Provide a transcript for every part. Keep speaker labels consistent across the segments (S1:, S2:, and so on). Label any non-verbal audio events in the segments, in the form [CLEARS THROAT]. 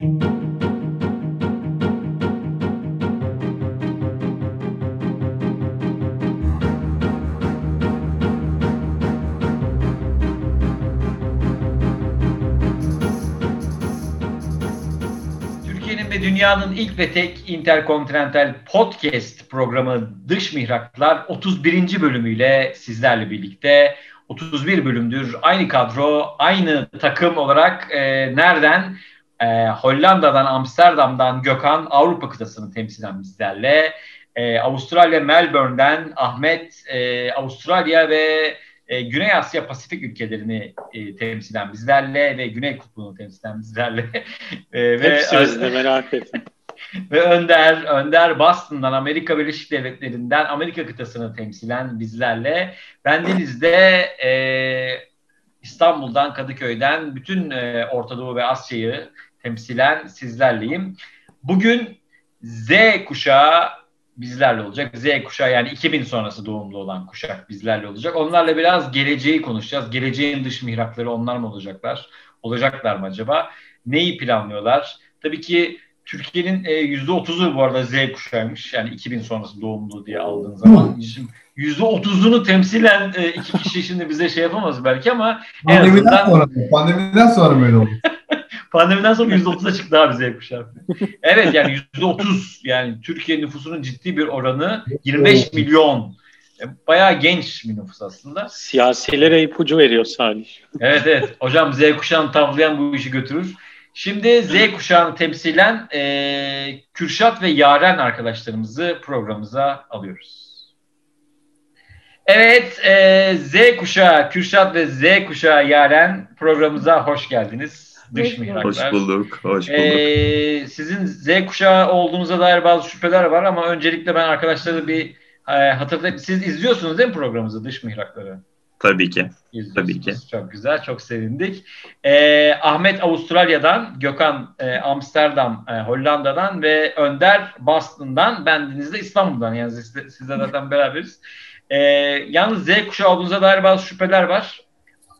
S1: Türkiye'nin ve dünyanın ilk ve tek interkontinental podcast programı Dış Mihraklar 31. bölümüyle sizlerle birlikte 31 bölümdür aynı kadro, aynı takım olarak e, nereden? E, Hollanda'dan, Amsterdam'dan Gökhan Avrupa kıtasını temsilen bizlerle. E, Avustralya Melbourne'den Ahmet e, Avustralya ve e, Güney Asya Pasifik ülkelerini e, temsilen bizlerle ve Güney Kutbu'nu temsilen bizlerle. [LAUGHS]
S2: e, ve Hepsi bizde merak etme. [LAUGHS]
S1: ve Önder, Önder Boston'dan, Amerika Birleşik Devletleri'nden Amerika kıtasını temsilen bizlerle. Ben Deniz'de e, İstanbul'dan, Kadıköy'den bütün e, Orta Doğu ve Asya'yı temsilen sizlerleyim. Bugün Z kuşağı bizlerle olacak. Z kuşağı yani 2000 sonrası doğumlu olan kuşak bizlerle olacak. Onlarla biraz geleceği konuşacağız. Geleceğin dış mihrakları onlar mı olacaklar? Olacaklar mı acaba? Neyi planlıyorlar? Tabii ki Türkiye'nin e, yüzde otuzu bu arada Z kuşağıymış. Yani 2000 sonrası doğumlu diye aldığın zaman. Yüzde otuzunu temsilen e, iki kişi şimdi bize şey yapamaz belki ama
S3: pandemiden en azından... sonra, pandemiden sonra böyle oldu. [LAUGHS]
S1: pandemiden sonra yüzde otuza çıktı abi Z kuşağı. evet yani yüzde otuz yani Türkiye nüfusunun ciddi bir oranı 25 milyon. E, bayağı genç bir nüfus aslında.
S2: Siyasilere ipucu veriyor Salih.
S1: Evet evet. Hocam Z kuşağını tavlayan bu işi götürür. Şimdi Z kuşağını temsilen e, Kürşat ve Yaren arkadaşlarımızı programımıza alıyoruz. Evet, e, Z kuşağı, Kürşat ve Z kuşağı Yaren programımıza hoş geldiniz.
S4: Dış mihraklar. Hoş bulduk, hoş bulduk.
S1: E, sizin Z kuşağı olduğunuza dair bazı şüpheler var ama öncelikle ben arkadaşları bir e, hatırlayayım. Siz izliyorsunuz değil mi programımızı, Dış Mihrakları?
S4: Tabii ki. Tabii ki.
S1: Çok güzel, çok sevindik. Ee, Ahmet Avustralya'dan, Gökhan e, Amsterdam, e, Hollanda'dan ve Önder Boston'dan, ben Deniz de İstanbul'dan. Yani siz, siz de zaten beraberiz. Ee, yalnız Z kuşağı olduğunuza dair bazı şüpheler var.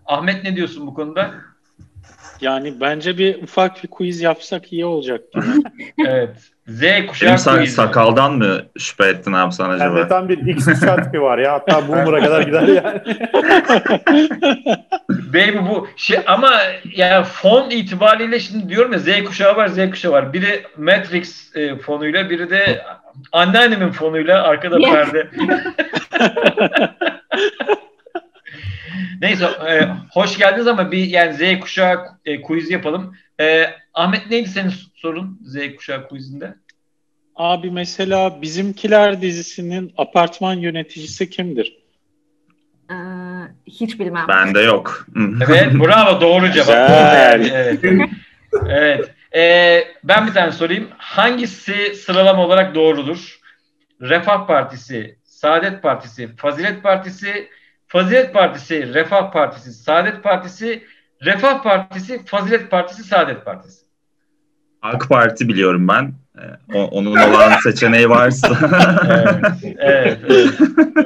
S1: Ahmet ne diyorsun bu konuda?
S2: Yani bence bir ufak bir quiz yapsak iyi olacak. [LAUGHS]
S1: evet. Z kuşağı
S4: Benim sak- sakaldan mı şüphe ettin abi sen acaba?
S5: Bende tam bir X kuşağı tipi var ya. Hatta boomer'a kadar gider yani. [LAUGHS]
S1: Baby bu şey ama yani fon itibariyle şimdi diyorum ya Z kuşağı var Z kuşağı var. Biri Matrix e, fonuyla biri de anneannemin fonuyla arkada perde. [LAUGHS] Neyse e, hoş geldiniz ama bir yani Z kuşağı e, quiz yapalım. E, Ahmet neydi senin sorun Z kuşağı quizinde?
S2: Abi mesela Bizimkiler dizisinin apartman yöneticisi kimdir?
S6: Ee, hiç bilmem.
S4: Bende yok.
S1: evet bravo doğru cevap. Güzel. Evet. evet. Ee, ben bir tane sorayım. Hangisi sıralama olarak doğrudur? Refah Partisi, Saadet Partisi, Fazilet Partisi, Fazilet Partisi, Refah Partisi, Saadet Partisi, Refah Partisi, Fazilet Partisi, Saadet Partisi.
S4: AK Parti biliyorum ben. Ee, onun olan seçeneği varsa. [LAUGHS]
S1: evet, evet, evet.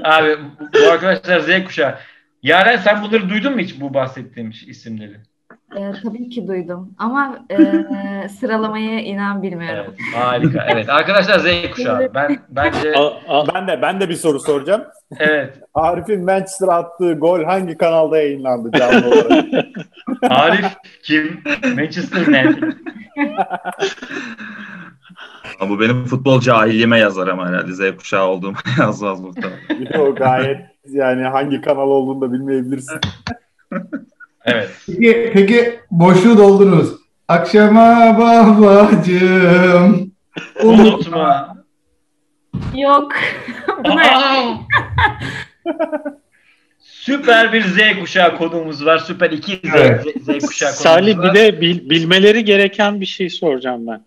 S1: Abi bu arkadaşlar Z kuşağı. Yaren sen bunları duydun mu hiç bu bahsettiğim isimleri?
S6: E, tabii ki duydum ama e, [LAUGHS] sıralamayı inan bilmiyorum.
S1: Evet, harika. Evet arkadaşlar Z kuşağı. Ben bence [LAUGHS]
S5: ben de ben de bir soru soracağım.
S1: Evet. [LAUGHS]
S5: Arif'in Manchester attığı gol hangi kanalda yayınlandı canlı olarak?
S1: Arif kim? Manchester ne?
S4: Bu benim futbol cahilliğime yazar ama herhalde Z kuşağı olduğumu yazmaz muhtemelen.
S5: Yok gayet yani hangi kanal olduğunu da bilmeyebilirsin.
S1: Evet.
S3: Peki, peki boşluğu doldururuz. Akşama babacığım.
S1: Unutma.
S6: Yok. [LAUGHS]
S1: Süper bir Z kuşağı konuğumuz var. Süper iki Z, evet. Z, Z kuşağı konuğumuz
S2: Salih, var. bir de bil, bilmeleri gereken bir şey soracağım ben.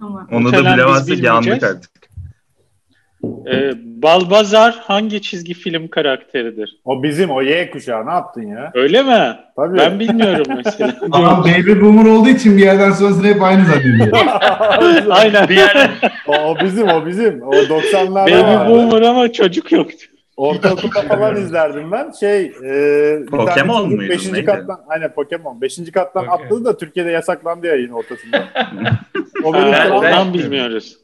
S6: Tamam.
S4: Onu da bilemezsek yandık artık.
S2: Ee, Balbazar hangi çizgi film karakteridir?
S5: O bizim, o Y kuşağı. Ne yaptın ya?
S2: Öyle mi? Tabii. Ben bilmiyorum mesela. [LAUGHS]
S3: Ama baby boomer olduğu için bir yerden sonra hep aynı zannediyor. [LAUGHS]
S2: Aynen.
S1: Bir yerden.
S5: o, o bizim, o bizim. O 90'larda
S2: Baby boomer ama çocuk yoktu.
S5: Ortaokulda falan izlerdim ben. Şey, e,
S4: Pokemon muydu,
S5: Beşinci
S4: neydi?
S5: kattan, aynen Pokemon. Beşinci kattan
S1: Pokemon.
S5: atladı da Türkiye'de yasaklandı yayın ortasında. [LAUGHS] o benim
S1: Ben- ben-
S2: ondan bilmiyoruz.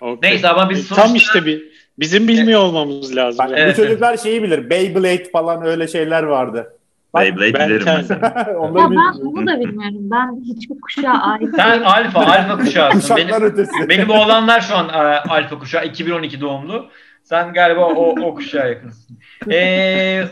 S2: Okey.
S1: Neyse ama biz
S2: Tam
S1: sonuçta-
S2: işte bir bizim bilmiyor olmamız lazım.
S5: Bak,
S1: Evet,
S5: bu çocuklar şeyi bilir. Beyblade falan öyle şeyler vardı. Bak,
S4: Beyblade
S2: Ben
S4: bilirim mesela. [LAUGHS]
S6: Ya ben onu da bilmiyorum. Ben hiçbir kuşağa ait
S1: Sen alfa, alfa kuşağısın.
S5: Kuşaklar
S1: Benim,
S5: ötesi.
S1: benim oğlanlar şu an e, alfa kuşağı, 2012 doğumlu. Sen galiba o, o kuşağa yakınsın. [LAUGHS] Ee,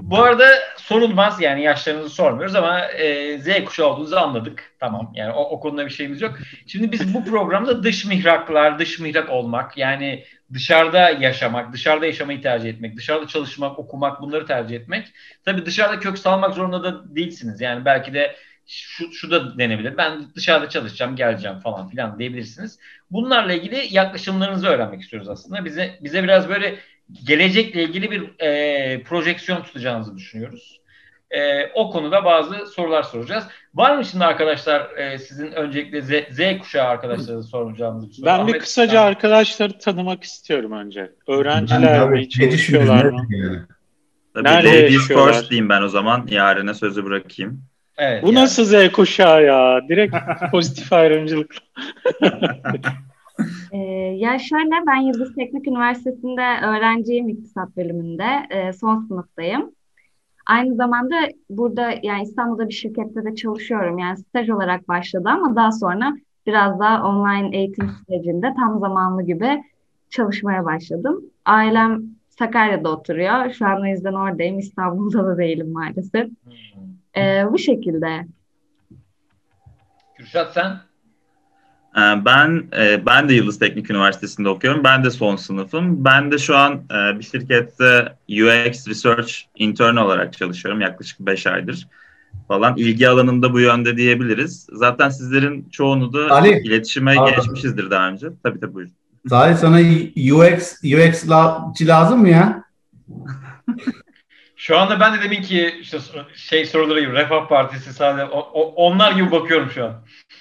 S1: bu arada sorulmaz yani yaşlarınızı sormuyoruz ama e, Z kuşağı olduğunuzu anladık. Tamam yani o, o konuda bir şeyimiz yok. Şimdi biz bu programda dış mihraklar, dış mihrak olmak yani dışarıda yaşamak, dışarıda yaşamayı tercih etmek, dışarıda çalışmak, okumak bunları tercih etmek. Tabii dışarıda kök salmak zorunda da değilsiniz. Yani belki de şu, şu da denebilir. Ben dışarıda çalışacağım, geleceğim falan filan diyebilirsiniz. Bunlarla ilgili yaklaşımlarınızı öğrenmek istiyoruz aslında. Bize bize biraz böyle gelecekle ilgili bir e, projeksiyon tutacağınızı düşünüyoruz. E, o konuda bazı sorular soracağız. Var mı şimdi arkadaşlar e, sizin öncelikle Z, Z kuşağı arkadaşlara soracağınız bir soru?
S2: Ben bir
S1: Ahmet,
S2: kısaca
S1: sen-
S2: arkadaşları tanımak istiyorum önce. Öğrenciler
S3: tabii
S2: mi
S3: ne
S2: çalışıyorlar mı?
S3: Yani.
S4: Tabii
S2: Nerede
S4: ladies
S2: yaşıyorlar?
S4: first diyeyim ben o zaman. Yarına sözü bırakayım.
S1: Evet,
S2: Bu
S1: yani.
S2: nasıl Z kuşağı ya? Direkt [LAUGHS] pozitif ayrımcılık. [LAUGHS]
S6: Ee, ya şöyle ben Yıldız Teknik Üniversitesi'nde öğrenciyim iktisat bölümünde. Ee, son sınıftayım. Aynı zamanda burada yani İstanbul'da bir şirkette de çalışıyorum. Yani staj olarak başladı ama daha sonra biraz daha online eğitim sürecinde tam zamanlı gibi çalışmaya başladım. Ailem Sakarya'da oturuyor. Şu an o yüzden oradayım. İstanbul'da da değilim maalesef.
S1: Hmm.
S6: Ee, bu şekilde.
S1: Kürşat sen?
S4: Ee, Ben e, ben de Yıldız Teknik Üniversitesi'nde okuyorum. Ben de son sınıfım. Ben de şu an e, bir şirkette UX Research Intern olarak çalışıyorum yaklaşık 5 aydır falan. İlgi alanında bu yönde diyebiliriz. Zaten sizlerin çoğunu da
S3: Ali,
S4: iletişime
S3: pardon.
S4: geçmişizdir daha önce. Tabii tabii buyurun.
S3: Salih sana UX UX la- lazım mı ya? [LAUGHS]
S1: Şu anda ben de demin ki işte şey soruları gibi Refah Partisi sadece o- o- onlar gibi bakıyorum şu an.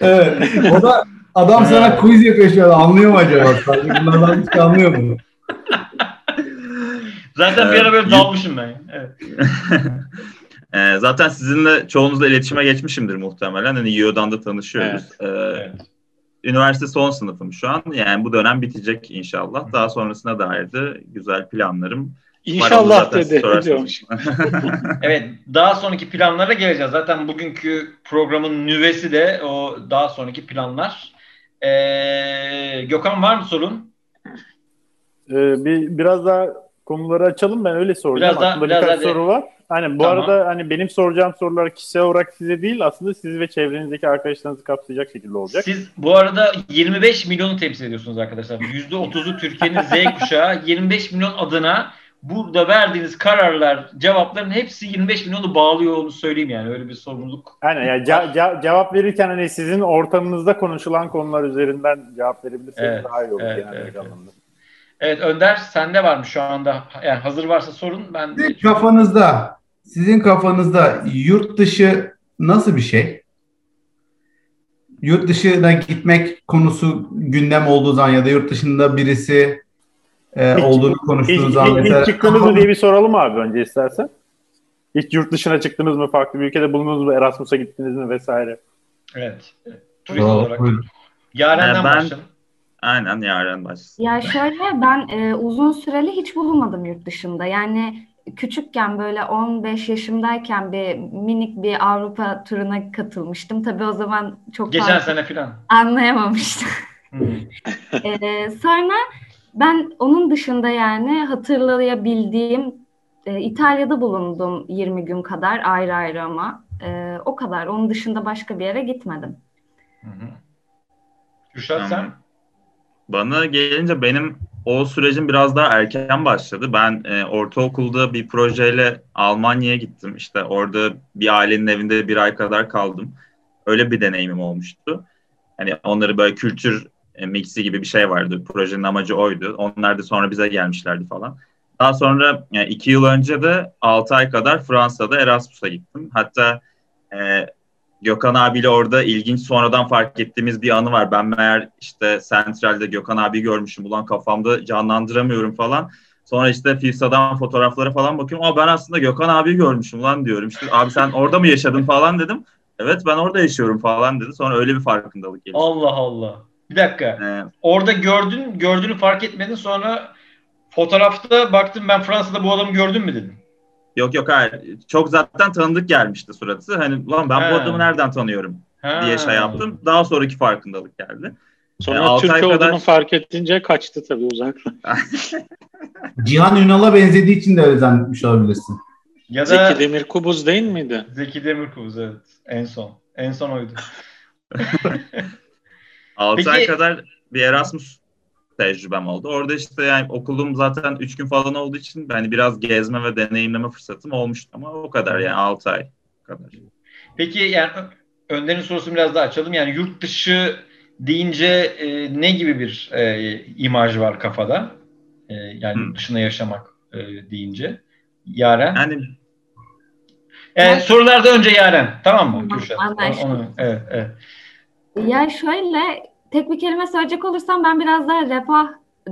S3: Evet. O da adam [LAUGHS] sana quiz yapıyor şu an. Anlıyor mu acaba? Salih bunlardan hiç anlıyor mu?
S1: Zaten bir
S4: Evet,
S1: ara böyle
S4: y-
S1: dalmışım ben. Evet. [LAUGHS]
S4: Ee, zaten sizinle çoğunuzla iletişime geçmişimdir muhtemelen. Hani YO'dan da tanışıyoruz. Ee,
S1: evet.
S4: Üniversite son sınıfım şu an. Yani bu dönem bitecek inşallah. Daha sonrasına dair de güzel planlarım.
S2: İnşallah dedi. diyormuş. [LAUGHS]
S1: Evet, daha sonraki planlara geleceğiz. Zaten bugünkü programın nüvesi de o daha sonraki planlar. Ee, Gökhan var mı sorun?
S5: Ee, bir biraz daha konuları açalım ben öyle soracağım.
S1: Biraz daha-
S5: Aklımda
S1: biraz
S5: birkaç
S1: daha de-
S5: soru var. Hani bu
S1: Tamam.
S5: arada hani benim soracağım sorular kişisel olarak size değil aslında siz ve çevrenizdeki arkadaşlarınızı kapsayacak şekilde olacak.
S1: Siz bu arada 25 milyonu temsil ediyorsunuz arkadaşlar. %30'u Türkiye'nin Z kuşağı. 25 milyon adına burada verdiğiniz kararlar, cevapların hepsi 25 milyonu bağlıyor onu söyleyeyim yani. Öyle bir sorumluluk.
S5: Aynen yani ce- ce- cevap verirken hani sizin ortamınızda konuşulan konular üzerinden cevap verebilirseniz
S1: Evet,
S5: daha iyi olur
S1: evet,
S5: genel
S1: evet,
S5: anlamda.
S1: Evet Önder sende var mı şu anda? Yani hazır varsa sorun. Ben
S3: Sizin kafanızda, sizin kafanızda yurt dışı nasıl bir şey? Yurt dışına gitmek konusu gündem olduğu zaman ya da yurt dışında birisi e,
S5: Hiç-
S3: olduğunu
S5: Hiç,
S3: konuştuğunuz
S5: hiç,
S3: zaman
S5: hiç
S3: mesela
S5: çıktınız mı diye bir soralım abi önce istersen. Hiç yurt dışına çıktınız mı? Farklı bir ülkede bulundunuz mu? Erasmus'a gittiniz mi vesaire?
S1: Evet. evet. Turist
S3: Aa,
S1: olarak.
S3: buyurun.
S1: Yaren'den
S4: Ee, ben-
S1: başlayalım.
S4: Aynen yarın başlasın.
S6: Ya şöyle ben e, uzun süreli hiç bulunmadım yurt dışında. Yani küçükken böyle 15 yaşımdayken bir minik bir Avrupa turuna katılmıştım. Tabii o zaman çok
S1: Geçen sene filan.
S6: anlayamamıştım.
S1: Hmm. [LAUGHS]
S6: E, sonra ben onun dışında yani hatırlayabildiğim e, İtalya'da bulundum 20 gün kadar ayrı ayrı ama e, o kadar. Onun dışında başka bir yere gitmedim.
S1: Hı hı. Kürşat sen?
S4: Bana gelince benim o sürecin biraz daha erken başladı. Ben e, ortaokulda bir projeyle Almanya'ya gittim. İşte orada bir ailenin evinde bir ay kadar kaldım. Öyle bir deneyimim olmuştu. Hani onları böyle kültür mixi gibi bir şey vardı. Projenin amacı oydu. Onlar da sonra bize gelmişlerdi falan. Daha sonra yani iki yıl önce de 6 ay kadar Fransa'da Erasmus'a gittim. Hatta e, Gökhan abiyle orada ilginç sonradan fark ettiğimiz bir anı var. Ben meğer işte Central'de Gökhan abi görmüşüm. Ulan kafamda canlandıramıyorum falan. Sonra işte FIFSA'dan fotoğraflara falan bakıyorum. Ama ben aslında Gökhan abi görmüşüm lan diyorum. İşte abi sen orada mı yaşadın falan dedim. Evet ben orada yaşıyorum falan dedi. Sonra öyle bir farkındalık gelişti.
S1: Allah Allah. Bir dakika.
S4: Ee,
S1: Orada gördün, gördüğünü fark etmedin sonra fotoğrafta baktım ben Fransa'da bu adamı gördüm mü dedin.
S4: yok yok hayır. Çok zaten tanıdık gelmişti suratı. Hani lan ben bu
S1: He.
S4: adamı nereden tanıyorum
S1: Ha.
S4: diye şey yaptım. Daha sonraki farkındalık geldi.
S2: Sonra
S4: Yani
S2: Türk
S4: ay
S2: olduğunu
S4: kadar-
S2: fark edince kaçtı tabii uzakla. [LAUGHS]
S3: Cihan Ünal'a benzediği için de öyle zannetmiş olabilirsin.
S1: Ya da
S2: Zeki
S1: Zeki,
S2: Demirkubuz değil miydi?
S1: Demirkubuz evet. En son. En son oydu. [LAUGHS]
S4: 6
S1: Peki-
S4: ay kadar bir Erasmus tecrübem oldu. Orada işte yani okulum zaten 3 gün falan olduğu için hani biraz gezme ve deneyimleme fırsatım olmuştu ama o kadar yani 6 ay kadar.
S1: Peki yani Önder'in sorusunu biraz daha açalım. Yani yurt dışı deyince e, ne gibi bir e, imaj var kafada? E, yani yurt dışında yaşamak e, deyince. Yaren.
S4: Yani
S1: E, sorularda önce Yaren. Tamam mı?
S6: Tamam,
S1: Kürşat.
S6: anlaştık.
S1: Onu- evet, evet.
S6: Ya şöyle tek bir kelime söyleyecek olursam ben biraz daha refah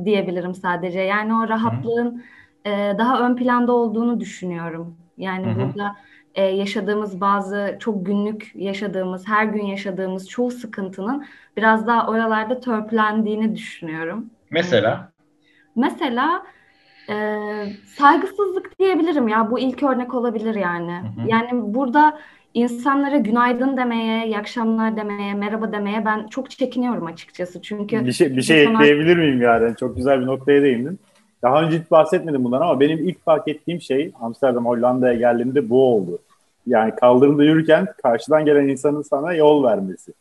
S6: diyebilirim sadece. Yani o rahatlığın e, daha ön planda olduğunu düşünüyorum. Yani
S1: Hı hı.
S6: burada e, yaşadığımız bazı çok günlük yaşadığımız, her gün yaşadığımız çoğu sıkıntının biraz daha oralarda törpülendiğini düşünüyorum.
S1: Mesela
S6: Mesela e, saygısızlık diyebilirim ya bu ilk örnek olabilir yani.
S1: Hı hı.
S6: Yani burada insanlara günaydın demeye, iyi akşamlar demeye, merhaba demeye ben çok çekiniyorum açıkçası. Çünkü
S5: Bir şey, bir şey
S6: insanlar-
S5: ekleyebilir miyim yani? Çok güzel bir noktaya değindin. Daha önce hiç bahsetmedim bundan ama benim ilk fark ettiğim şey Amsterdam, Hollanda'ya geldiğimde bu oldu. Yani kaldırımda yürürken karşıdan gelen insanın sana yol vermesi.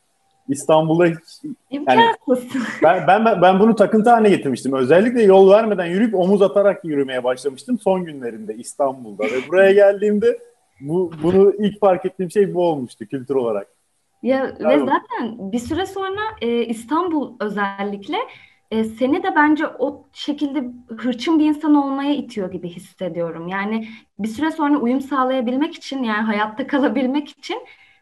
S5: İstanbul'da hiç
S6: imkansız.
S5: ben, ben ben bunu takıntı haline getirmiştim. Özellikle yol vermeden yürüyüp omuz atarak yürümeye başlamıştım son günlerinde İstanbul'da ve buraya [LAUGHS] geldiğimde bu bunu ilk fark ettiğim şey bu olmuştu kültür olarak.
S6: Ya ve
S5: Bravo.
S6: zaten bir süre sonra e, İstanbul özellikle e, seni de bence o şekilde hırçın bir insan olmaya itiyor gibi hissediyorum. Yani bir süre sonra uyum sağlayabilmek için yani hayatta kalabilmek için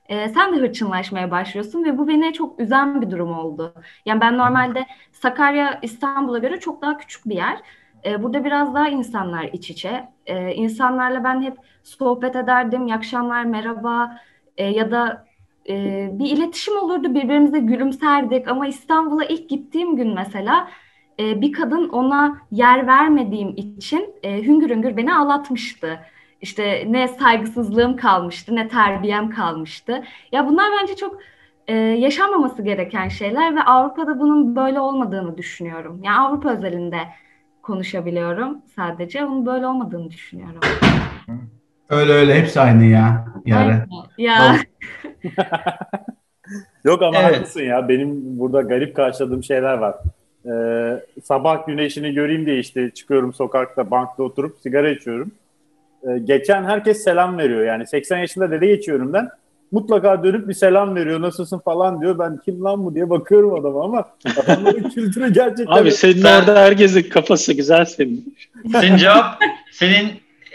S6: e, sen de hırçınlaşmaya başlıyorsun ve bu beni çok üzen bir durum oldu. Yani ben normalde Sakarya İstanbul'a göre çok daha küçük bir yer. E, burada biraz daha insanlar iç içe. E, insanlarla ben hep sohbet ederdim. İyi akşamlar, merhaba e, ya da e, bir iletişim olurdu birbirimize gülümserdik ama İstanbul'a ilk gittiğim gün mesela e, bir kadın ona yer vermediğim için e, hüngür hüngür beni ağlatmıştı. İşte ne saygısızlığım kalmıştı ne terbiyem kalmıştı. Ya bunlar bence çok e, yaşanmaması gereken şeyler ve Avrupa'da bunun böyle olmadığını düşünüyorum. Yani Avrupa özelinde konuşabiliyorum sadece. Onun böyle olmadığını düşünüyorum.
S3: Öyle öyle hepsi aynı ya. Yani.
S6: Aynen. Ya [LAUGHS]
S5: Yok ama
S1: Evet.
S5: haklısın ya. Benim burada garip karşıladığım şeyler var. Ee, sabah güneşini göreyim diye işte çıkıyorum sokakta bankta oturup sigara içiyorum. Ee, geçen herkes selam veriyor. Yani 80 yaşında dede geçiyor önümden. Mutlaka dönüp bir selam veriyor. Nasılsın falan diyor. Ben kim lan bu diye bakıyorum adama ama adamların [LAUGHS] kültürü gerçekten...
S2: Abi senin
S1: Sen-
S2: orada herkesin kafası güzel senin.
S1: senin cevap senin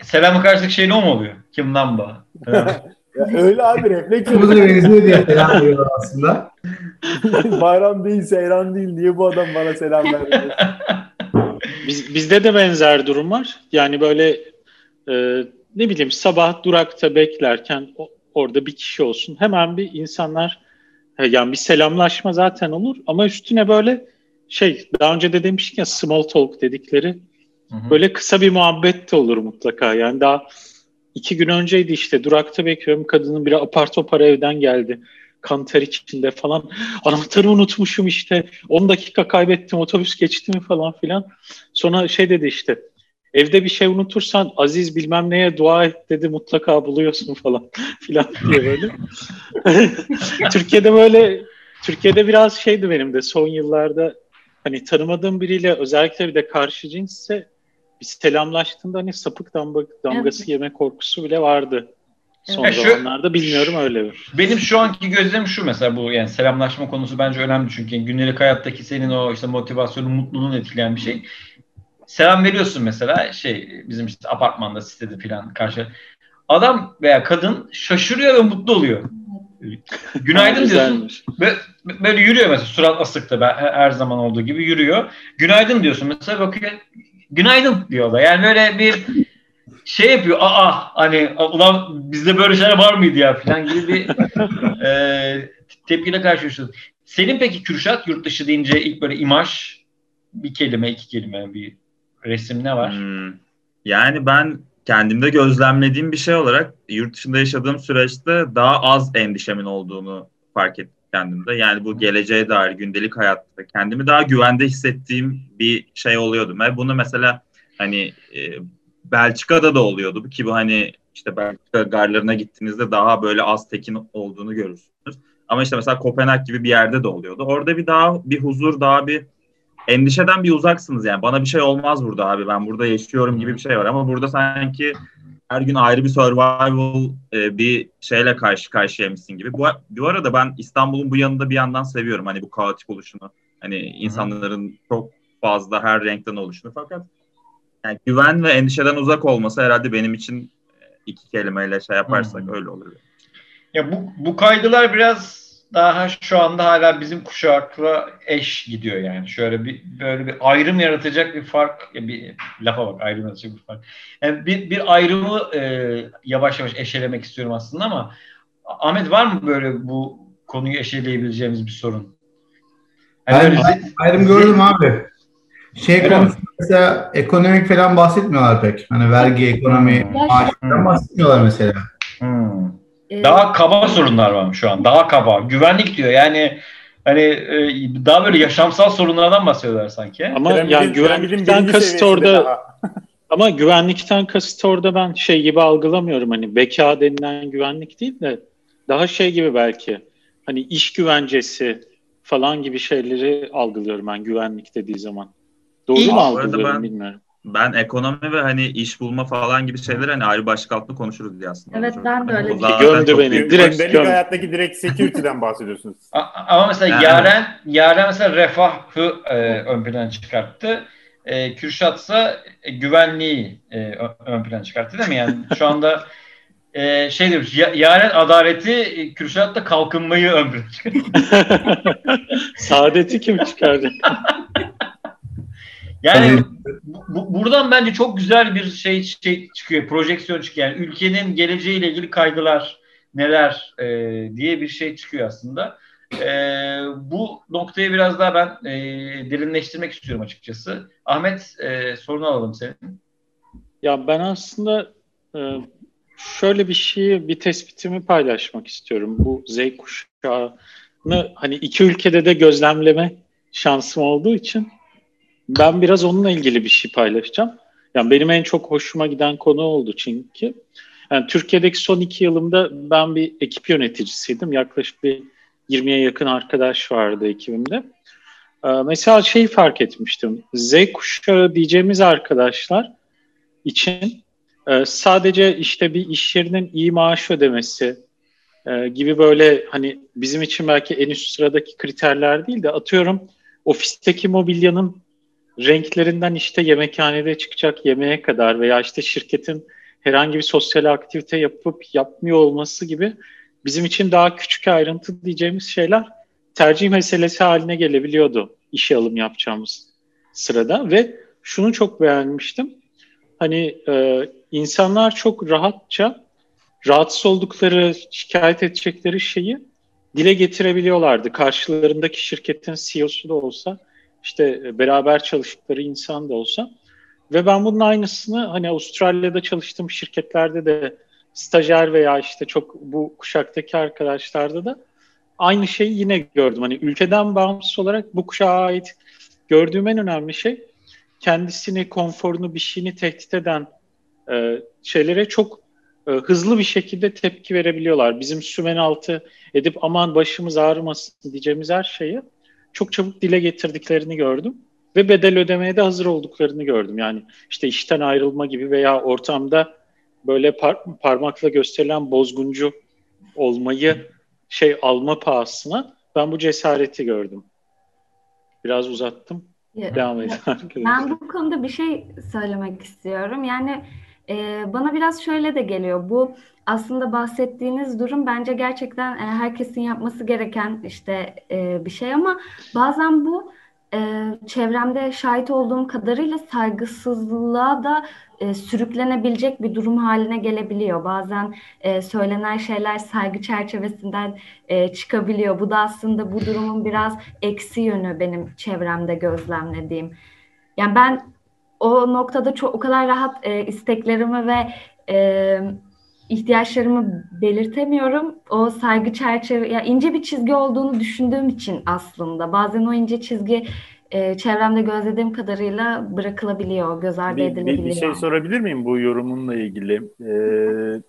S1: selamı karşılık şey ne mu oluyor? Kim lan bu? [LAUGHS]
S5: Ya öyle abi refleks.
S3: Kırmızı benziyor diye selam veriyorlar aslında. [LAUGHS]
S5: Bayram değil, seyran değil. Niye bu adam bana selam vermiyor?
S2: Biz, bizde de benzer durum var. Yani böyle e, ne bileyim sabah durakta beklerken o- orada bir kişi olsun. Hemen bir insanlar yani bir selamlaşma zaten olur ama üstüne böyle şey daha önce de demiştik ya small talk dedikleri
S1: Hı hı.
S2: böyle kısa bir muhabbet de olur mutlaka. Yani daha iki gün önceydi işte durakta bekliyorum kadının biri apar topar evden geldi. Kan ter içinde falan. [GASPS] Anahtarı unutmuşum işte. 10 dakika kaybettim otobüs geçti mi falan filan. Sonra şey dedi işte evde bir şey unutursan Aziz bilmem neye dua et dedi mutlaka buluyorsun [LAUGHS] falan filan diye böyle. [LAUGHS] Türkiye'de böyle Türkiye'de biraz şeydi benim de son yıllarda hani tanımadığım biriyle özellikle bir de karşı cinsse bir selamlaştığında hani sapık damga, damgası
S6: Evet.
S2: yeme korkusu bile vardı. Son
S1: Evet. Şu-
S2: zamanlarda bilmiyorum öyle mi?
S1: Benim şu anki gözlemim şu mesela bu yani selamlaşma konusu bence önemli çünkü günlük hayattaki senin o işte motivasyonun, mutluluğunu etkileyen bir şey. Selam veriyorsun mesela şey bizim işte apartmanda, sitede falan karşı. Adam veya kadın şaşırıyor ve mutlu oluyor. Günaydın diyorsun.
S2: Güzelmiş.
S1: Böyle, yürüyor mesela surat asıkta ben her zaman olduğu gibi yürüyor. Günaydın diyorsun mesela bakıyor günaydın diyor da. Yani böyle bir şey yapıyor. Aa hani ulan bizde böyle şeyler var mıydı ya falan gibi bir [LAUGHS] e, tepkiyle karşılaşıyoruz. Senin peki Kürşat yurt dışı deyince ilk böyle imaj bir kelime, iki kelime, bir resim ne var? Hmm.
S4: Yani ben kendimde gözlemlediğim bir şey olarak yurt dışında yaşadığım süreçte daha az endişemin olduğunu fark ettim kendimde. Yani bu geleceğe dair gündelik hayatta kendimi daha güvende hissettiğim bir şey oluyordu. Ve bunu mesela hani e, Belçika'da da oluyordu ki bu hani işte Belçika garlarına gittiğinizde daha böyle az tekin olduğunu görürsünüz. Ama işte mesela Kopenhag gibi bir yerde de oluyordu. Orada bir daha bir huzur, daha bir endişeden bir uzaksınız yani. Bana bir şey olmaz burada abi. Ben burada yaşıyorum gibi bir şey var ama burada sanki her gün ayrı bir survival e, bir şeyle karşı karşıyaymışsın gibi. Bu, bu arada ben İstanbul'un bu yanında bir yandan seviyorum. Hani bu kaotik oluşunu. Hani insanların Hı-hı. çok fazla her renkten oluşunu. Fakat yani güven ve endişeden uzak olması herhalde benim için e, iki kelimeyle şey yaparsak Hı-hı. öyle olur.
S1: Ya bu, bu kaygılar biraz daha şu anda hala bizim kuşakla eş gidiyor yani. Şöyle bir böyle bir ayrım yaratacak bir fark, bir lafa bak ayrım yaratacak bir fark. Yani bir, bir ayrımı e, yavaş yavaş eşelemek istiyorum aslında ama Ahmet var mı böyle bu konuyu eşeleyebileceğimiz bir sorun?
S3: Yani ben ayrım gördüm abi. Şey konusunda mesela ekonomik falan bahsetmiyorlar pek. Hani vergi, ekonomi, hmm. maaştan bahsetmiyorlar mesela.
S1: Hmm. Ee, daha kaba sorunlar var şu an. Daha kaba. Güvenlik diyor. Yani hani e, daha böyle yaşamsal sorunlardan bahsediyorlar sanki.
S2: Ama piramidin, yani güvenlikten kasıt orada [LAUGHS] ama güvenlikten kasıt orada ben şey gibi algılamıyorum. Hani beka denilen güvenlik değil de daha şey gibi belki. Hani iş güvencesi falan gibi şeyleri algılıyorum ben güvenlik dediği zaman. Doğru mu algılıyorum ben, bilmiyorum
S4: ben ekonomi ve hani iş bulma falan gibi şeyler hani ayrı başlık altında konuşuruz diye aslında.
S6: Evet ben de öyle
S2: hani Gömdü beni.
S5: Direkt gömdü. hayattaki direkt security'den bahsediyorsunuz.
S1: Ama mesela yani. Yaren, Yaren mesela refahı e, ön plana çıkarttı. E, Kürşat ise güvenliği e, ön plana çıkarttı değil mi? Yani şu anda e, şey demiş, Yaren adaleti, Kürşat da kalkınmayı ön plana çıkarttı. [LAUGHS]
S2: Saadeti kim çıkardı? [LAUGHS]
S1: Yani bu, buradan bence çok güzel bir şey, şey çıkıyor, projeksiyon çıkıyor. Yani ülkenin geleceğiyle ilgili kaygılar neler e, diye bir şey çıkıyor aslında. E, bu noktayı biraz daha ben e, derinleştirmek istiyorum açıkçası. Ahmet e, sorunu alalım senin.
S2: Ya ben aslında e, şöyle bir şeyi, bir tespitimi paylaşmak istiyorum. Bu Z kuşağını hani iki ülkede de gözlemleme şansım olduğu için ben biraz onunla ilgili bir şey paylaşacağım. Yani benim en çok hoşuma giden konu oldu çünkü. Yani Türkiye'deki son iki yılımda ben bir ekip yöneticisiydim. Yaklaşık bir 20'ye yakın arkadaş vardı ekibimde. Ee, mesela şeyi fark etmiştim. Z kuşağı diyeceğimiz arkadaşlar için e, sadece işte bir iş yerinin iyi maaş ödemesi e, gibi böyle hani bizim için belki en üst sıradaki kriterler değil de atıyorum ofisteki mobilyanın renklerinden işte yemekhanede çıkacak yemeğe kadar veya işte şirketin herhangi bir sosyal aktivite yapıp yapmıyor olması gibi bizim için daha küçük ayrıntı diyeceğimiz şeyler tercih meselesi haline gelebiliyordu işe alım yapacağımız sırada ve şunu çok beğenmiştim. Hani e, insanlar çok rahatça rahatsız oldukları, şikayet edecekleri şeyi dile getirebiliyorlardı. Karşılarındaki şirketin CEO'su da olsa işte e, beraber çalıştıkları insan da olsa ve ben bunun aynısını hani Avustralya'da çalıştığım şirketlerde de stajyer veya işte çok bu kuşaktaki arkadaşlarda da aynı şeyi yine gördüm. Hani ülkeden bağımsız olarak bu kuşağa ait gördüğüm en önemli şey kendisini, konforunu, bir şeyini tehdit eden e, şeylere çok e, hızlı bir şekilde tepki verebiliyorlar. Bizim sümen altı edip aman başımız ağrımasın diyeceğimiz her şeyi çok çabuk dile getirdiklerini gördüm ve bedel ödemeye de hazır olduklarını gördüm. Yani işte işten ayrılma gibi veya ortamda böyle par- parmakla gösterilen bozguncu olmayı şey alma pahasına ben bu cesareti gördüm. Biraz uzattım. Devam edin [LAUGHS]
S6: Ben bu konuda bir şey söylemek istiyorum. Yani e, bana biraz şöyle de geliyor. Bu aslında bahsettiğiniz durum bence gerçekten e, herkesin yapması gereken işte e, bir şey ama bazen bu e, çevremde şahit olduğum kadarıyla saygısızlığa da sürüklenebilecek bir durum haline gelebiliyor. Bazen söylenen şeyler saygı çerçevesinden çıkabiliyor. Bu da aslında bu durumun biraz eksi yönü benim çevremde gözlemlediğim. Yani ben o noktada çok o kadar rahat e, isteklerimi ve e, ihtiyaçlarımı belirtemiyorum. O saygı çerçeve, ya ince bir çizgi olduğunu düşündüğüm için aslında bazen o ince çizgi e, çevremde gözlediğim kadarıyla bırakılabiliyor, göz ardı
S5: bir,
S6: edilebiliyor.
S5: Bir, bir şey sorabilir miyim bu yorumunla ilgili? Ee,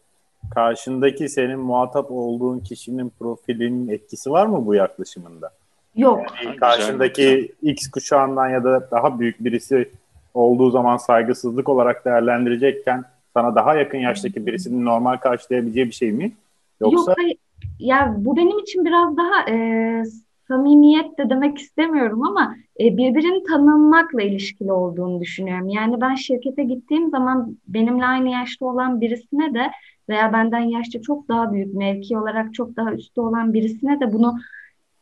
S5: karşındaki senin muhatap olduğun kişinin profilinin etkisi var mı bu yaklaşımında?
S6: Yok.
S5: Yani karşındaki X kuşağından ya da daha büyük birisi olduğu zaman saygısızlık olarak değerlendirecekken sana daha yakın yaştaki birisinin normal karşılayabileceği bir şey mi?
S6: Yoksa Yok, hayır. ya bu benim için biraz daha e, samimiyet de demek istemiyorum ama e, birbirini tanımakla ilişkili olduğunu düşünüyorum. Yani ben şirkete gittiğim zaman benimle aynı yaşta olan birisine de veya benden yaşça çok daha büyük mevki olarak çok daha üstte olan birisine de bunu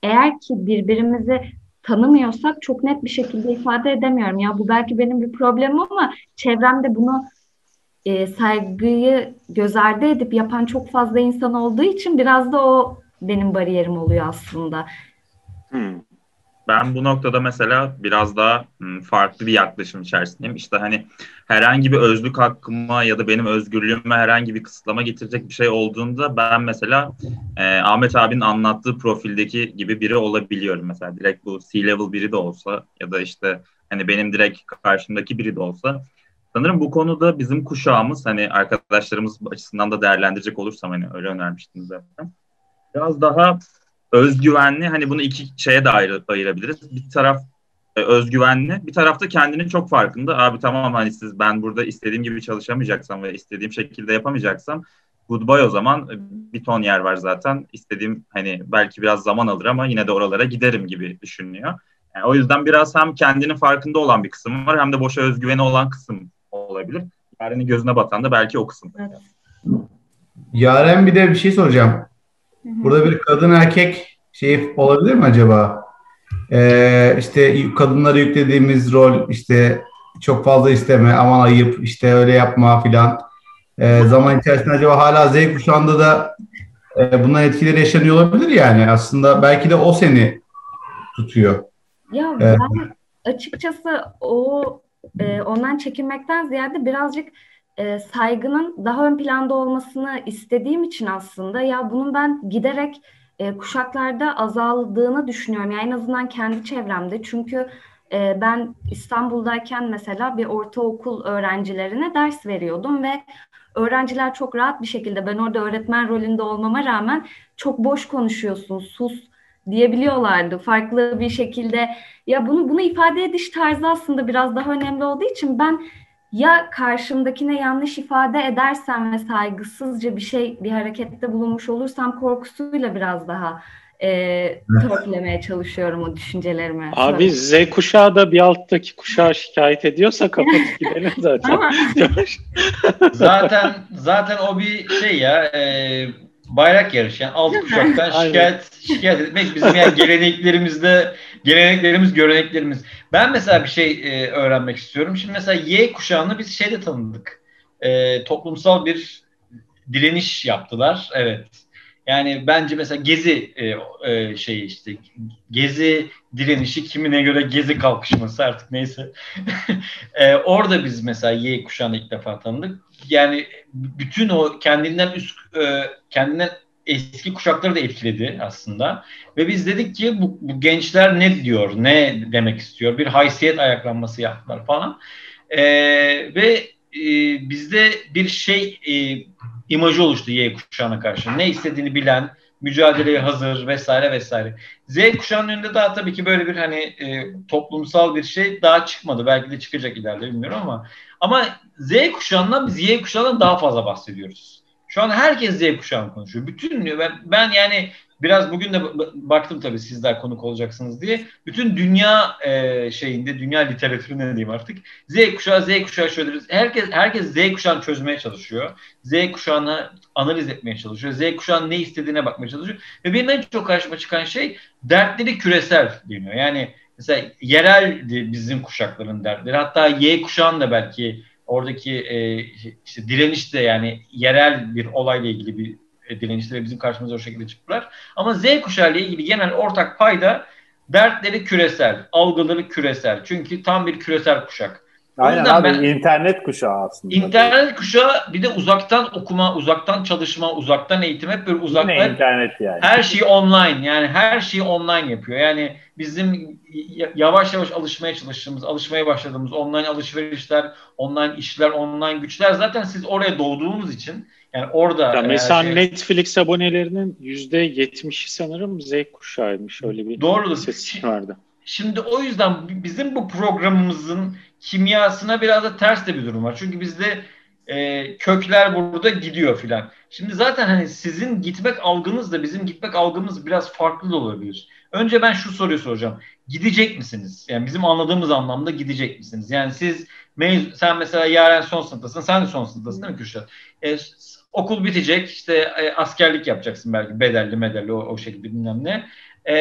S6: eğer ki birbirimizi tanımıyorsak çok net bir şekilde ifade edemiyorum. Ya bu belki benim bir problemim ama çevremde bunu e, saygıyı göz ardı edip yapan çok fazla insan olduğu için biraz da o benim bariyerim oluyor aslında.
S4: Hmm. Ben bu noktada mesela biraz daha hmm, farklı bir yaklaşım içerisindeyim. İşte hani herhangi bir özlük hakkıma ya da benim özgürlüğüme herhangi bir kısıtlama getirecek bir şey olduğunda ben mesela e, Ahmet abinin anlattığı profildeki gibi biri olabiliyorum. Mesela direkt bu C-level biri de olsa ya da işte hani benim direkt karşımdaki biri de olsa Sanırım bu konuda bizim kuşağımız hani arkadaşlarımız açısından da değerlendirecek olursam hani öyle önermiştiniz zaten. Biraz daha özgüvenli hani bunu iki şeye de ayır, ayırabiliriz. Bir taraf e, özgüvenli, bir tarafta kendinin çok farkında. Abi tamam hani siz ben burada istediğim gibi çalışamayacaksam ve istediğim şekilde yapamayacaksam goodbye o zaman bir ton yer var zaten. İstediğim hani belki biraz zaman alır ama yine de oralara giderim gibi düşünüyor. Yani o yüzden biraz hem kendinin farkında olan bir kısım var hem de boşa özgüveni olan kısım olabilir. Yaren'in gözüne batan da belki o kısım. Evet.
S3: Yaren bir de bir şey soracağım. Burada bir kadın erkek şey olabilir mi acaba? Ee, işte kadınlara yüklediğimiz rol işte çok fazla isteme, aman ayıp, işte öyle yapma filan. Ee, zaman içerisinde acaba hala Z kuşağında da e, bunların etkileri yaşanıyor olabilir yani. Aslında belki de o seni tutuyor.
S6: Ya ee, ben açıkçası o e, ondan çekinmekten ziyade birazcık e, saygının daha ön planda olmasını istediğim için aslında ya bunun ben giderek e, kuşaklarda azaldığını düşünüyorum. Yani en azından kendi çevremde. Çünkü e, ben İstanbul'dayken mesela bir ortaokul öğrencilerine ders veriyordum ve öğrenciler çok rahat bir şekilde ben orada öğretmen rolünde olmama rağmen çok boş konuşuyorsun, sus diyebiliyorlardı. Farklı bir şekilde ya bunu bunu ifade ediş tarzı aslında biraz daha önemli olduğu için ben ya karşımdakine yanlış ifade edersem ve saygısızca bir şey bir harekette bulunmuş olursam korkusuyla biraz daha e, törpülemeye çalışıyorum o düşüncelerimi.
S2: Abi Z kuşağı da bir alttaki kuşağı şikayet ediyorsa kapatıp [LAUGHS] gidelim zaten. [LAUGHS] [LAUGHS]
S1: zaten zaten o bir şey ya e, bayrak yarışı. Yani alt kuşaktan şikayet şikayet etmek bizim yani geleneklerimizde geleneklerimiz, göreneklerimiz. Ben mesela bir şey e, öğrenmek istiyorum. Şimdi mesela Y kuşağını biz şeyde tanıdık. E, toplumsal bir direniş yaptılar. Evet. Yani bence mesela Gezi e, e, şey işte Gezi direnişi kimine göre Gezi kalkışması artık neyse. [LAUGHS] e, orada biz mesela Y kuşağını ilk defa tanıdık. Yani bütün o kendinden üst e, kendinden eski kuşakları da etkiledi aslında. Ve biz dedik ki bu, bu gençler ne diyor, ne demek istiyor? Bir haysiyet ayaklanması yaptılar falan. E, ve e, bizde bir şey e, imajı oluştu Y kuşağına karşı. Ne istediğini bilen, mücadeleye hazır vesaire vesaire. Z kuşağının önünde daha tabii ki böyle bir hani e, toplumsal bir şey daha çıkmadı. Belki de çıkacak ileride bilmiyorum ama ama Z kuşağından biz Y kuşağından daha fazla bahsediyoruz. Şu an herkes Z kuşağını konuşuyor. Bütün ben, ben yani biraz bugün de baktım tabii sizler konuk olacaksınız diye. Bütün dünya e, şeyinde, dünya literatürü ne diyeyim artık. Z kuşağı, Z kuşağı şöyle herkes herkes Z kuşağını çözmeye çalışıyor. Z kuşağını analiz etmeye çalışıyor. Z kuşağının ne istediğine bakmaya çalışıyor. Ve benim en çok karşıma çıkan şey dertleri küresel deniyor. Yani mesela yerel bizim kuşakların dertleri. Hatta Y kuşağın da belki oradaki e, işte direniş de yani yerel bir olayla ilgili bir e, direnişte bizim karşımıza o şekilde çıktılar. Ama Z kuşağı ile ilgili genel ortak payda dertleri küresel, algıları küresel. Çünkü tam bir küresel kuşak.
S5: Aynen abi ben, internet kuşağı aslında.
S1: İnternet kuşağı bir de uzaktan okuma, uzaktan çalışma, uzaktan eğitim hep böyle uzaktan.
S5: Yine internet yani.
S1: Her şeyi online yani her şeyi online yapıyor. Yani bizim yavaş yavaş alışmaya çalıştığımız, alışmaya başladığımız online alışverişler, online işler, online güçler zaten siz oraya doğduğunuz için yani orada
S2: ya mesela şey... Netflix abonelerinin yüzde yetmişi sanırım Z kuşağıymış öyle bir
S1: Doğrudur.
S2: ses vardı.
S1: Şimdi o yüzden bizim bu programımızın kimyasına biraz da ters de bir durum var. Çünkü bizde e, kökler burada gidiyor filan. Şimdi zaten hani sizin gitmek algınız da bizim gitmek algımız biraz farklı da olabilir. Önce ben şu soruyu soracağım. Gidecek misiniz? Yani bizim anladığımız anlamda gidecek misiniz? Yani siz sen mesela yarın son sınıftasın. Sen de son sınıftasın değil mi Kürşat? E, okul bitecek. işte e, askerlik yapacaksın belki bedelli medelli o, o şekilde bilmem ne. E,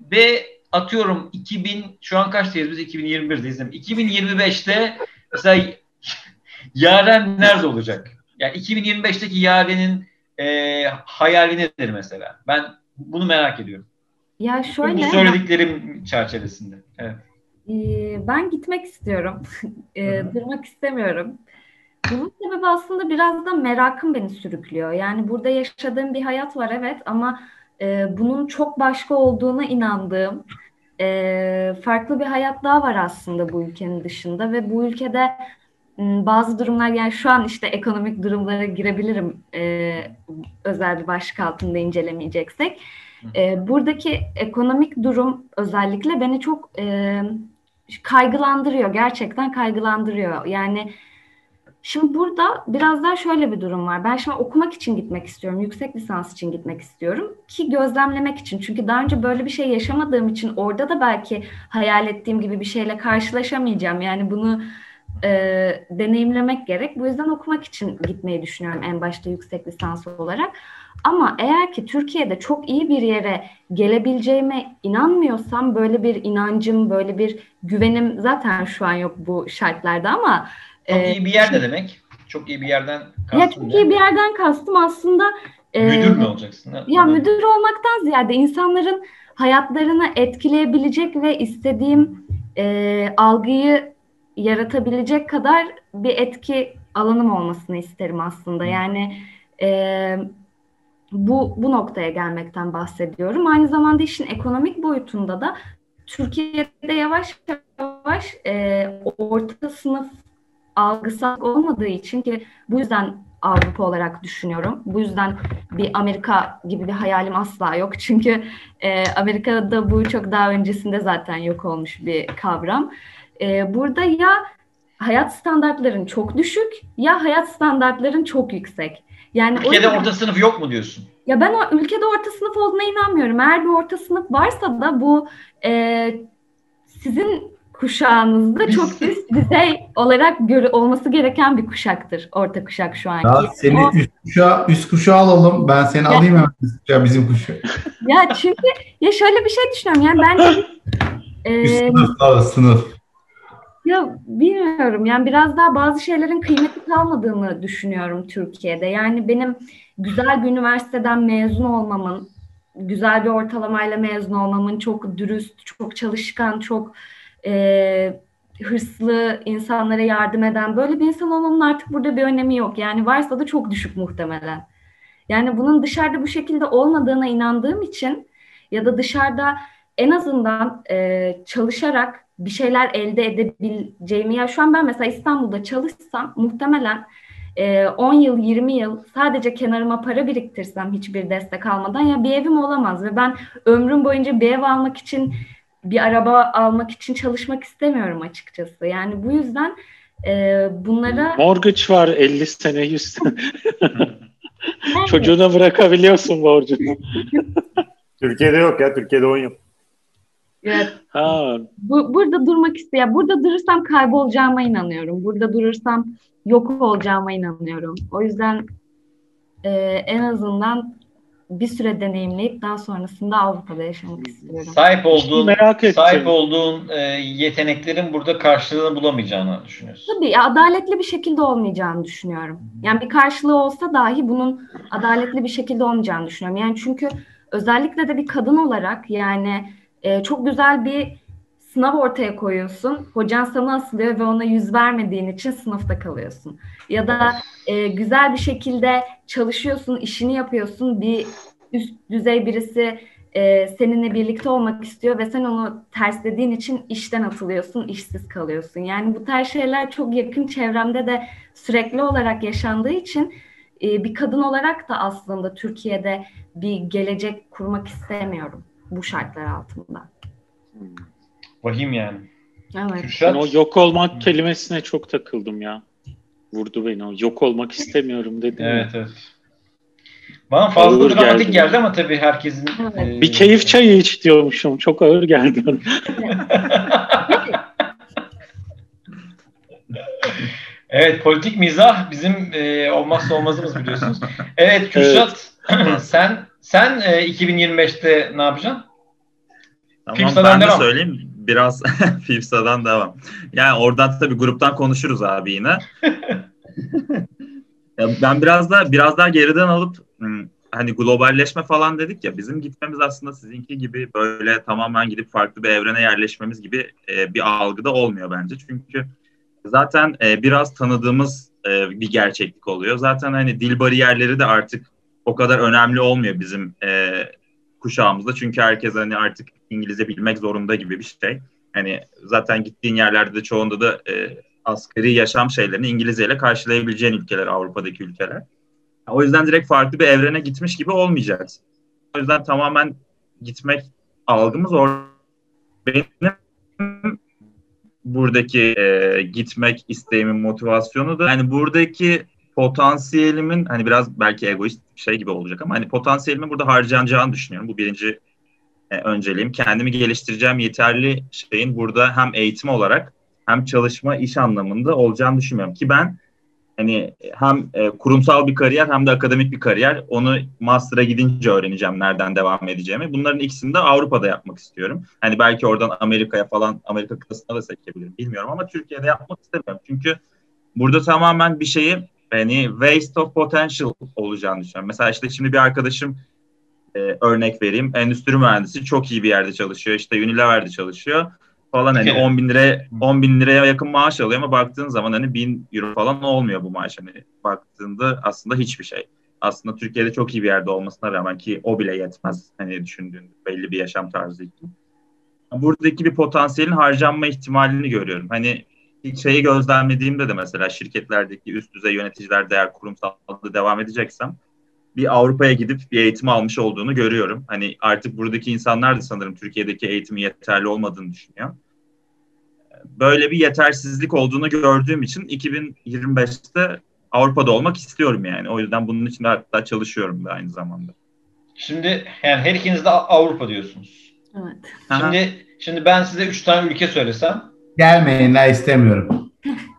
S1: ve atıyorum 2000 şu an kaçtayız biz 2021'deyiz değil mi? 2025'te mesela [LAUGHS] Yaren nerede olacak? Yani 2025'teki Yaren'in e, hayali nedir mesela? Ben bunu merak ediyorum.
S6: Ya şöyle. Bu
S1: söylediklerim çerçevesinde. Evet.
S6: Ee, ben gitmek istiyorum. [LAUGHS] ee, durmak istemiyorum. Bunun sebebi aslında biraz da merakım beni sürüklüyor. Yani burada yaşadığım bir hayat var evet ama e, bunun çok başka olduğuna inandığım e, farklı bir hayat daha var aslında bu ülkenin dışında ve bu ülkede bazı durumlar yani şu an işte ekonomik durumlara girebilirim e, özel bir başlık altında incelemeyeceksek. E, buradaki ekonomik durum özellikle beni çok e, kaygılandırıyor. Gerçekten kaygılandırıyor. Yani Şimdi burada biraz daha şöyle bir durum var. Ben şimdi okumak için gitmek istiyorum. Yüksek lisans için gitmek istiyorum. Ki gözlemlemek için. Çünkü daha önce böyle bir şey yaşamadığım için orada da belki hayal ettiğim gibi bir şeyle karşılaşamayacağım. Yani bunu e, deneyimlemek gerek. Bu yüzden okumak için gitmeyi düşünüyorum en başta yüksek lisans olarak. Ama eğer ki Türkiye'de çok iyi bir yere gelebileceğime inanmıyorsam böyle bir inancım, böyle bir güvenim zaten şu an yok bu şartlarda ama
S1: çok iyi bir yer ne demek? Çok iyi bir yerden kastım.
S6: Ya çok iyi bir yerden kastım aslında
S1: müdür mü olacaksın?
S6: Ya Onu... müdür olmaktan ziyade insanların hayatlarını etkileyebilecek ve istediğim e, algıyı yaratabilecek kadar bir etki alanım olmasını isterim aslında. Yani e, bu bu noktaya gelmekten bahsediyorum. Aynı zamanda işin ekonomik boyutunda da Türkiye'de yavaş yavaş e, orta sınıf algısal olmadığı için ki bu yüzden Avrupa olarak düşünüyorum. Bu yüzden bir Amerika gibi bir hayalim asla yok. [LAUGHS] Çünkü e, Amerika'da bu çok daha öncesinde zaten yok olmuş bir kavram. E, burada ya hayat standartların çok düşük ya hayat standartların çok yüksek.
S1: Yani ülkede yüzden, orta sınıf yok mu diyorsun?
S6: Ya ben o ülkede orta sınıf olduğuna inanmıyorum. Eğer bir orta sınıf varsa da bu e, sizin kuşağınızda çok üst düzey olarak göre olması gereken bir kuşaktır. Orta kuşak şu anki.
S3: Ya seni o... üst kuşağı, üst kuşağı alalım. Ben seni ya, alayım hemen üst kuşağı bizim kuşağı.
S6: Ya çünkü ya şöyle bir şey düşünüyorum. Yani bence
S3: e, sınıf abi sınıf.
S6: Ya bilmiyorum yani biraz daha bazı şeylerin kıymeti kalmadığını düşünüyorum Türkiye'de. Yani benim güzel bir üniversiteden mezun olmamın, güzel bir ortalamayla mezun olmamın, çok dürüst, çok çalışkan, çok e, hırslı, insanlara yardım eden böyle bir insan olmamın artık burada bir önemi yok. Yani varsa da çok düşük muhtemelen. Yani bunun dışarıda bu şekilde olmadığına inandığım için ya da dışarıda en azından e, çalışarak bir şeyler elde edebileceğimi ya şu an ben mesela İstanbul'da çalışsam muhtemelen 10 yıl 20 yıl sadece kenarıma para biriktirsem hiçbir destek almadan ya bir evim olamaz ve ben ömrüm boyunca bir ev almak için bir araba almak için çalışmak istemiyorum açıkçası. Yani bu yüzden e, bunlara...
S2: Mortgage var 50 sene 100 sene. [LAUGHS] Çocuğuna bırakabiliyorsun borcunu.
S5: Türkiye'de yok ya. Türkiye'de 10 yıl.
S6: Evet. Ha. Bu, burada durmak isteyen, burada durursam kaybolacağıma inanıyorum. Burada durursam yok olacağıma inanıyorum. O yüzden e, en azından bir süre deneyimleyip daha sonrasında Avrupa'da yaşamak istiyorum.
S1: Sahip olduğun
S2: merak ettim.
S1: sahip olduğun e, yeteneklerin burada karşılığını bulamayacağını düşünüyorsun.
S6: Tabii adaletli bir şekilde olmayacağını düşünüyorum. Yani bir karşılığı olsa dahi bunun adaletli bir şekilde olmayacağını düşünüyorum. Yani çünkü özellikle de bir kadın olarak yani e, çok güzel bir sınav ortaya koyuyorsun. Hocan sana asılıyor ve ona yüz vermediğin için sınıfta kalıyorsun. Ya da e, güzel bir şekilde çalışıyorsun, işini yapıyorsun. Bir üst düzey birisi e, seninle birlikte olmak istiyor ve sen onu terslediğin için işten atılıyorsun, işsiz kalıyorsun. Yani bu tarz şeyler çok yakın çevremde de sürekli olarak yaşandığı için e, bir kadın olarak da aslında Türkiye'de bir gelecek kurmak istemiyorum bu şartlar altında.
S1: Vahim yani.
S6: Evet.
S2: Ben
S1: Kürşat,
S2: o yok olmak kelimesine çok takıldım ya. Vurdu beni o. Yok olmak istemiyorum dedim. ya.
S1: evet evet. Bana fazla
S2: Ağır
S1: dramatik
S2: geldi.
S1: geldi ama tabii herkesin
S6: Evet.
S1: e,
S2: Bir keyif çayı iç diyormuşum. Çok ağır geldi. [LAUGHS]
S1: Evet politik mizah bizim e, olmazsa olmazımız biliyorsunuz. Evet Kürşat [CLEARS THROAT] sen sen e, 2025'te ne yapacaksın?
S4: Tamam
S1: Fifsa'dan
S4: ben de
S1: devam.
S4: söyleyeyim. Biraz [LAUGHS] Fifsa'dan devam. Yani oradan tabii gruptan konuşuruz abi yine. [LAUGHS] Ben biraz da biraz daha geriden alıp hmm, hani globalleşme falan dedik ya bizim gitmemiz aslında sizinki gibi böyle tamamen gidip farklı bir evrene yerleşmemiz gibi e, bir algıda olmuyor bence. Çünkü zaten e, biraz tanıdığımız e, bir gerçeklik oluyor. Zaten hani dil bariyerleri de artık o kadar önemli olmuyor bizim e, kuşağımızda. Çünkü herkes hani artık İngilizce bilmek zorunda gibi bir şey. Hani zaten gittiğin yerlerde de çoğunda da e, asgari yaşam şeylerini İngilizceyle karşılayabileceğin ülkeler Avrupa'daki ülkeler. O yüzden direkt farklı bir evrene gitmiş gibi olmayacağız. O yüzden tamamen gitmek algımız or benim buradaki e, gitmek isteğimin motivasyonu da yani buradaki potansiyelimin hani biraz belki egoist bir şey gibi olacak ama hani potansiyelimin burada harcanacağını düşünüyorum. Bu birinci e, önceliğim. Kendimi geliştireceğim yeterli şeyin burada hem eğitim olarak hem çalışma iş anlamında olacağını düşünmüyorum ki ben hani hem e, kurumsal bir kariyer hem de akademik bir kariyer onu master'a gidince öğreneceğim nereden devam edeceğimi. Bunların ikisini de Avrupa'da yapmak istiyorum. Hani belki oradan Amerika'ya falan Amerika kıtasına da seçebilirim bilmiyorum ama Türkiye'de yapmak istemiyorum. Çünkü burada tamamen bir şeyi hani waste of potential olacağını düşünüyorum. Mesela işte şimdi bir arkadaşım e, örnek vereyim. Endüstri mühendisi çok iyi bir yerde çalışıyor. İşte Unilever'de çalışıyor falan hani
S1: Evet.
S4: 10 bin liraya 10 bin liraya yakın maaş alıyor ama baktığın zaman hani 1000 euro falan olmuyor bu maaş hani baktığında aslında hiçbir şey. Aslında Türkiye'de çok iyi bir yerde olmasına rağmen ki o bile yetmez hani düşündüğün belli bir yaşam tarzı için. Buradaki bir potansiyelin harcanma ihtimalini görüyorum. Hani şeyi gözlemlediğimde de mesela şirketlerdeki üst düzey yöneticiler de eğer kurumsalda devam edeceksem bir Avrupa'ya gidip bir eğitim almış olduğunu görüyorum. Hani artık buradaki insanlar da sanırım Türkiye'deki eğitimi yeterli olmadığını düşünüyor. Böyle bir yetersizlik olduğunu gördüğüm için 2025'te Avrupa'da olmak istiyorum yani. O yüzden bunun için de hatta çalışıyorum da aynı zamanda.
S1: Şimdi yani her ikiniz de Avrupa diyorsunuz.
S6: Evet.
S1: Şimdi şimdi ben size üç tane ülke söylesem
S3: Gelmeyin la istemiyorum. [LAUGHS]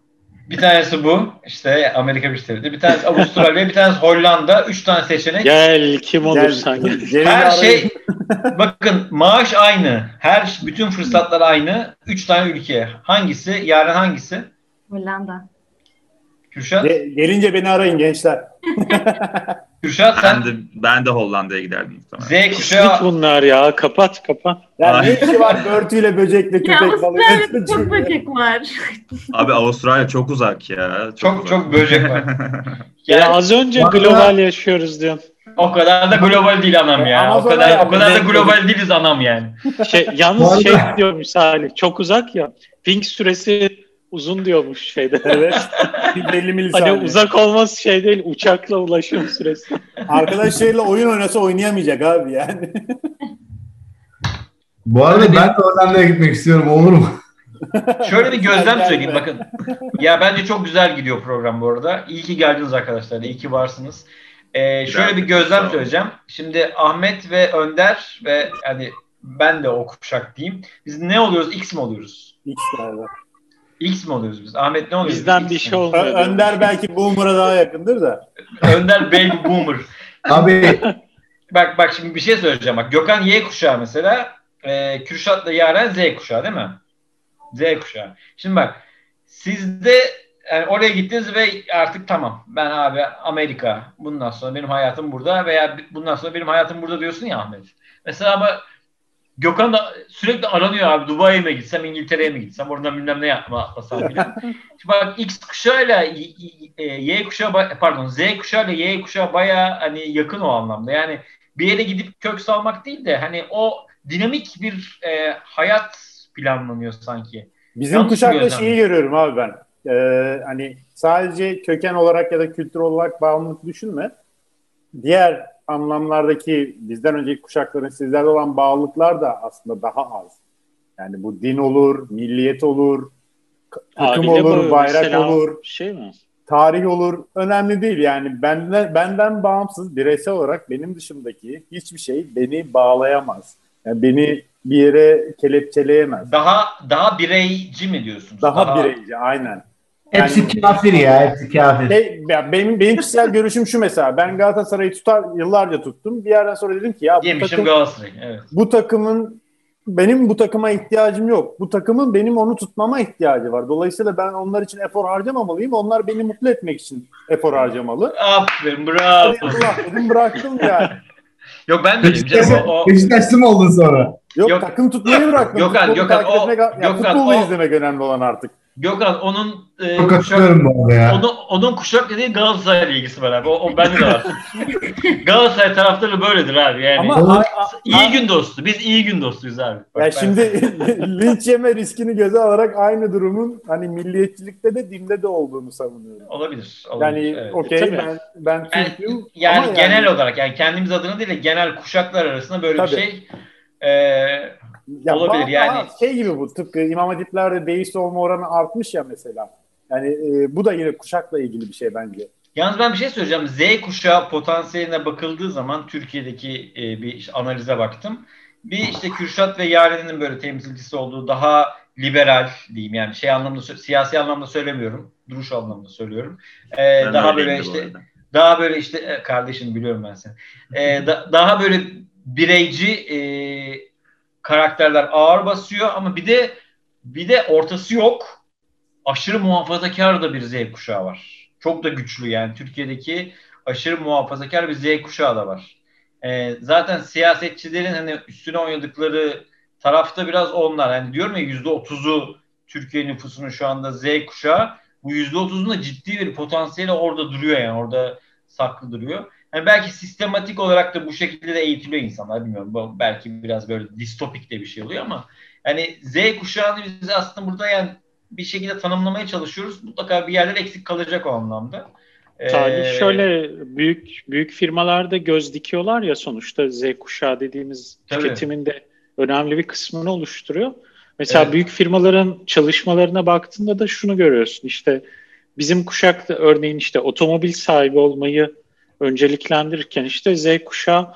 S1: bir tanesi bu işte Amerika Birleşik Devletleri, bir tanesi Avustralya, bir tanesi Hollanda, üç tane seçenek.
S2: Gel kim olursan gel.
S1: Her şey [LAUGHS] bakın maaş aynı. Her bütün fırsatlar aynı. Üç tane ülke. Hangisi? Yarın hangisi?
S6: Hollanda.
S1: Kürşat.
S5: Ge- gelince beni arayın gençler. [LAUGHS] [LAUGHS]
S1: Kürşat sen
S4: Ben de ben de Hollanda'ya giderdim muhtemelen.
S1: Z kuşağı
S2: bunlar ya. Kapat kapat.
S5: Ya ne işi var börtüyle böcekle
S6: Ya
S5: köpek balığı?
S6: Avustralya'da çok böcek var.
S4: Abi Avustralya çok uzak ya.
S1: çok
S4: uzak.
S1: çok böcek var. [LAUGHS]
S2: Ya
S1: Yani
S2: az önce
S3: Bak-
S2: global yaşıyoruz diyorsun.
S1: o kadar da global değil anam ya. O
S5: Amazon'a
S1: kadar
S5: yani
S1: o kadar da global değiliz anam yani.
S2: Şey, yalnız şey diyormuş Salih. Çok uzak ya. Ping süresi uzun diyormuş şeyde.
S5: Evet. [LAUGHS] 150
S2: Hani
S5: milisaniye.
S2: uzak olması şey değil. Uçakla ulaşım süresi.
S5: Arkadaşlarıyla oyun oynasa oynayamayacak abi yani.
S3: Bu arada
S1: Öyle
S3: ben de Hollanda'ya gitmek istiyorum olur mu? [LAUGHS]
S1: Şöyle bir gözlem söyleyeyim bakın. Ya bence çok güzel gidiyor program bu arada. İyi ki geldiniz arkadaşlar. İyi ki varsınız. Ee, şöyle bir gözlem söyleyeceğim. Şimdi Ahmet ve Önder ve hani ben de o kuşak diyeyim. Biz ne oluyoruz? X mi oluyoruz?
S5: X galiba.
S1: X mi oluyoruz biz? Ahmet ne oluyoruz?
S2: Bizden
S1: X
S2: bir şey
S5: Ö-
S2: olmuyor.
S5: Önder belki Boomer'a daha yakındır da.
S1: Önder baby [LAUGHS] boomer.
S3: Abi
S1: bak bak şimdi bir şey söyleyeceğim. Bak Gökhan Y kuşağı mesela. E, Kürşat'la Yaren Z kuşağı değil mi? Z kuşağı. Şimdi bak sizde yani oraya gittiniz ve artık tamam ben abi Amerika bundan sonra benim hayatım burada veya bundan sonra benim hayatım burada diyorsun ya Ahmet. Mesela ama Gökhan da sürekli aranıyor abi Dubai'ye mi gitsem İngiltere'ye mi gitsem oradan bilmem ne yapma atlasam filan. [LAUGHS] bak X kuşağıyla Y kuşağı pardon Z kuşağıyla Y kuşağı baya hani yakın o anlamda. Yani bir yere gidip kök salmak değil de hani o dinamik bir e, hayat planlanıyor sanki.
S5: Bizim Yanlış kuşakta şeyi görüyorum abi ben. Ee, hani sadece köken olarak ya da kültür olarak bağımlılık düşünme. Diğer anlamlardaki bizden önceki kuşakların sizlerle olan bağlılıklar da aslında daha az. Yani bu din olur, milliyet olur, takım olur, bayrak olur.
S2: Şey mi?
S5: Tarih olur. Önemli değil yani benden benden bağımsız bireysel olarak benim dışımdaki hiçbir şey beni bağlayamaz. Yani beni bir yere kelepçeleyemez.
S1: Daha daha bireyci mi diyorsunuz?
S5: Daha, daha... bireyci aynen.
S3: Hepsi yani, kafir ya, hepsi kafir.
S5: Ya benim, benim kişisel [LAUGHS] görüşüm şu mesela. Ben Galatasaray'ı tutar, yıllarca tuttum. Bir yerden sonra dedim ki ya
S1: bu, takım, Galatasaray, evet.
S5: bu takımın benim bu takıma ihtiyacım yok. Bu takımın benim onu tutmama ihtiyacı var. Dolayısıyla ben onlar için efor harcamamalıyım. Onlar beni mutlu etmek için efor harcamalı.
S1: Aferin bravo.
S5: Allah dedim bıraktım yani. [LAUGHS]
S1: Yok ben de
S3: Beşiktaşlı, o... Beşiktaşlı mı oldun sonra?
S5: Yok, yok takım tutmayı bıraktım.
S1: Gökhan, Gökhan, o,
S5: etmek, ya, Gökhan, futbolu o, izlemek önemli olan artık.
S1: Gökhan onun
S3: e, Çok kuşak, bu ya.
S1: Onun, onun kuşak dediği Galatasaray'la ilgisi var abi. O, o bende de var. [LAUGHS] Galatasaray taraftarı böyledir abi. Yani Ama, a, a, iyi gün dostu. Biz iyi gün dostuyuz abi.
S5: Bak, ya şimdi [LAUGHS] linç yeme riskini göze alarak aynı durumun hani milliyetçilikte de dinde de olduğunu savunuyorum.
S1: Olabilir. olabilir
S5: yani evet. okey ben ben
S1: Türk'üm. Yani, yani genel yani, olarak yani kendimiz adına değil de genel kuşaklar arasında böyle Tabii. bir şey e, ya Olabilir yani.
S5: Şey gibi bu tıpkı İmam Hatipler'de deist olma oranı artmış ya mesela. Yani e, bu da yine kuşakla ilgili bir şey bence.
S1: Yalnız ben bir şey söyleyeceğim. Z kuşağı potansiyeline bakıldığı zaman Türkiye'deki e, bir işte analize baktım. Bir işte Kürşat ve Yaren'in böyle temsilcisi olduğu daha liberal diyeyim yani şey anlamda siyasi anlamda söylemiyorum. Duruş anlamda söylüyorum. Ee, daha böyle işte daha böyle işte kardeşim biliyorum ben seni. Ee, da, daha böyle bireyci e, karakterler ağır basıyor ama bir de bir de ortası yok. Aşırı muhafazakar da bir Z kuşağı var. Çok da güçlü yani Türkiye'deki aşırı muhafazakar bir Z kuşağı da var. Ee, zaten siyasetçilerin hani üstüne oynadıkları tarafta biraz onlar. Yani diyorum ya yüzde otuzu Türkiye nüfusunun şu anda Z kuşağı. Bu yüzde otuzun da ciddi bir potansiyeli orada duruyor yani. Orada saklı duruyor. Yani belki sistematik olarak da bu şekilde de eğitiliyor insanlar bilmiyorum. Bu belki biraz böyle distopik de bir şey oluyor ama yani Z kuşağını biz aslında burada yani bir şekilde tanımlamaya çalışıyoruz. Mutlaka bir yerler eksik kalacak o anlamda.
S2: Tabii ee, şöyle büyük büyük firmalarda göz dikiyorlar ya sonuçta Z kuşağı dediğimiz tabii. tüketimin de önemli bir kısmını oluşturuyor. Mesela evet. büyük firmaların çalışmalarına baktığında da şunu görüyorsun. İşte bizim kuşakta örneğin işte otomobil sahibi olmayı önceliklendirirken işte Z kuşağı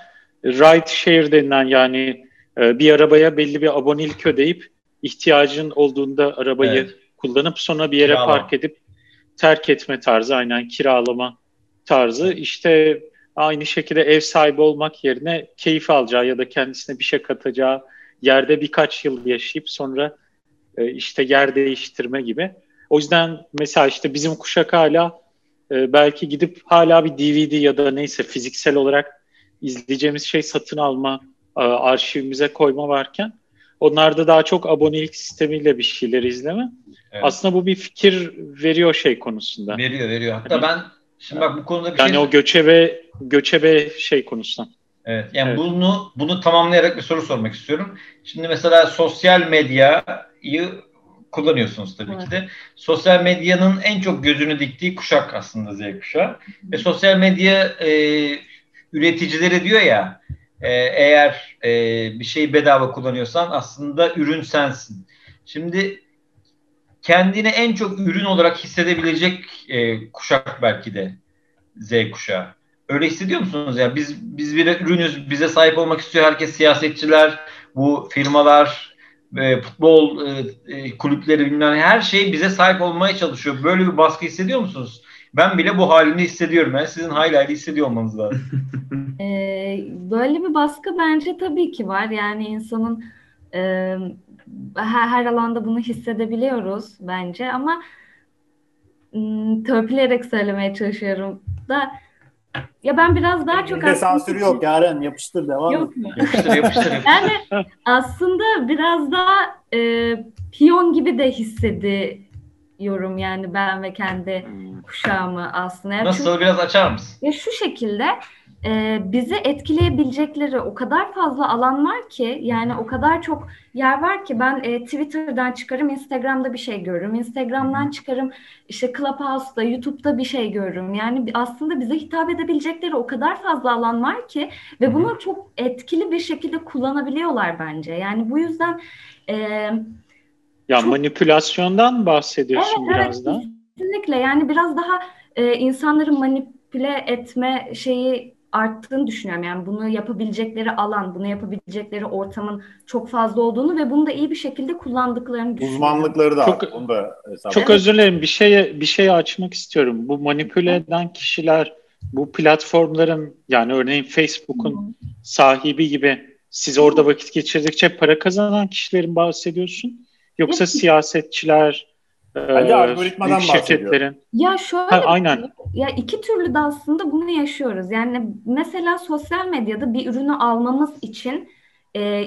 S2: ride share denilen yani e, bir arabaya belli bir abonelik ödeyip ihtiyacın olduğunda arabayı evet. kullanıp sonra bir yere Kiralama. park edip terk etme tarzı aynen kiralama tarzı işte aynı şekilde ev sahibi olmak yerine keyif alacağı ya da kendisine bir şey katacağı yerde birkaç yıl yaşayıp sonra e, işte yer değiştirme gibi. O yüzden mesela işte bizim kuşak hala e, belki gidip hala bir DVD ya da neyse fiziksel olarak izleyeceğimiz şey satın alma, e, arşivimize koyma varken onlarda daha çok abonelik sistemiyle bir şeyler izleme. Evet. Aslında bu bir fikir veriyor şey konusunda.
S1: Veriyor, veriyor. Hatta hani, ben şimdi bak bu konuda bir
S2: yani
S1: şey...
S2: Yani o göçebe göçebe şey konusunda.
S1: Evet. Yani evet. bunu bunu tamamlayarak bir soru sormak istiyorum. Şimdi mesela sosyal medyayı kullanıyorsunuz tabii evet. ki de. Sosyal medyanın en çok gözünü diktiği kuşak aslında Z kuşağı. Ve sosyal medya e, üreticileri diyor ya e, eğer e, bir şeyi bedava kullanıyorsan aslında ürün sensin. Şimdi kendini en çok ürün olarak hissedebilecek e, kuşak belki de Z kuşağı. Öyle hissediyor musunuz ya? Biz biz bir ürünüz, bize sahip olmak istiyor herkes siyasetçiler, bu firmalar, e, futbol e, e, kulüpleri bilmem her şey bize sahip olmaya çalışıyor. Böyle bir baskı hissediyor musunuz? Ben bile bu halini hissediyorum. Ben sizin hayli hissediyor olmanız lazım.
S6: ee, [LAUGHS] böyle bir baskı bence tabii ki var. Yani insanın e, her, her alanda bunu hissedebiliyoruz bence ama m, törpülerek söylemeye çalışıyorum da ya ben biraz daha çok
S5: Bizde sansür yok Yaren yapıştır devam.
S6: Yok mu?
S1: Yapıştır yapıştır.
S6: Yani aslında biraz daha e, piyon gibi de hissediyorum yani ben ve kendi kuşağımı aslında. Yani çünkü-
S1: Nasıl biraz açar mısın?
S6: ya şu şekilde e, bizi etkileyebilecekleri o kadar fazla alan var ki yani o kadar çok yer var ki ben e, Twitter'dan çıkarım Instagram'da bir şey görürüm. Instagram'dan çıkarım işte Clubhouse'da, YouTube'da bir şey görürüm. Yani aslında bize hitap edebilecekleri o kadar fazla alan var ki ve bunu çok etkili bir şekilde kullanabiliyorlar bence. Yani bu yüzden e,
S2: Ya
S6: Çok-
S2: manipülasyondan bahsediyorsun
S6: Evet,
S2: biraz
S6: evet,
S2: da.
S6: Kesinlikle yani biraz daha e, insanları manipüle etme şeyi arttığını düşünüyorum. Yani bunu yapabilecekleri alan, bunu yapabilecekleri ortamın çok fazla olduğunu ve bunu da iyi bir şekilde kullandıklarını düşünüyorum.
S5: Uzmanlıkları da
S2: Çok-
S5: var. Onu da hesap
S2: Çok özür dilerim. Bir şeye bir şey açmak istiyorum. Bu manipüle eden kişiler bu platformların yani örneğin Facebook'un sahibi gibi siz orada vakit geçirdikçe para kazanan kişilerin bahsediyorsun. Yoksa
S6: Yok.
S2: Siyasetçiler, e,
S5: Bence algoritmadan bahsediyor.
S2: şirketlerin.
S6: Ya şöyle
S2: Ha, aynen.
S6: ya iki türlü de aslında bunu yaşıyoruz. Yani mesela sosyal medyada bir ürünü almamız için e,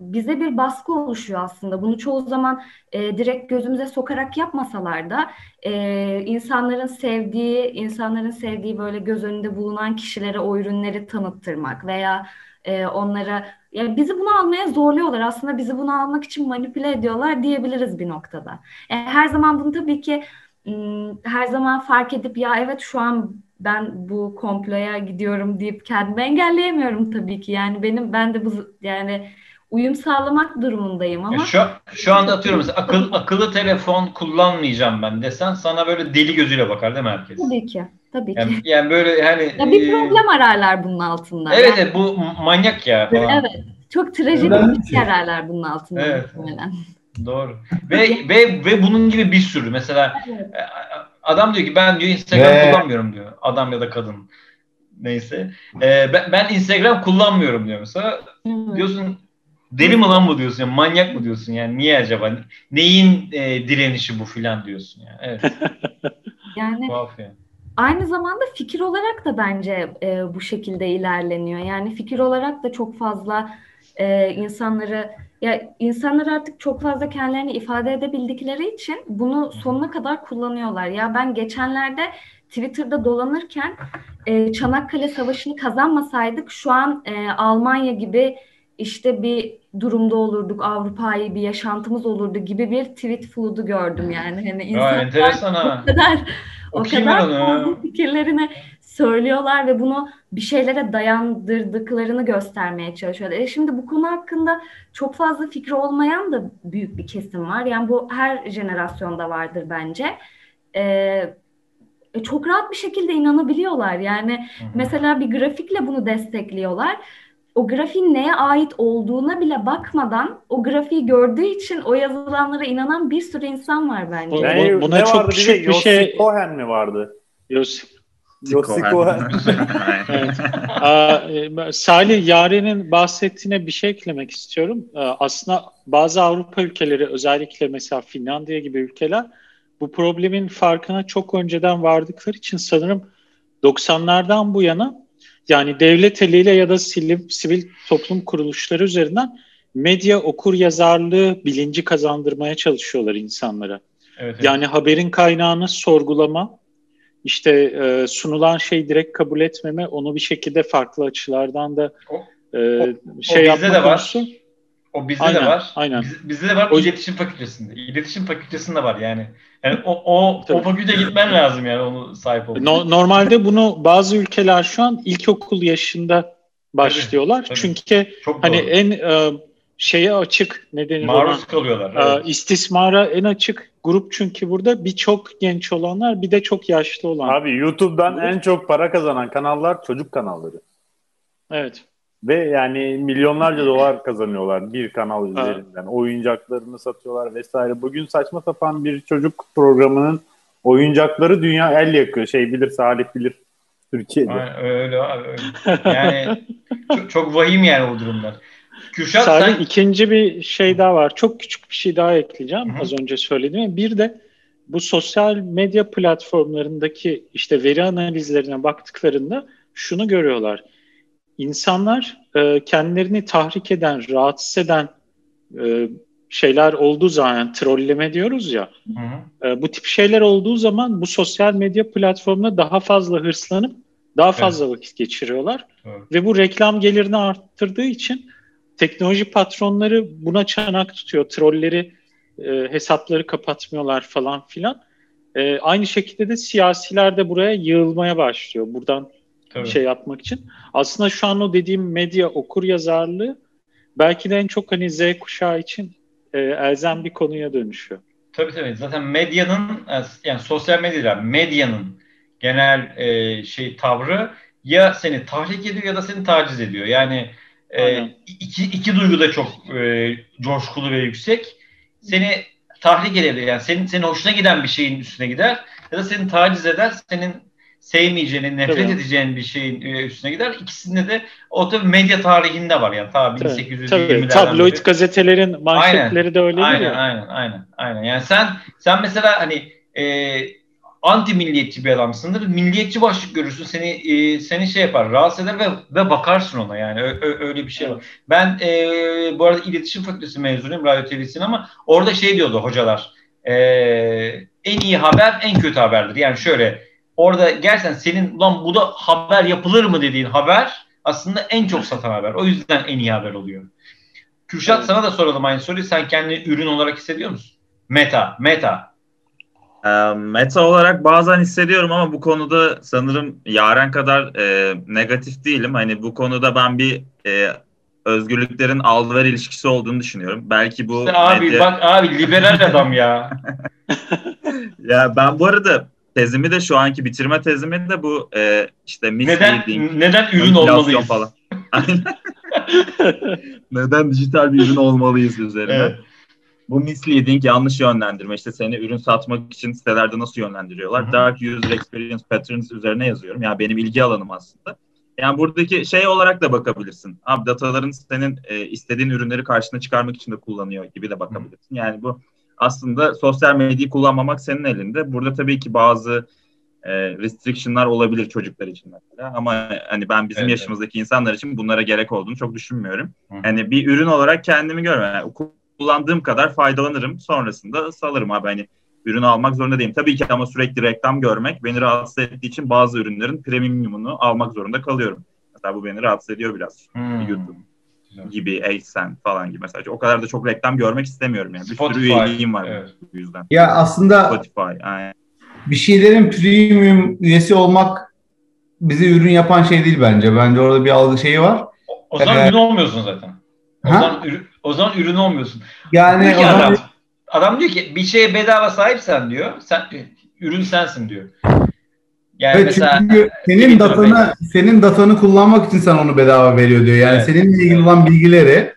S6: bize bir baskı oluşuyor aslında. Bunu çoğu zaman e, direkt gözümüze sokarak yapmasalar da e, insanların sevdiği, insanların sevdiği böyle göz önünde bulunan kişilere o ürünleri tanıttırmak veya e, onlara ya bizi bunu almaya zorluyorlar. Aslında bizi bunu almak için manipüle ediyorlar diyebiliriz bir noktada. E, her zaman bunu tabii ki her zaman fark edip ya evet şu an ben bu komploya gidiyorum deyip kendimi engelleyemiyorum tabii ki. Yani benim ben de bu yani uyum sağlamak durumundayım
S1: Ya
S6: ama
S1: Şu, şu anda atıyorum mesela akıl, akıllı telefon kullanmayacağım ben desen sana böyle deli gözüyle bakar değil mi herkes?
S6: tabii ki. Tabii ki.
S1: Yani, yani böyle hani
S6: Ya bir
S1: e,
S6: problem ararlar bunun altında.
S1: Evet,
S6: Yani-
S1: evet bu manyak ya falan.
S6: evet. Çok trajik bir şey ararlar bunun altında
S1: Evet.
S6: muhtemelen.
S1: Doğru. Ve ve ve bunun gibi bir sürü mesela
S6: Evet.
S1: e, adam diyor ki ben diyor Instagram
S3: Ve-
S1: kullanmıyorum diyor. Adam ya da kadın. Neyse. E, ben, ben Instagram kullanmıyorum diyor mesela.
S6: Evet.
S1: Diyorsun deli mi lan bu diyorsun? Yani, manyak mı diyorsun? Yani niye acaba? Neyin e, direnişi bu filan diyorsun yani. Evet. [LAUGHS]
S6: Yani
S1: Tuhaf yani.
S6: Aynı zamanda fikir olarak da bence e, bu şekilde ilerleniyor. Yani fikir olarak da çok fazla e, insanları ya insanlar artık çok fazla kendilerini ifade edebildikleri için bunu sonuna kadar kullanıyorlar. Ya ben geçenlerde Twitter'da dolanırken e, Çanakkale Savaşı'nı kazanmasaydık şu an e, Almanya gibi işte bir durumda olurduk, Avrupa'yı bir yaşantımız olurdu gibi bir tweet flood'u gördüm yani. Hani
S1: Ya,
S6: insanlar
S1: enteresan ha.
S6: o kadar o
S1: Okuyayım
S6: kadar
S1: ya.
S6: fikirlerini söylüyorlar ve bunu bir şeylere dayandırdıklarını göstermeye çalışıyorlar. E şimdi bu konu hakkında çok fazla fikri olmayan da büyük bir kesim var. Yani bu her jenerasyonda vardır bence. E, e, çok rahat bir şekilde inanabiliyorlar. Yani
S1: Hı hı.
S6: mesela bir grafikle bunu destekliyorlar. O grafiğin neye ait olduğuna bile bakmadan o grafiği gördüğü için o yazılanlara inanan bir sürü insan var bence.
S2: Bu-
S5: Ne,
S2: buna
S5: ne
S2: çok
S5: vardı bir
S2: küçük bir
S5: Yossi
S2: şey-
S5: Cohen mi vardı?
S2: Yos-
S5: Yossi Cohen. [LAUGHS]
S2: Evet. Aa, e, Salih Yaren'in bahsettiğine bir şey eklemek istiyorum. Aslında bazı Avrupa ülkeleri özellikle mesela Finlandiya gibi ülkeler bu problemin farkına çok önceden vardıkları için sanırım 90'lardan bu yana yani devlet eliyle ya da sivil, sivil toplum kuruluşları üzerinden medya okur yazarlığı bilinci kazandırmaya çalışıyorlar insanlara.
S1: Evet, evet.
S2: Yani haberin kaynağını sorgulama, işte e, sunulan şeyi direkt kabul etmeme, onu bir şekilde farklı açılardan da
S1: O-
S2: e, şey
S1: bizde
S2: yapma
S1: de var.
S2: konusu.
S1: O bizde
S2: Aynen,
S1: de var.
S2: aynen.
S1: Biz- bizde de var
S2: O-
S1: iletişim fakültesinde. İletişim fakültesinde var yani. Yani o o, o
S2: Tabii.
S1: fakülte gitmen lazım yani onu sahip olmak.
S2: No- normalde bunu bazı ülkeler şu an ilkokul yaşında başlıyorlar.
S1: tabii.
S2: Çünkü
S1: Çok
S2: hani
S1: doğru.
S2: en e, şeye açık ne denir ona?
S1: Maruz kalıyorlar.
S2: E,
S1: Evet.
S2: istismara en açık grup çünkü burada birçok genç olanlar bir de çok yaşlı olan.
S5: Abi YouTube'dan
S2: Evet.
S5: en çok para kazanan kanallar çocuk kanalları.
S2: Evet.
S5: Ve yani milyonlarca dolar kazanıyorlar bir kanal
S2: Evet.
S5: üzerinden. Oyuncaklarını satıyorlar vesaire. Bugün saçma sapan bir çocuk programının oyuncakları dünya el yakıyor. Şey bilir Salih bilir. Türkiye'de.
S1: Aynen, öyle abi öyle. Yani çok, çok vahim yani o durumlar. Kürşat
S2: Sadece
S1: sen
S2: ikinci bir şey daha var. Çok küçük bir şey daha ekleyeceğim
S1: Hı hı.
S2: az önce söylediğim. Bir de bu sosyal medya platformlarındaki işte veri analizlerine baktıklarında şunu görüyorlar. İnsanlar e, kendilerini tahrik eden, rahatsız eden e, şeyler olduğu zaman yani trolleme diyoruz ya.
S1: Hı hı.
S2: e, bu tip şeyler olduğu zaman bu sosyal medya platformuna daha fazla hırslanıp daha fazla vakit geçiriyorlar.
S1: Doğru.
S2: Ve bu reklam gelirini arttırdığı için teknoloji patronları buna çanak tutuyor. Trolleri e, hesapları kapatmıyorlar falan filan. E, aynı şekilde de siyasiler de buraya yığılmaya başlıyor. Buradan
S1: Tabii.
S2: şey yapmak için. Aslında şu an o dediğim medya okur yazarlığı belki de en çok hani Z kuşağı için e, elzem bir konuya dönüşüyor.
S1: Tabii tabii. Zaten medyanın yani sosyal medya medyanın genel e, şey tavrı ya seni tahrik ediyor ya da seni taciz ediyor. Yani e, iki, iki duygu da çok e, coşkulu ve yüksek. Seni tahrik edebilir. Yani senin senin hoşuna giden bir şeyin üstüne gider ya da seni taciz eder. Senin sevmeyeceğin, nefret
S2: Tabii.
S1: edeceğin bir şeyin e, üstüne gider. İkisinde de o tabii medya tarihinde var yani ta
S2: Tabii,
S1: 1820'lerden
S2: tabii.
S1: beri.
S2: Tabloid gazetelerin manşetleri de öyle
S1: Aynen,
S2: ya.
S1: aynen, aynen, aynen. Yani sen sen mesela hani e, anti milliyetçi bir adamsındır. Milliyetçi başlık görürsün. Seni e, seni şey yapar, rahatsız eder ve ve bakarsın ona yani. Ö- ö- öyle bir şey var. Ben e, bu arada iletişim fakültesi mezunuyum radyo televizyon ama orada şey diyordu hocalar. E, en iyi haber en kötü haberdir. Yani şöyle orada gerçekten senin ulan bu da haber yapılır mı dediğin haber aslında en çok satan haber. O yüzden en iyi haber oluyor. Kürşat
S2: Evet.
S1: sana da soralım aynı soruyu. Sen kendini ürün olarak hissediyor musun? Meta, meta.
S4: Ee, meta olarak bazen hissediyorum ama bu konuda sanırım Yaren kadar e, negatif değilim. Hani bu konuda ben bir e, özgürlüklerin al-ver ilişkisi olduğunu düşünüyorum. Belki bu
S1: İşte abi
S4: medya-
S1: bak abi liberal adam ya. [LAUGHS]
S4: Ya ben bu arada tezimi de şu anki bitirme tezimi de bu e, işte
S1: neden
S4: misleading,
S1: neden ürün olmalıyız?
S4: falan. [LAUGHS] Neden dijital bir ürün olmalıyız üzerine.
S1: Evet.
S4: Bu misleading yanlış yönlendirme işte seni ürün satmak için sitelerde nasıl yönlendiriyorlar?
S1: Hı hı.
S4: Dark User Experience Patterns üzerine yazıyorum. Yani benim ilgi alanım aslında. Yani buradaki şey olarak da bakabilirsin. Abi dataların senin e, istediğin ürünleri karşına çıkarmak için de kullanıyor gibi de bakabilirsin. Yani bu aslında sosyal medyayı kullanmamak senin elinde. Burada tabii ki bazı e, restriction'lar olabilir çocuklar için mesela. Ama hani ben bizim
S1: Evet,
S4: yaşımızdaki insanlar için bunlara gerek olduğunu çok düşünmüyorum.
S1: Hı.
S4: Yani bir ürün olarak kendimi görmem. Yani kullandığım kadar faydalanırım. Sonrasında salarım abi hani ürün almak zorunda değilim. Tabii ki ama sürekli reklam görmek beni rahatsız ettiği için bazı ürünlerin premiumunu almak zorunda kalıyorum. Mesela bu beni rahatsız ediyor biraz.
S1: Hmm.
S4: YouTube
S1: Güzel.
S4: gibi, AdSense falan gibi mesela. O kadar da çok reklam görmek istemiyorum yani. Bir
S1: Spotify,
S4: sürü üyeliğim var
S1: evet.
S4: bu yüzden.
S3: Ya aslında
S4: Spotify. Aynen.
S3: bir şeylerin premium üyesi olmak bizi ürün yapan şey değil bence. Bence orada bir algı şeyi var.
S1: O, o zaman
S3: Evet.
S1: ürün olmuyorsun zaten. O
S3: Ha?
S1: zaman, ürün, o zaman ürün olmuyorsun.
S3: Yani
S1: Diyor
S3: o
S1: ki
S3: zaman-
S1: adam, adam diyor ki bir şeye bedava sahipsen diyor. Sen ürün sensin diyor. Yani
S3: Evet,
S1: mesela
S3: çünkü senin datanı senin datanı kullanmak için sana onu bedava veriyor diyor. Yani
S1: Evet.
S3: seninle ilgili olan bilgileri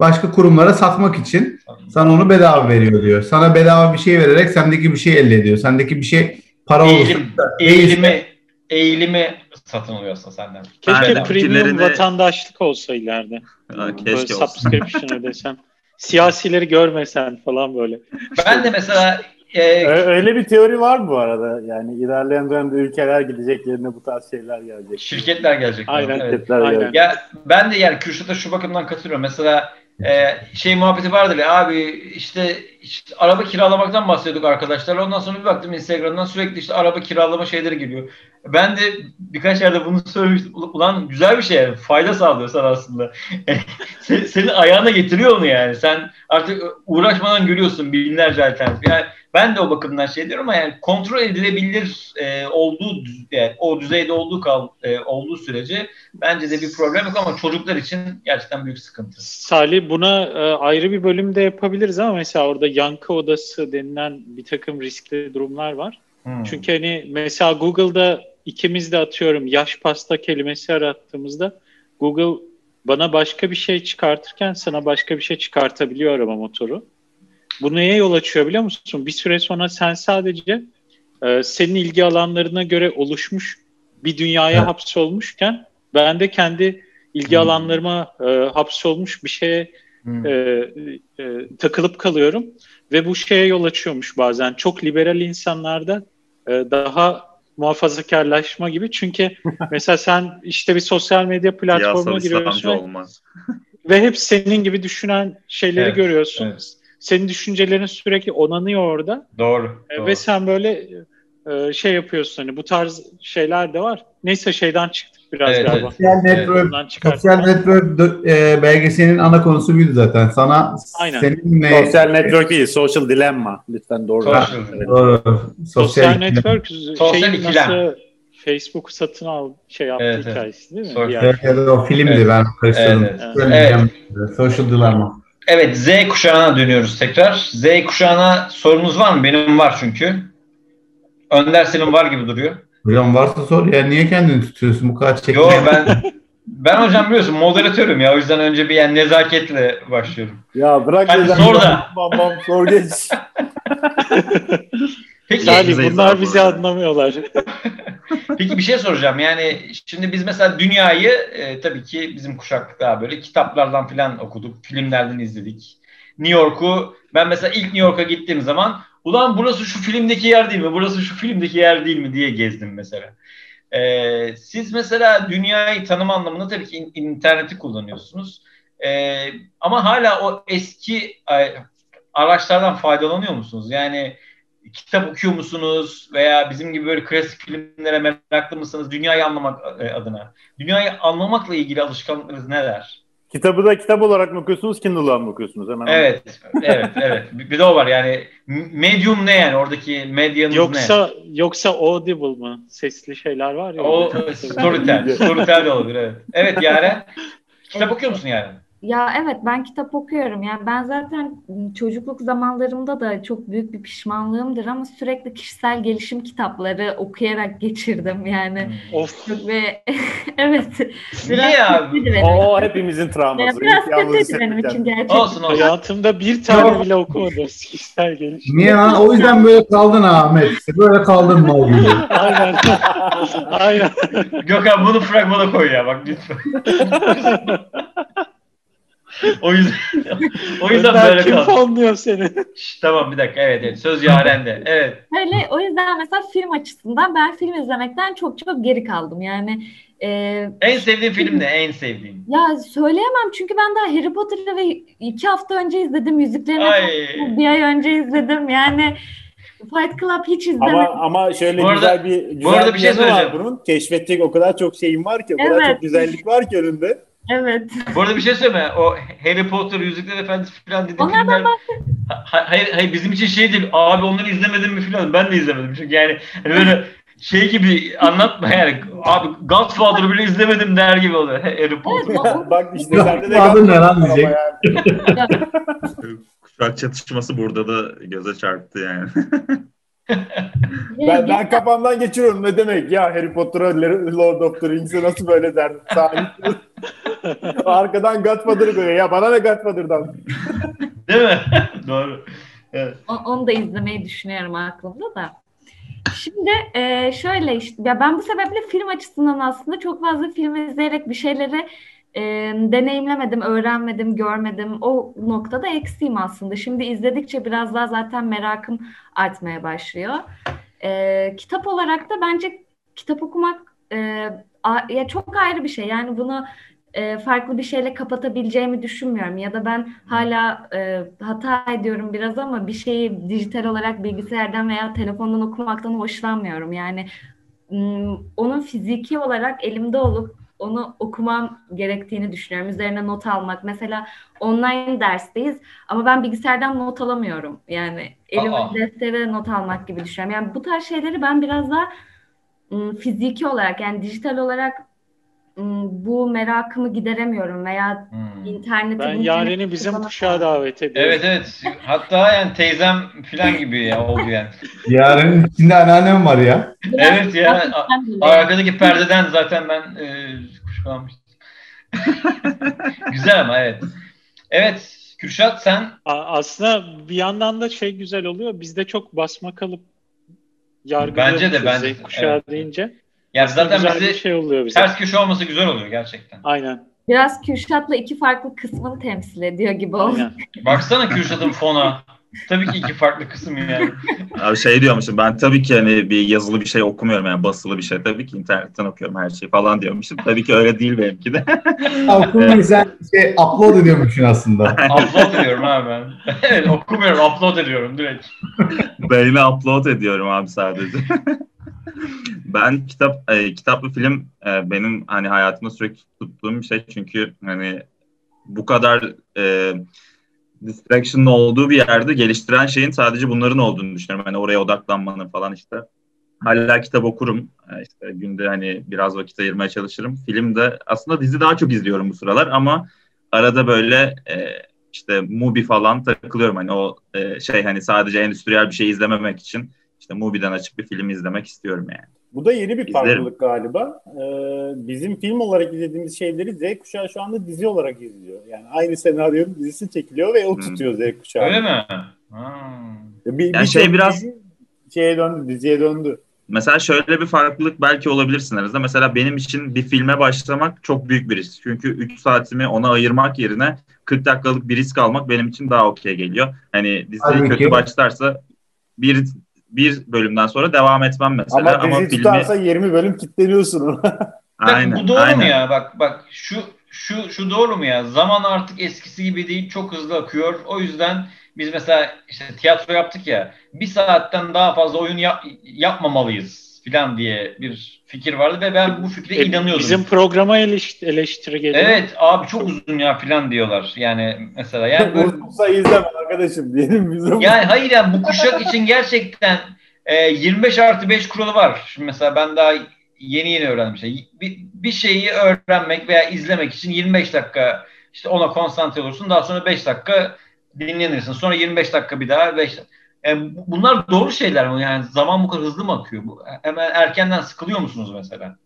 S3: başka kurumlara satmak için sana onu bedava veriyor diyor. Sana bedava bir şey vererek sendeki bir şey elde ediyor. Sendeki bir şey para olursa
S1: eğilim, eğilimi eğilimi satın alıyor aslında senden.
S2: Keşke
S4: Aynen.
S2: premium
S4: Fikirlerini-
S2: vatandaşlık olsa ileride.
S4: Ha,
S2: Böyle
S4: Keşke olsun.
S2: subscription ödesen. Siyasileri görmesen falan böyle.
S1: Ben de mesela e,
S5: Öyle bir teori var bu arada. Yani ilerleyen dönemde ülkeler gidecek yerine bu tarz şeyler gelecek.
S1: şirketler gelecek.
S2: Aynen.
S1: Evet.
S5: Şirketler
S2: Aynen.
S5: gelecek.
S1: Ya ben de yani Kürşat'a şu bakımdan katılıyorum. Mesela e, şey muhabbeti vardır ya abi işte, işte araba kiralamaktan bahsediyorduk arkadaşlarla. Ondan sonra bir baktım Instagram'dan sürekli işte araba kiralama şeyleri geliyor. Ben de birkaç yerde bunu söylemiştim. Ulan güzel bir şey yani. Fayda sağlıyor sana aslında. [LAUGHS] Sen- senin ayağına getiriyor onu yani. Sen artık uğraşmadan görüyorsun binlerce alternatif. Yani ben de o bakımdan şey diyorum ama yani kontrol edilebilir e, olduğu yani o düzeyde olduğu kal e, olduğu sürece bence de bir problem yok ama çocuklar için gerçekten büyük sıkıntı.
S2: Salih buna e, ayrı bir bölüm de yapabiliriz ama mesela orada yankı odası denilen bir takım riskli durumlar var.
S1: Hmm.
S2: Çünkü hani mesela Google'da ikimiz de atıyorum yaş pasta kelimesi arattığımızda Google bana başka bir şey çıkartırken sana başka bir şey çıkartabiliyor arama motoru. Bu neye yol açıyor biliyor musun? Bir süre sonra sen sadece e, senin ilgi alanlarına göre oluşmuş bir dünyaya
S1: Evet.
S2: hapsolmuşken ben de kendi ilgi
S1: Hmm.
S2: alanlarıma e, hapsolmuş bir şeye
S1: Hmm.
S2: e, e, takılıp kalıyorum ve bu şeye yol açıyormuş bazen. Çok liberal insanlarda e, daha muhafazakarlaşma gibi. Çünkü [LAUGHS] mesela sen işte bir sosyal medya platformuna giriyorsun
S4: olmaz.
S2: ve hep senin gibi düşünen şeyleri
S1: Evet,
S2: görüyorsun.
S1: evet.
S2: Senin düşüncelerin sürekli onanıyor orada
S1: Doğru.
S2: E,
S1: doğru.
S2: ve sen böyle e, şey yapıyorsun hani bu tarz şeyler de var. Neyse şeyden çıktık biraz
S1: Evet,
S2: galiba.
S1: evet.
S3: Sosyal network,
S2: çıkarttık.
S3: sosyal network e, belgeselinin ana konusu buydu zaten. Sana
S2: Aynen.
S3: seninle
S5: Sosyal network değil, social dilemma. Lütfen doğru.
S1: Social.
S5: Evet.
S3: Doğru.
S2: Sosyal
S3: sosyal
S2: network
S1: Sosyal
S2: şeyin nasıl Facebook satın al şey yaptığı
S1: Evet, evet.
S2: hikayesi değil mi?
S1: Sosyal-
S3: Evet,
S2: yer.
S3: evet, o filmdi
S1: Evet.
S3: ben karıştırdım.
S1: Evet,
S2: evet.
S3: Söyleyeceğim. Social Dilemma.
S1: Evet Z kuşağına dönüyoruz tekrar. Z kuşağına sorunuz var mı? Benim var çünkü. Önder senin var gibi duruyor.
S3: Hocam varsa sor ya niye kendini tutuyorsun bu kadar çekme.
S1: Yo [LAUGHS] ben ben hocam biliyorsun moderatörüm ya o yüzden önce bir yani nezaketle başlıyorum.
S5: Ya bırak
S1: Hadi
S5: neden-
S1: sor da.
S5: Bam bam sor geç. [LAUGHS]
S1: Peki,
S4: Bize
S2: bunlar bizi anlamıyorlar. [LAUGHS]
S1: peki bir şey soracağım. Yani şimdi biz mesela dünyayı e, tabii ki bizim kuşak daha böyle kitaplardan falan okuduk, filmlerden izledik. New York'u ben mesela ilk New York'a gittiğim zaman ulan burası şu filmdeki yer değil mi? Burası şu filmdeki yer değil mi diye gezdim mesela. Ee, siz mesela dünyayı tanıma anlamında tabii ki in- interneti kullanıyorsunuz. Ee, ama hala o eski araçlardan faydalanıyor musunuz? Yani kitap okuyor musunuz veya bizim gibi böyle klasik filmlere meraklı mısınız dünyayı anlamak e, adına? Dünyayı anlamakla ilgili alışkanlıklarınız neler?
S5: Kitabı da kitap olarak mı okuyorsunuz, Kindle'dan mı okuyorsunuz? Hemen
S1: Evet, evet, evet. Bir de o var yani medium ne yani oradaki medyanız ne?
S2: Yoksa yoksa audible mı? Sesli şeyler var ya.
S1: O. Storytel. Storytel de olabilir evet. Evet Yaren. Kitap okuyor musun Yaren?
S6: Ya evet ben kitap okuyorum. Yani ben zaten çocukluk zamanlarımda da çok büyük bir pişmanlığımdır ama sürekli kişisel gelişim kitapları okuyarak geçirdim yani.
S2: Of.
S6: Çok ve [LAUGHS] evet
S1: Niye
S6: benim
S5: O hepimizin travması.
S6: biraz kötüydü benim için gerçekten.
S1: Olsun olsun.
S2: Hayatımda bir tane bile okumadım. [LAUGHS] Kişisel gelişim.
S3: Niye lan? O yüzden böyle kaldın ha Ahmet. Böyle kaldın mal gibi. [LAUGHS]
S2: Aynen. Aynen.
S1: Gökhan bunu fragmana koy ya bak lütfen. [LAUGHS] o yüzden o yüzden
S2: Önder
S1: böyle
S2: kim
S1: kaldı.
S2: fonluyor seni?
S1: Şş, tamam bir dakika evet evet söz Yaren'de. Evet.
S6: Öyle o yüzden mesela film açısından ben film izlemekten çok çok geri kaldım. Yani e,
S1: En sevdiğin film ne? En sevdiğin.
S6: ya söyleyemem çünkü ben daha Harry Potter'ı ve iki hafta önce izledim. Yüzüklerin
S1: Ay.
S6: Bir ay önce izledim. Yani Fight Club hiç izlemedim.
S5: Ama ama şöyle
S1: Bu arada-
S5: güzel bir güzel
S1: bu arada bir şey
S5: yanı var
S1: söyleyeceğim.
S5: bunun. Keşfedecek o kadar çok şeyim var ki, o kadar
S6: Evet.
S5: çok güzellik var ki önünde.
S6: Evet.
S1: Bu arada bir şey söyleme. O Harry Potter, Yüzükler Efendisi falan dediğin
S6: Onlardan
S1: filmler... Ha- hayır, hayır bizim için şey değil. Abi onları izlemedin mi falan. Ben de izlemedim. Çünkü yani hani böyle şey gibi anlatma yani. Abi Godfather'ı bile izlemedim der gibi oluyor. [LAUGHS] Harry Potter.
S6: Evet, [LAUGHS]
S5: Bak işte sende de ama
S3: diyecek.
S5: yani. [LAUGHS]
S4: Kuşak çatışması burada da göze çarptı yani.
S5: Ben, ben kafamdan geçiriyorum ne demek ya Harry Potter'a Lord of the Rings'e nasıl böyle der. Arkadan Godfather'ı böyle ya bana ne Godfather'dan.
S1: Değil mi? [LAUGHS] Doğru. Evet.
S6: O- Onu da izlemeyi düşünüyorum aklımda da. Şimdi e, şöyle işte ya ben bu sebeple film açısından aslında çok fazla film izleyerek bir şeyleri e, deneyimlemedim, öğrenmedim, görmedim. O noktada eksiğim aslında. Şimdi izledikçe biraz daha zaten merakım artmaya başlıyor. E, kitap olarak da bence kitap okumak e, a- ya çok ayrı bir şey. Yani bunu e, farklı bir şeyle kapatabileceğimi düşünmüyorum. Ya da ben hala e, hata ediyorum biraz ama bir şeyi dijital olarak bilgisayardan veya telefondan okumaktan hoşlanmıyorum. Yani onun fiziki olarak elimde olup onu okumam gerektiğini düşünüyorum. Üzerine not almak. Mesela online dersteyiz ama ben bilgisayardan not alamıyorum. Yani elime deftere not almak gibi düşünüyorum. Yani bu tarz şeyleri ben biraz daha fiziki olarak yani dijital olarak bu merakımı gideremiyorum veya
S1: Hmm.
S6: interneti
S2: Ben Yaren'i bizim kuşağa davet ediyorum.
S1: Evet evet. Hatta yani teyzem falan gibi ya oldu yani.
S3: Yarın içinde anneannem var ya.
S1: Evet ya. Arkadaki perdeden zaten ben e, kuşkulanmıştım. [LAUGHS] Güzel ama evet. Evet. Kürşat sen
S2: Aslında bir yandan da şey güzel oluyor. Bizde çok basma kalıp yargılıyoruz
S1: Bence de, bence
S2: kuşağı
S1: Evet.
S2: deyince.
S1: Yani zaten
S2: güzel
S1: bizi
S2: bir şey oluyor bize.
S1: ters köşe olması güzel oluyor gerçekten.
S2: Aynen.
S6: Biraz Kürşat'la iki farklı kısmını temsil ediyor gibi oldu.
S2: Aynen.
S1: Baksana Kürşat'ın fona. Tabii ki iki farklı kısım yani. [LAUGHS]
S4: Abi şey diyormuşum ben tabii ki hani bir yazılı bir şey okumuyorum yani basılı bir şey tabii ki internetten okuyorum her şeyi falan diyormuşum. Tabii ki öyle değil benimki de. [LAUGHS]
S3: Okumayı sen şey upload ediyormuşsun aslında. [LAUGHS]
S1: upload ediyorum abi ben. evet okumuyorum upload ediyorum direkt.
S4: Beyni upload ediyorum abi sadece. Ben kitap e, kitap ve film e, benim hani hayatımda sürekli tuttuğum bir şey çünkü hani bu kadar e, distraction'ın olduğu bir yerde geliştiren şeyin sadece bunların olduğunu düşünüyorum. Hani oraya odaklanmanın falan işte. Hala kitap okurum. E, işte günde hani biraz vakit ayırmaya çalışırım. Filmde aslında dizi daha çok izliyorum bu sıralar ama arada böyle e, işte Mubi falan takılıyorum. Hani o e, şey hani sadece endüstriyel bir şey izlememek için işte Mubi'den açıp bir film izlemek istiyorum yani.
S5: Bu da yeni bir
S4: İzlerim.
S5: farklılık galiba. Ee, bizim film olarak izlediğimiz şeyleri Z kuşağı şu anda dizi olarak izliyor. Yani aynı senaryonun dizisi çekiliyor ve o
S4: Hmm.
S5: tutuyor Z kuşağı.
S1: Öyle mi? Ha.
S5: Bir,
S4: Yani
S5: bir
S4: şey biraz-
S5: şeye döndü, diziye döndü.
S4: Mesela şöyle bir farklılık belki olabilir aranızda. Mesela benim için bir filme başlamak çok büyük bir risk. Çünkü 3 saatimi ona ayırmak yerine 40 dakikalık bir risk almak benim için daha okey geliyor. Hani dizi
S3: Tabii
S4: kötü
S3: ki.
S4: başlarsa bir bir bölümden sonra devam etmem mesela
S5: Ama
S4: ama,
S5: dizi
S4: filmi
S5: tutarsa 20 bölüm kilitleniyorsun ona. [LAUGHS]
S1: Bak,
S4: aynen
S1: bu doğru
S4: aynen.
S1: mu ya? Bak bak şu şu şu doğru mu ya? Zaman artık eskisi gibi değil, çok hızlı akıyor. O yüzden biz mesela işte tiyatro yaptık ya. Bir saatten daha fazla oyun yap- yapmamalıyız falan diye bir fikir vardı ve ben bu fikre
S2: E,
S1: inanıyordum.
S2: Bizim programa eleş- eleştiri geliyor.
S1: Evet abi çok uzun ya falan diyorlar. Yani mesela yani böyle
S5: Vursa izleme arkadaşım diyelim bize.
S1: Yani hayır yani bu kuşak için gerçekten e, 25 artı 5 kuralı var. Şimdi mesela ben daha yeni yeni öğrendim şey. Bir, bir şeyi öğrenmek veya izlemek için 25 dakika işte ona konsantre olursun. Daha sonra 5 dakika dinlenirsin. Sonra 25 dakika bir daha 5 yani bu- bunlar doğru şeyler mi? Yani zaman bu kadar hızlı mı akıyor? Bu, hemen erkenden sıkılıyor musunuz mesela?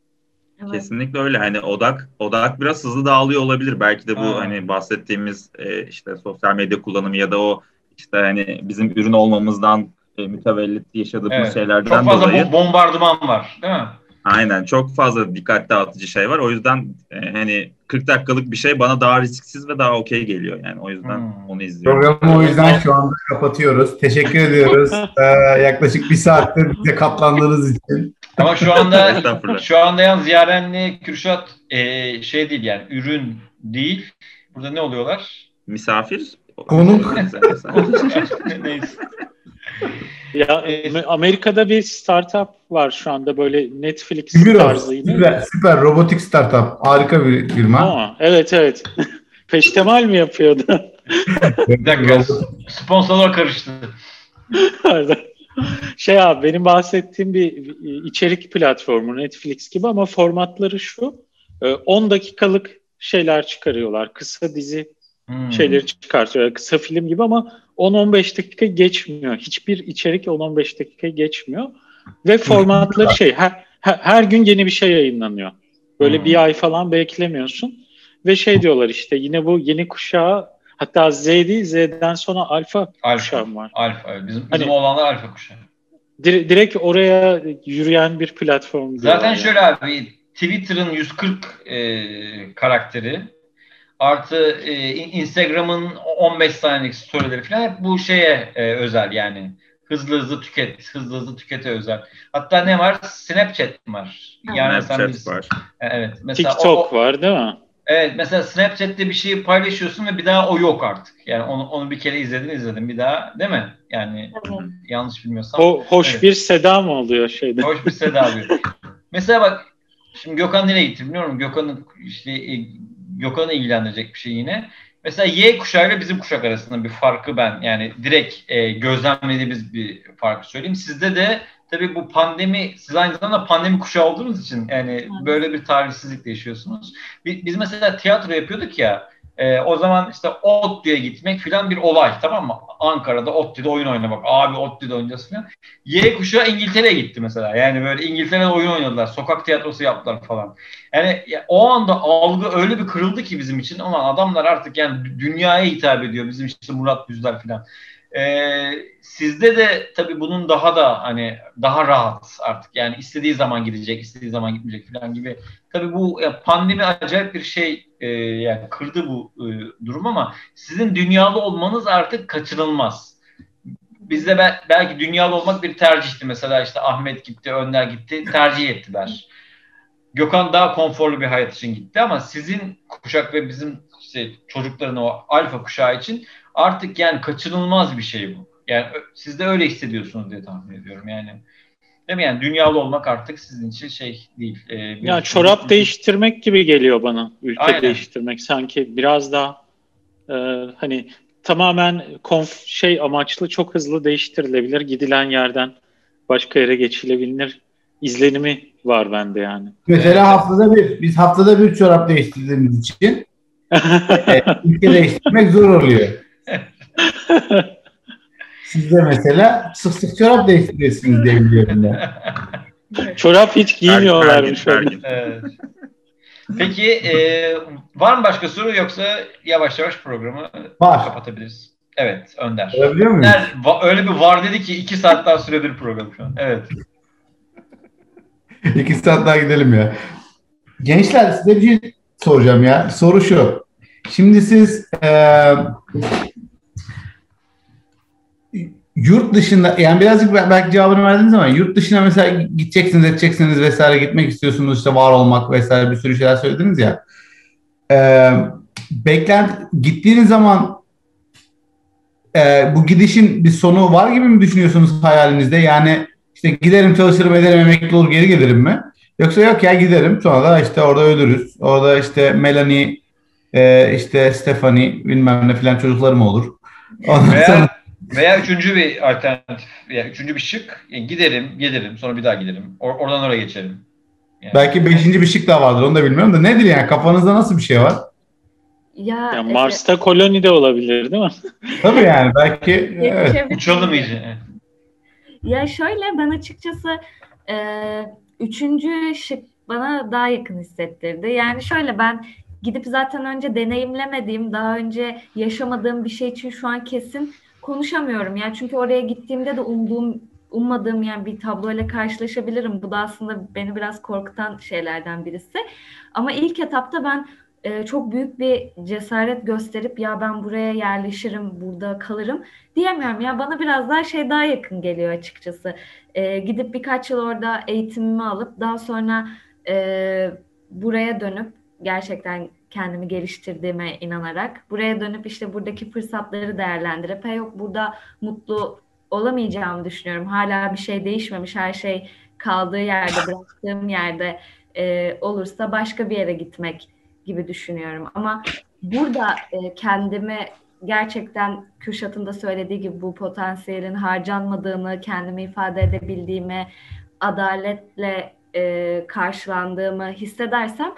S6: Evet.
S4: Kesinlikle öyle. Hani odak odak biraz hızlı dağılıyor olabilir. Belki de bu
S1: Ha.
S4: hani bahsettiğimiz e, işte sosyal medya kullanımı ya da o işte hani bizim ürün olmamızdan e, mütevellit yaşadığımız
S1: Evet.
S4: şeylerden
S1: Çok fazla
S4: dolayı.
S1: bo- bombardıman var değil mi?
S4: Aynen çok fazla dikkat dağıtıcı şey var. O yüzden e, hani 40 dakikalık bir şey bana daha risksiz ve daha okey geliyor. Yani o yüzden
S1: Hmm.
S4: onu izliyorum.
S3: Programı o yüzden şu anda kapatıyoruz. Teşekkür ediyoruz. [LAUGHS] Ee, yaklaşık bir saattir bize katlandığınız için.
S1: Ama şu anda şu anda yalnız Yaren'le Kürşat e, şey değil yani ürün değil. Burada ne oluyorlar?
S4: Misafir.
S3: Konuk.
S4: Neyse, neyse. [LAUGHS] [LAUGHS]
S2: Ya e, Amerika'da bir startup var şu anda böyle Netflix
S3: Süper,
S2: tarzı yine.
S3: süper, süper robotik startup. Harika bir firma.
S2: Aa, evet evet. [LAUGHS] Peştemal mi yapıyordu? [LAUGHS]
S1: Bir dakika. Sponsorlar karıştı.
S2: Şey abi benim bahsettiğim bir içerik platformu Netflix gibi ama formatları şu. e, 10 dakikalık şeyler çıkarıyorlar. Kısa dizi
S1: Hmm.
S2: şeyleri çıkartıyorlar. Kısa film gibi ama 10-15 dakika geçmiyor. Hiçbir içerik 10-15 dakika geçmiyor. Ve formatları şey her, her, her gün yeni bir şey yayınlanıyor. Böyle
S1: Hmm.
S2: bir ay falan beklemiyorsun. Ve şey diyorlar işte yine bu yeni kuşağı hatta Z değil Z'den sonra alfa
S1: Alfa.
S2: kuşağı var.
S1: Alfa. Bizim, bizim
S2: Hani-
S1: oğlanlar alfa kuşağı.
S2: Dir- direkt oraya yürüyen bir platform.
S1: Zaten
S2: yani.
S1: şöyle abi Twitter'ın 140 e, karakteri artı e, Instagram'ın 15 saniyelik storyleri falan hep bu şeye e, özel yani. Hızlı hızlı tüket, hızlı hızlı tükete özel. Hatta ne var? Snapchat var. Yani sen
S4: Snapchat
S1: bilirsin.
S4: var.
S1: Evet. Mesela o-
S2: TikTok
S1: o-
S2: var değil mi?
S1: Evet mesela Snapchat'te bir şeyi paylaşıyorsun ve bir daha o yok artık. Yani onu, onu bir kere izledin izledin bir daha değil mi? Yani
S6: Evet.
S1: yanlış bilmiyorsam.
S2: O hoş
S1: Evet.
S2: bir seda mı oluyor şeyde?
S1: Hoş bir Seda abi. [LAUGHS] Mesela bak şimdi Gökhan nereye gitti bilmiyorum. Gökhan'ın işte e, Gökhan'ı ilgilendirecek bir şey yine. Mesela Y kuşağıyla bizim kuşak arasında bir farkı ben yani direkt e, gözlemlediğimiz bir farkı söyleyeyim. Sizde de tabii bu pandemi, siz aynı zamanda pandemi kuşağı olduğunuz için yani böyle bir tarihsizlikle yaşıyorsunuz. Biz, biz mesela tiyatro yapıyorduk ya e, o zaman işte ODTÜ'ye gitmek filan bir olay tamam mı? Ankara'da ODTÜ'de oyun oynamak. Abi ODTÜ'de oynayacağız filan. Y kuşağı İngiltere'ye gitti mesela. Yani böyle İngiltere'de oyun oynadılar. Sokak tiyatrosu yaptılar falan. Yani ya, o anda algı öyle bir kırıldı ki bizim için. Ama adamlar artık yani dünyaya hitap ediyor. Bizim işte Murat Düzler falan. Ee, sizde de tabii bunun daha da hani daha rahat artık yani istediği zaman gidecek, istediği zaman gitmeyecek falan gibi. Tabii bu ya pandemi acayip bir şey e, yani kırdı bu e, durum ama sizin dünyalı olmanız artık kaçınılmaz. Bizde be, belki dünyalı olmak bir tercihti. Mesela işte Ahmet gitti, Önder gitti, tercih ettiler. Gökhan daha konforlu bir hayat için gitti ama sizin kuşak ve bizim işte çocukların o alfa kuşağı için artık yani kaçınılmaz bir şey bu. Yani siz de öyle hissediyorsunuz diye tahmin ediyorum yani. Değil mi? Yani dünyalı olmak artık sizin için şey değil.
S2: E, ya çorap bir... değiştirmek gibi geliyor bana. Ülke Aynen. değiştirmek sanki biraz daha e, hani tamamen konf şey amaçlı çok hızlı değiştirilebilir. Gidilen yerden başka yere geçilebilir izlenimi var bende yani.
S3: Mesela haftada bir, biz haftada bir çorap değiştirdiğimiz için [LAUGHS] e, ülke değiştirmek zor oluyor. [LAUGHS] Siz de mesela sık sık çorap değiştiriyorsunuz diye biliyorum ben. [LAUGHS]
S2: çorap hiç giymiyorlarmış.
S1: Evet. Peki e, var mı başka soru yoksa yavaş yavaş programı var. kapatabiliriz? Evet Önder.
S3: Olabiliyor muyum? Önder,
S1: öyle bir var dedi ki iki saat daha süredir program şu an. Evet. [LAUGHS]
S3: iki saat daha gidelim ya. Gençler size bir şey soracağım ya. Soru şu. Şimdi siz e, yurt dışında yani birazcık belki cevabını verdiniz ama yurt dışına mesela gideceksiniz edeceksiniz vesaire gitmek istiyorsunuz işte var olmak vesaire bir sürü şeyler söylediniz ya. Ee, beklent gittiğiniz zaman e, bu gidişin bir sonu var gibi mi düşünüyorsunuz hayalinizde? Yani işte giderim çalışırım ederim emekli olur geri gelirim mi? Yoksa yok ya giderim sonra da işte orada ölürüz. Orada işte Melanie e, işte Stephanie bilmem ne filan çocuklarım olur.
S1: Ondan Veya sonra veya üçüncü bir alternatif, yani üçüncü bir şık. Yani giderim, gelirim, sonra bir daha giderim. Or- oradan oraya geçerim.
S3: Yani. Belki beşinci bir şık daha vardır, onu da bilmiyorum da nedir yani? Kafanızda nasıl bir şey var?
S2: Ya, ya Mars'ta evet. koloni de olabilir değil mi? [LAUGHS]
S3: Tabii yani belki evet.
S1: Uçalım iyice.
S6: Ya şöyle ben açıkçası e, üçüncü şık bana daha yakın hissettirdi. Yani şöyle ben gidip zaten önce deneyimlemediğim, daha önce yaşamadığım bir şey için şu an kesin konuşamıyorum. Yani çünkü oraya gittiğimde de umduğum ummadığım yani bir tabloyla karşılaşabilirim. Bu da aslında beni biraz korkutan şeylerden birisi. Ama ilk etapta ben e, çok büyük bir cesaret gösterip ya ben buraya yerleşirim, burada kalırım diyemiyorum. Ya bana biraz daha şey daha yakın geliyor açıkçası. E, gidip birkaç yıl orada eğitimimi alıp daha sonra e, buraya dönüp gerçekten kendimi geliştirdiğime inanarak buraya dönüp işte buradaki fırsatları değerlendirip yok burada mutlu olamayacağımı düşünüyorum. Hala bir şey değişmemiş. Her şey kaldığı yerde, bıraktığım yerde e, olursa başka bir yere gitmek gibi düşünüyorum. Ama burada e, kendimi gerçekten Kürşat'ın da söylediği gibi bu potansiyelin harcanmadığını, kendimi ifade edebildiğimi, adaletle e, karşılandığımı hissedersem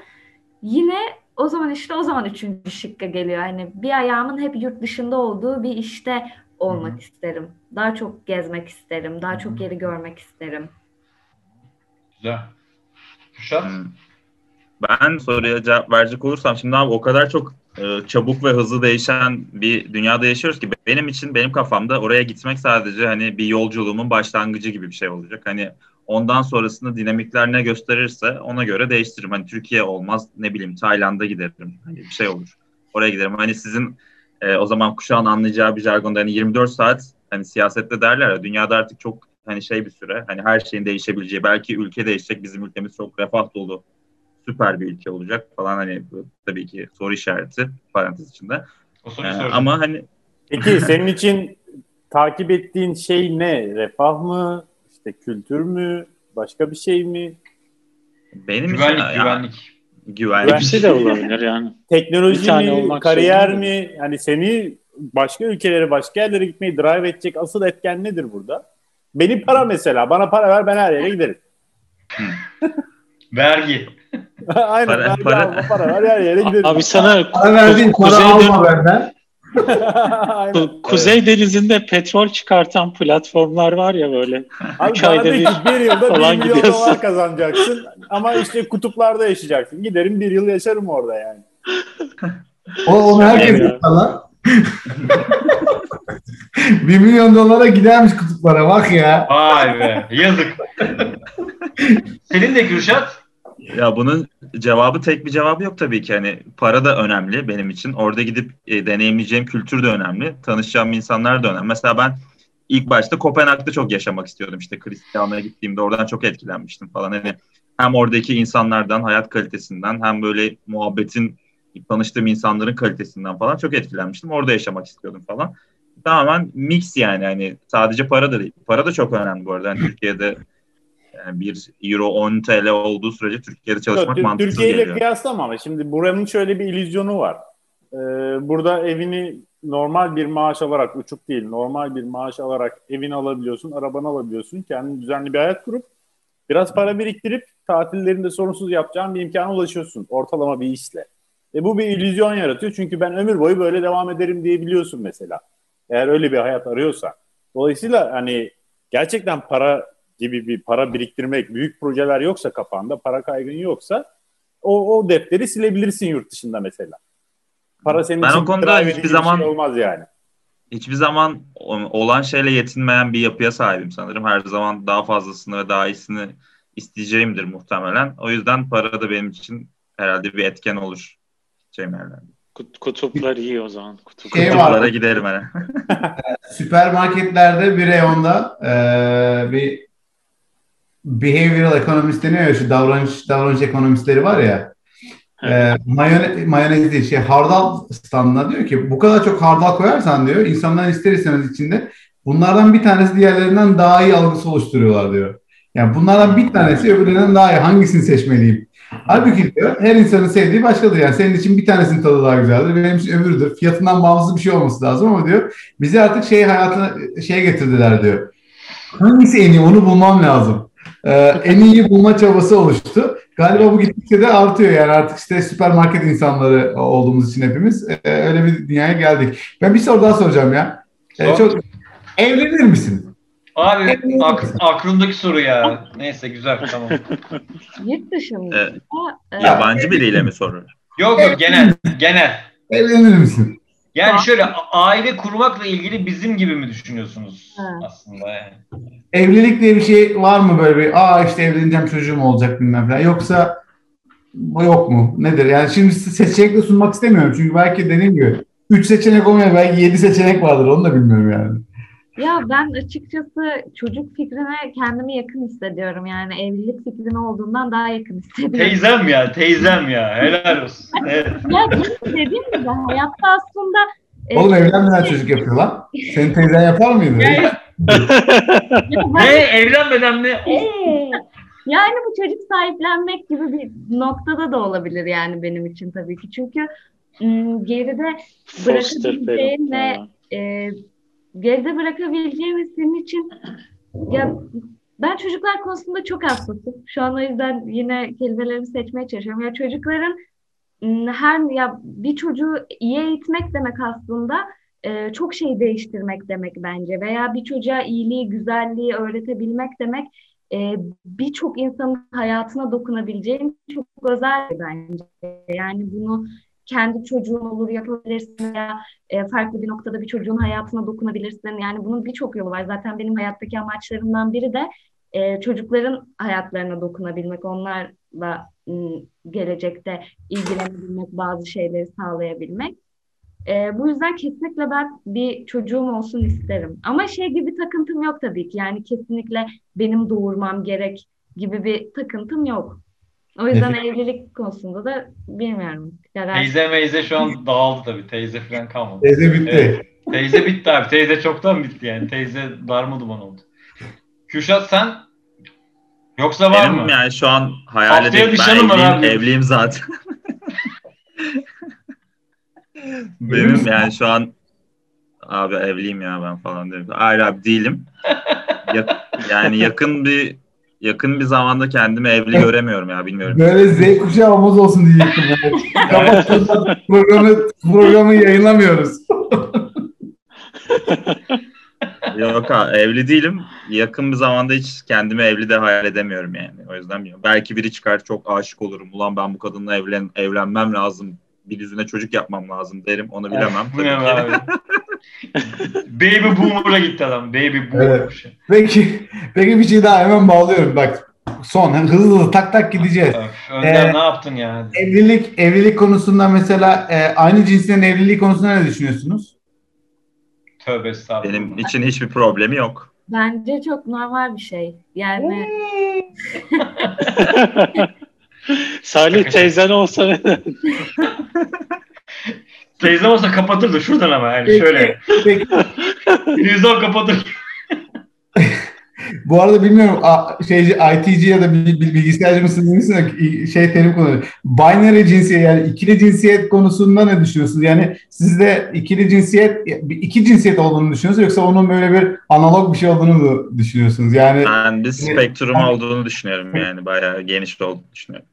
S6: yine o zaman işte o zaman üçüncü şıkka geliyor. Hani bir ayağımın hep yurt dışında olduğu bir işte olmak Hı-hı. isterim. Daha çok gezmek isterim. Daha Hı-hı. çok yeri görmek isterim.
S1: Güzel. Kuşat?
S4: Ben soruya cevap verecek olursam şimdi abi o kadar çok e, çabuk ve hızlı değişen bir dünyada yaşıyoruz ki benim için benim kafamda oraya gitmek sadece hani bir yolculuğumun başlangıcı gibi bir şey olacak. Hani Ondan sonrasında dinamikler ne gösterirse ona göre değiştiririm. Hani Türkiye olmaz ne bileyim Tayland'a giderim. Hani bir şey olur. Oraya giderim. Hani sizin e, o zaman kuşağın anlayacağı bir jargonda hani 24 saat hani siyasette derler ya dünyada artık çok hani şey bir süre hani her şeyin değişebileceği belki ülke değişecek bizim ülkemiz çok refah dolu süper bir ülke olacak falan hani bu, tabii ki soru işareti parantez içinde. Ee, ama hani
S5: Peki senin için takip ettiğin şey ne? Refah mı? İşte kültür mü? Başka bir şey mi?
S4: Benim
S1: güvenlik, için, güvenlik.
S2: Güvenlik. Hepsi de olabilir yani. [LAUGHS]
S5: Teknoloji mi, kariyer mi? Yani seni başka ülkelere, başka yerlere gitmeyi drive edecek asıl etken nedir burada? Benim para mesela. Bana para ver ben her yere giderim. [LAUGHS]
S1: Vergi. [LAUGHS]
S5: Aynen. Para, vergi para. Alma, para ver her yere giderim.
S2: Abi sana
S3: para verdiğin para alma benden.
S2: Kuzey Denizi'nde petrol çıkartan platformlar var ya böyle.
S5: Abi üç ayda bir, bir yılda bir milyon dolar kazanacaksın ama işte kutuplarda yaşayacaksın. Giderim bir yıl yaşarım orada yani.
S3: O, onu herkes yapar. [LAUGHS] Bir milyon dolara gidermiş kutuplara bak ya.
S1: Vay be yazık. [LAUGHS] Senin de Kürşat.
S4: Ya bunun cevabı tek bir cevabı yok tabii ki. Hani para da önemli benim için. Orada gidip e, deneyimleyeceğim kültür de önemli. Tanışacağım insanlar da önemli. Mesela ben ilk başta Kopenhag'da çok yaşamak istiyordum. İşte Kristiyana'ya gittiğimde oradan çok etkilenmiştim falan. Hani hem oradaki insanlardan, hayat kalitesinden hem böyle muhabbetin tanıştığım insanların kalitesinden falan çok etkilenmiştim. Orada yaşamak istiyordum falan. Tamamen mix yani hani sadece para da değil. Para da çok önemli bu arada. Yani Türkiye'de yani bir euro 10 TL olduğu sürece Türkiye'de çalışmak
S5: Yok,
S4: mantıksız
S5: Türkiye ile
S4: geliyor.
S5: kıyaslama ama şimdi buranın şöyle bir illüzyonu var. Ee, burada evini normal bir maaş alarak uçuk değil normal bir maaş alarak evini alabiliyorsun, arabanı alabiliyorsun. Kendin düzenli bir hayat kurup biraz para biriktirip tatillerinde sorunsuz yapacağın bir imkana ulaşıyorsun ortalama bir işle. E bu bir illüzyon yaratıyor çünkü ben ömür boyu böyle devam ederim diyebiliyorsun mesela. Eğer öyle bir hayat arıyorsa. Dolayısıyla hani gerçekten para gibi bir para biriktirmek, büyük projeler yoksa kafanda, para kaygın yoksa o, o defteri silebilirsin yurt dışında mesela. Para senin
S4: Ben
S5: için
S4: o konuda hiçbir zaman-
S5: şey olmaz yani.
S4: Hiçbir zaman olan şeyle yetinmeyen bir yapıya sahibim sanırım. Her zaman daha fazlasını ve daha iyisini isteyeceğimdir muhtemelen. O yüzden para da benim için herhalde bir etken olur. Yerlerde.
S2: Kut- Kutuplar iyi o zaman. Kutup.
S3: Şey var.
S4: Kutuplara giderim hani. [LAUGHS]
S3: Süpermarketlerde bir reyonda eee, bir behavioral economist deniyor ya şu davranış davranış ekonomistleri var ya. Eee mayone, mayonez değil şey hardal standına diyor ki bu kadar çok hardal koyarsan diyor insanların ister istemez içinde bunlardan bir tanesi diğerlerinden daha iyi algısı oluşturuyorlar diyor. Yani bunlardan bir tanesi öbürlerinden daha iyi. Hangisini seçmeliyim? Halbuki diyor her insanın sevdiği başkadır. Yani senin için bir tanesinin tadı daha güzeldir. Benim için öbürüdür. Fiyatından bağımsız bir şey olması lazım ama diyor bizi artık şey hayatına şeye getirdiler diyor. Hangisi en iyi onu bulmam lazım. Ee, en iyi bulma çabası oluştu. Galiba bu gittikçe de artıyor yani artık işte süpermarket insanları olduğumuz için hepimiz e, öyle bir dünyaya geldik. Ben bir soru daha soracağım ya. Ee,
S1: Sor.
S3: çok evlenir misin?
S1: Abi ak- aklımdaki soru ya. Neyse güzel tamam. [LAUGHS]
S6: Yurt dışında.
S4: Evet.
S6: e,
S4: Yabancı biriyle mi soruyor?
S1: Yok yok genel genel.
S3: Evlenir misin?
S1: Yani şöyle aile kurmakla ilgili bizim gibi mi düşünüyorsunuz
S6: Evet.
S1: aslında yani?
S3: Evlilik diye bir şey var mı böyle bir aa işte evleneceğim çocuğum olacak bilmem falan yoksa bu yok mu? Nedir? Yani şimdi seçenekle sunmak istemiyorum çünkü belki dediğim gibi 3 seçenek olmuyor belki 7 seçenek vardır onu da bilmiyorum yani.
S6: Ya ben açıkçası çocuk fikrine kendimi yakın hissediyorum. Yani evlilik fikrine olduğundan daha yakın hissediyorum.
S1: Teyzem ya teyzem ya helal olsun. [LAUGHS] Evet.
S6: Ya dediğim gibi hayatta aslında e,
S3: Oğlum evlenmeden çocuk yapıyor lan. Senin teyzen yapar mıydı?
S6: Ya
S1: ne evlenmeden mi? Oo.
S6: yani bu çocuk sahiplenmek gibi bir noktada da olabilir yani benim için tabii ki. Çünkü ım, geride bırakabileceğin ve e, geride bırakabileceğimiz senin için ya ben çocuklar konusunda çok hassasım. Şu an o yüzden yine kelimelerimi seçmeye çalışıyorum. Ya çocukların ım, her ya bir çocuğu iyi eğitmek demek aslında e, çok şey değiştirmek demek bence veya bir çocuğa iyiliği, güzelliği öğretebilmek demek e, birçok insanın hayatına dokunabileceğin çok özel bir bence. Yani bunu kendi çocuğun olur yapabilirsin veya e, farklı bir noktada bir çocuğun hayatına dokunabilirsin. Yani bunun birçok yolu var. Zaten benim hayattaki amaçlarımdan biri de e, çocukların hayatlarına dokunabilmek, onlarla gelecekte ilgilenebilmek, bazı şeyleri sağlayabilmek. E, bu yüzden kesinlikle ben bir çocuğum olsun isterim. Ama şey gibi takıntım yok tabii ki. Yani kesinlikle benim doğurmam gerek gibi bir takıntım yok. O yüzden [LAUGHS] evlilik konusunda da bilmiyorum. Karar-
S1: Teyze meyze şu an dağıldı tabii. Teyze falan kalmadı.
S3: Teyze bitti.
S1: Evet. Teyze bitti abi. Teyze çoktan bitti yani. Teyze darma duman oldu. Kürşat sen yoksa var
S4: Benim
S1: mı?
S4: yani şu an hayal edip ben evliyim,
S1: abi.
S4: evliyim zaten. [LAUGHS] Benim yani şu an abi evliyim ya ben falan diyorum. Hayır abi değilim. Ya- yani yakın bir yakın bir zamanda kendimi evli göremiyorum ya bilmiyorum.
S3: Böyle Z kuşağı olmaz olsun diyecektim. [LAUGHS] Yani. Programı, programı yayınlamıyoruz. [LAUGHS]
S4: Yok abi evli değilim. Yakın bir zamanda hiç kendimi evli de hayal edemiyorum yani. O yüzden bilmiyorum. Belki biri çıkar çok aşık olurum. Ulan ben bu kadınla evlen evlenmem lazım bir yüzüne çocuk yapmam lazım derim. Onu bilemem. Tabii ki. [LAUGHS]
S1: Baby boomer'a gitti adam. Baby boomer.
S3: Evet. Peki, peki bir şey daha hemen bağlıyorum. Bak son hızlı hızlı tak tak gideceğiz.
S1: Öf, Önder
S3: Ee,
S1: ne yaptın ya?
S3: Evlilik evlilik konusunda mesela e, aynı cinslerin evliliği konusunda ne düşünüyorsunuz?
S1: Tövbe estağfurullah.
S4: Benim için hiçbir problemi yok.
S6: Bence çok normal bir şey. Yani [LAUGHS]
S2: Salih teyzen olsa? [LAUGHS]
S1: Teyzem olsa kapatırdı şuradan ama yani
S3: Peki,
S1: şöyle.
S3: peki. [LAUGHS]
S1: Televizyon kapatır.
S3: Bu arada bilmiyorum şeyci ITC ya da bil- bil- bilgisayarcı mısınız misiniz? şey terim kullanıyor. Binary cinsiyet yani ikili cinsiyet konusunda ne düşünüyorsunuz? Yani sizde ikili cinsiyet iki cinsiyet olduğunu düşünüyorsunuz yoksa onun böyle bir analog bir şey olduğunu mu düşünüyorsunuz? Yani
S4: Ben bir spektrum olduğunu düşünüyorum yani. Bayağı geniş olduğunu düşünüyorum.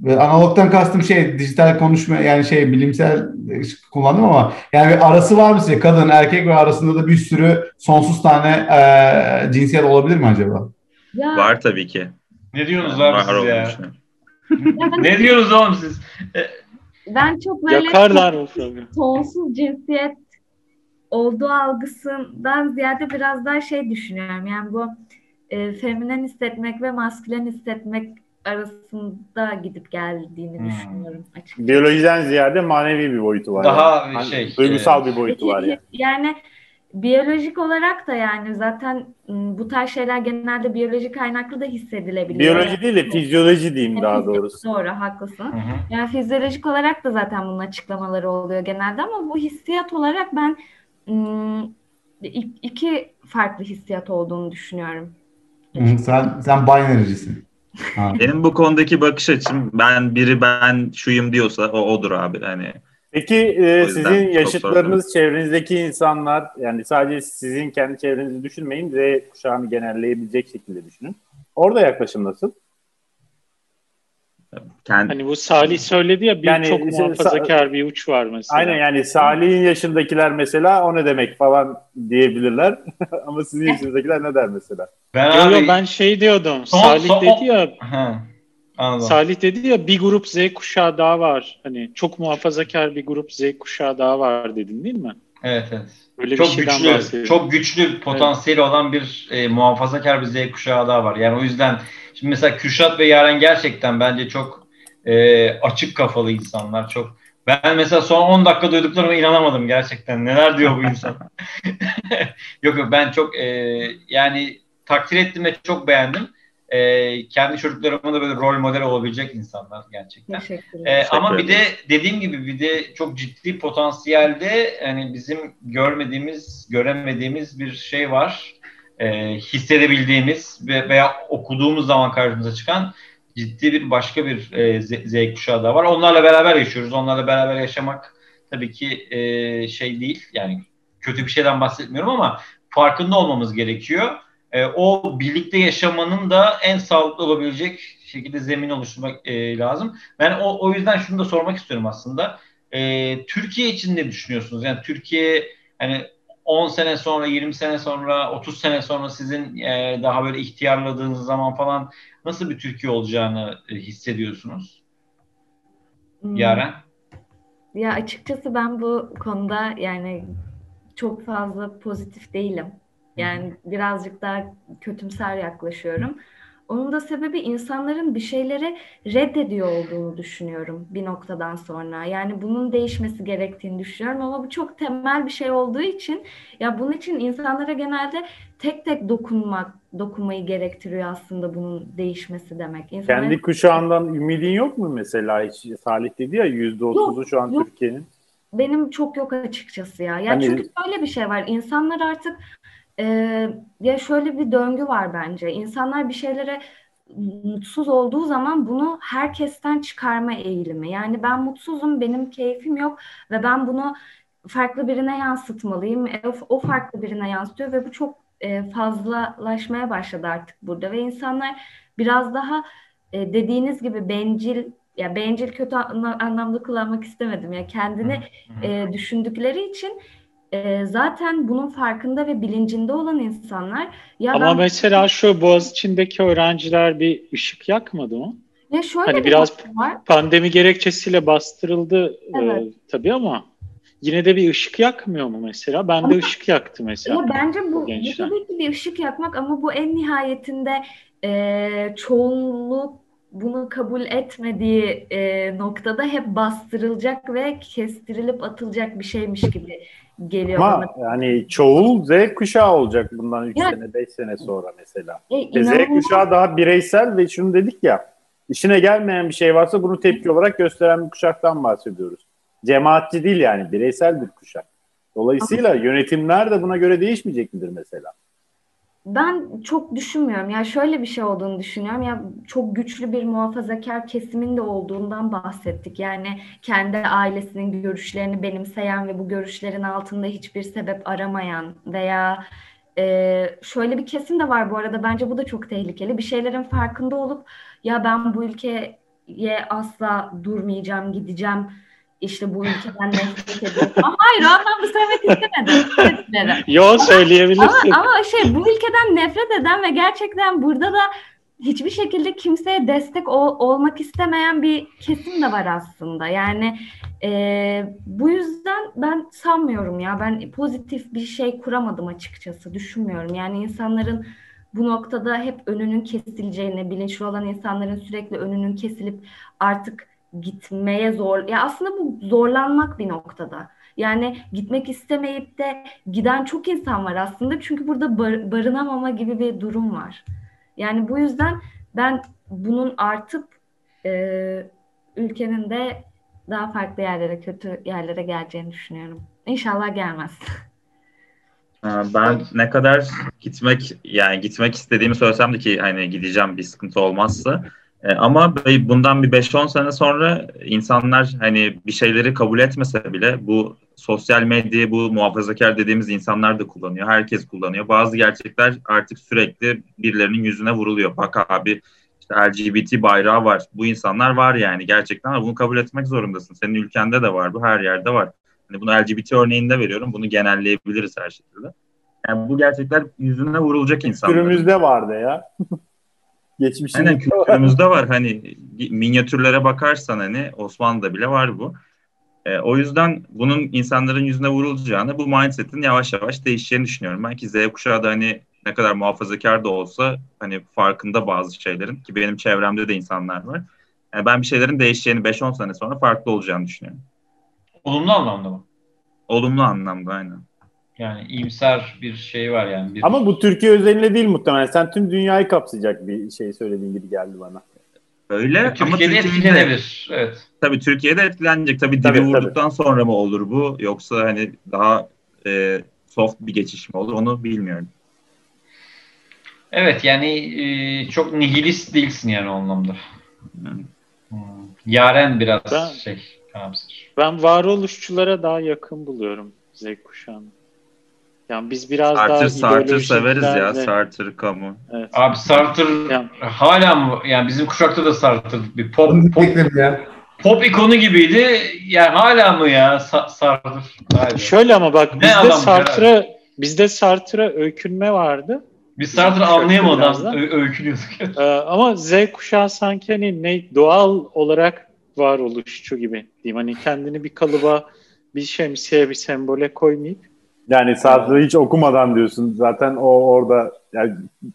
S3: Ve analogtan kastım şey dijital konuşma yani şey bilimsel e, kullandım ama yani bir arası var mı size kadın erkek ve arasında da bir sürü sonsuz tane e, cinsiyet olabilir mi acaba?
S6: ya,
S4: Var tabii ki.
S1: Ne diyorsunuz
S4: Var
S1: abi siz ya? [LAUGHS] Ne diyorsunuz oğlum siz?
S6: ben çok böyle
S2: Yakarlar
S6: sonsuz cinsiyet olduğu algısından ziyade biraz daha şey düşünüyorum. Yani bu e, feminen hissetmek ve maskülen hissetmek arasında gidip geldiğini
S1: Hmm.
S6: düşünüyorum açıkçası.
S5: Biyolojiden ziyade manevi bir boyutu var.
S1: Daha
S5: yani. Hani
S1: şey,
S5: duygusal
S1: e,
S5: bir boyutu var ya.
S6: Yani biyolojik olarak da yani zaten m, bu tarz şeyler genelde biyoloji kaynaklı da hissedilebiliyor.
S5: Biyoloji değil de fizyoloji diyeyim daha doğrusu.
S6: Doğru, haklısın.
S1: Hı hı.
S6: Yani fizyolojik olarak da zaten bunun açıklamaları oluyor genelde ama bu hissiyat olarak ben i- iki farklı hissiyat olduğunu düşünüyorum.
S3: Hı, sen sen binary'cisin. Ha.
S4: Benim bu konudaki bakış açım ben biri ben şuyum diyorsa o odur abi. Hani
S5: Peki e, sizin yaşıtlarınız, çevrenizdeki insanlar yani sadece sizin kendi çevrenizi düşünmeyin Z kuşağını genelleyebilecek şekilde düşünün. Orada yaklaşım nasıl?
S4: Kendi
S2: Hani bu Salih söyledi ya bir
S5: Yani
S2: çok muhafazakar bir uç var mesela.
S5: Aynen yani Salih'in yaşındakiler mesela o ne demek falan diyebilirler. [LAUGHS] Ama sizin yaşınızdakiler ne der mesela?
S1: Ben
S2: Yo, yo,
S1: abi...
S2: ben şey diyordum.
S1: Son-
S2: Salih
S1: son-
S2: dedi ya
S1: Ha, anladım.
S2: Salih dedi ya bir grup Z kuşağı daha var. Hani çok muhafazakar bir grup Z kuşağı daha var dedin değil mi?
S1: Evet evet.
S2: Böyle
S1: çok güçlü, çok güçlü potansiyeli olan bir e, muhafazakar bir Z kuşağı daha var. Yani o yüzden şimdi mesela Kürşat ve Yaren gerçekten bence çok e, açık kafalı insanlar. Çok ben mesela son 10 dakika duyduklarıma inanamadım gerçekten. Neler diyor bu insan? [LAUGHS] yok yok ben çok e, yani takdir ettim ve çok beğendim. E, kendi çocuklarıma da böyle rol model olabilecek insanlar gerçekten.
S4: Teşekkür
S1: ama bir de dediğim gibi bir de çok ciddi potansiyelde yani bizim görmediğimiz, göremediğimiz bir şey var. Ee, hissedebildiğimiz ve veya okuduğumuz zaman karşımıza çıkan ciddi bir başka bir e, Z kuşağı da var. Onlarla beraber yaşıyoruz. Onlarla beraber yaşamak tabii ki e, şey değil. Yani kötü bir şeyden bahsetmiyorum ama farkında olmamız gerekiyor. E, o birlikte yaşamanın da en sağlıklı olabilecek şekilde zemin oluşturmak e, lazım. Ben o, o yüzden şunu da sormak istiyorum aslında. E, Türkiye için ne düşünüyorsunuz? Yani Türkiye hani 10 sene sonra, 20 sene sonra, 30 sene sonra sizin e, daha böyle ihtiyarladığınız zaman falan nasıl bir Türkiye olacağını e, hissediyorsunuz?
S6: Hmm.
S1: Yaren?
S6: Ya açıkçası ben bu konuda yani çok fazla pozitif değilim. Yani birazcık daha kötümser yaklaşıyorum. Onun da sebebi insanların bir şeyleri reddediyor olduğunu düşünüyorum bir noktadan sonra. Yani bunun değişmesi gerektiğini düşünüyorum ama bu çok temel bir şey olduğu için ya bunun için insanlara genelde tek tek dokunmak, dokunmayı gerektiriyor aslında bunun değişmesi demek. İnsanların-
S5: Kendi kuşağından ümidin yok mu mesela? Hiç, Salih dedi ya %30'u şu an. Türkiye'nin.
S6: Benim çok yok açıkçası ya. Ya
S5: Hani-
S6: çünkü şöyle bir şey var. İnsanlar artık e, ya şöyle bir döngü var bence. İnsanlar bir şeylere mutsuz olduğu zaman bunu herkesten çıkarma eğilimi. Yani ben mutsuzum, benim keyfim yok ve ben bunu farklı birine yansıtmalıyım. E, o- farklı birine yansıtıyor ve bu çok e, fazlalaşmaya başladı artık burada ve insanlar biraz daha e, dediğiniz gibi bencil ya bencil kötü anla- anlamda kullanmak istemedim ya kendini e, düşündükleri için e, zaten bunun farkında ve bilincinde olan insanlar ya
S2: Ama
S6: ben
S2: mesela şu Boğaziçi'ndeki öğrenciler bir ışık yakmadı mı?
S6: Ya şöyle
S2: Hani
S6: bir
S2: biraz
S6: var.
S2: pandemi gerekçesiyle bastırıldı e,
S6: Evet.
S2: tabii ama yine de bir ışık yakmıyor mu mesela? Ben de
S6: Ama-
S2: ışık yaktı mesela.
S6: Ya bence bu, bu tabii ki bir ışık yakmak ama bu en nihayetinde e, çoğunluk bunu kabul etmediği e, noktada hep bastırılacak ve kestirilip atılacak bir şeymiş gibi geliyor
S5: Ama
S6: bana.
S5: yani çoğu Z kuşağı olacak bundan 3
S6: Ya-
S5: sene 5 sene sonra mesela.
S6: E,
S5: E, Z kuşağı daha bireysel ve şunu dedik ya işine gelmeyen bir şey varsa bunu tepki olarak gösteren bir kuşaktan bahsediyoruz. Cemaatçi değil yani bireysel bir kuşak. Dolayısıyla yönetimler de buna göre değişmeyecek midir mesela?
S6: Ben çok düşünmüyorum. Ya şöyle bir şey olduğunu düşünüyorum. Ya çok güçlü bir muhafazakar kesimin de olduğundan bahsettik. Yani kendi ailesinin görüşlerini benimseyen ve bu görüşlerin altında hiçbir sebep aramayan veya e, şöyle bir kesim de var bu arada. Bence bu da çok tehlikeli. Bir şeylerin farkında olup ya ben bu ülkeye asla durmayacağım, gideceğim. İşte bu ülkeden nefret ediyorum. Ama hayır o anlamda söylemek istemedim. [LAUGHS]
S2: Yo söyleyebilirsin.
S6: Ama, ama şey bu ülkeden nefret eden ve gerçekten burada da hiçbir şekilde kimseye destek ol- olmak istemeyen bir kesim de var aslında. Yani e, bu yüzden ben sanmıyorum ya ben pozitif bir şey kuramadım açıkçası düşünmüyorum. Yani insanların bu noktada hep önünün kesileceğini, bilinçli olan insanların sürekli önünün kesilip artık gitmeye zor. Ya aslında bu zorlanmak bir noktada. Yani gitmek istemeyip de giden çok insan var aslında. Çünkü burada bar- barınamama gibi bir durum var. Yani bu yüzden ben bunun artıp e, ülkenin de daha farklı yerlere, kötü yerlere geleceğini düşünüyorum. İnşallah gelmez.
S4: Ee, Ben ne kadar gitmek yani gitmek istediğimi söylesem de ki hani gideceğim bir sıkıntı olmazsa e, ama bundan bir 5-10 sene sonra insanlar hani bir şeyleri kabul etmese bile bu sosyal medyayı bu muhafazakar dediğimiz insanlar da kullanıyor. Herkes kullanıyor. Bazı gerçekler artık sürekli birilerinin yüzüne vuruluyor. Bak abi işte LGBT bayrağı var. Bu insanlar var yani gerçekten ama bunu kabul etmek zorundasın. Senin ülkende de var bu her yerde var. Hani bunu LGBT örneğinde veriyorum. Bunu genelleyebiliriz her şekilde. Yani bu gerçekler yüzüne vurulacak insanlar.
S5: Kültürümüzde vardı ya. [LAUGHS] Geçmişimizde
S4: Aynen kültürümüzde var. Hani minyatürlere bakarsan hani Osmanlı'da bile var bu. E, o yüzden bunun insanların yüzüne vurulacağını, bu mindset'in yavaş yavaş değişeceğini düşünüyorum. Ben ki Z kuşağı da hani ne kadar muhafazakar da olsa hani farkında bazı şeylerin ki benim çevremde de insanlar var. Yani ben bir şeylerin değişeceğini 5-10 sene sonra farklı olacağını düşünüyorum.
S1: Olumlu anlamda mı?
S4: Olumlu anlamda aynen.
S1: Yani iyimser bir şey var yani. Bir...
S5: Ama bu Türkiye özelinde değil muhtemelen. Sen tüm dünyayı kapsayacak bir şey söylediğin gibi geldi bana.
S4: Öyle ama
S1: Türkiye'de
S4: Türkiye'de
S1: etkilenebilir. Evet.
S4: Tabii Türkiye'de etkilenecek. Tabii dibi
S5: Tabii,
S4: vurduktan sonra mı olur bu yoksa hani daha e, soft bir geçiş mi olur onu bilmiyorum.
S1: Evet yani e, çok nihilist değilsin yani o anlamda.
S4: Yani.
S1: Hmm. Yaren biraz
S2: Ben-
S1: şey karamsar.
S2: Ben varoluşçulara daha yakın buluyorum Z kuşağını. Yani biz biraz daha
S4: Sartre, Sartre severiz ya.
S2: ideolojiklerle-
S4: Sartre, Camus.
S2: Evet.
S1: Abi Sartre
S2: Yani-
S1: hala mı yani bizim kuşakta da Sartre bir pop pop,
S3: ya.
S1: pop ikonu gibiydi. Yani hala mı ya Sa-.
S2: Şöyle ama bak
S1: Ne
S2: bizde Sartre bizde Sartre öykünme vardı.
S1: Biz Sartre
S2: Kuşakta
S1: anlayamadan ö- öykünüyorduk.
S2: Ee, ama Z kuşağı sanki hani ne doğal olarak varoluşçu gibi diyeyim. Hani kendini bir kalıba, bir şemsiye, bir sembole koymayıp
S5: Yani Sartre'ı hiç okumadan diyorsun. Zaten o orada yani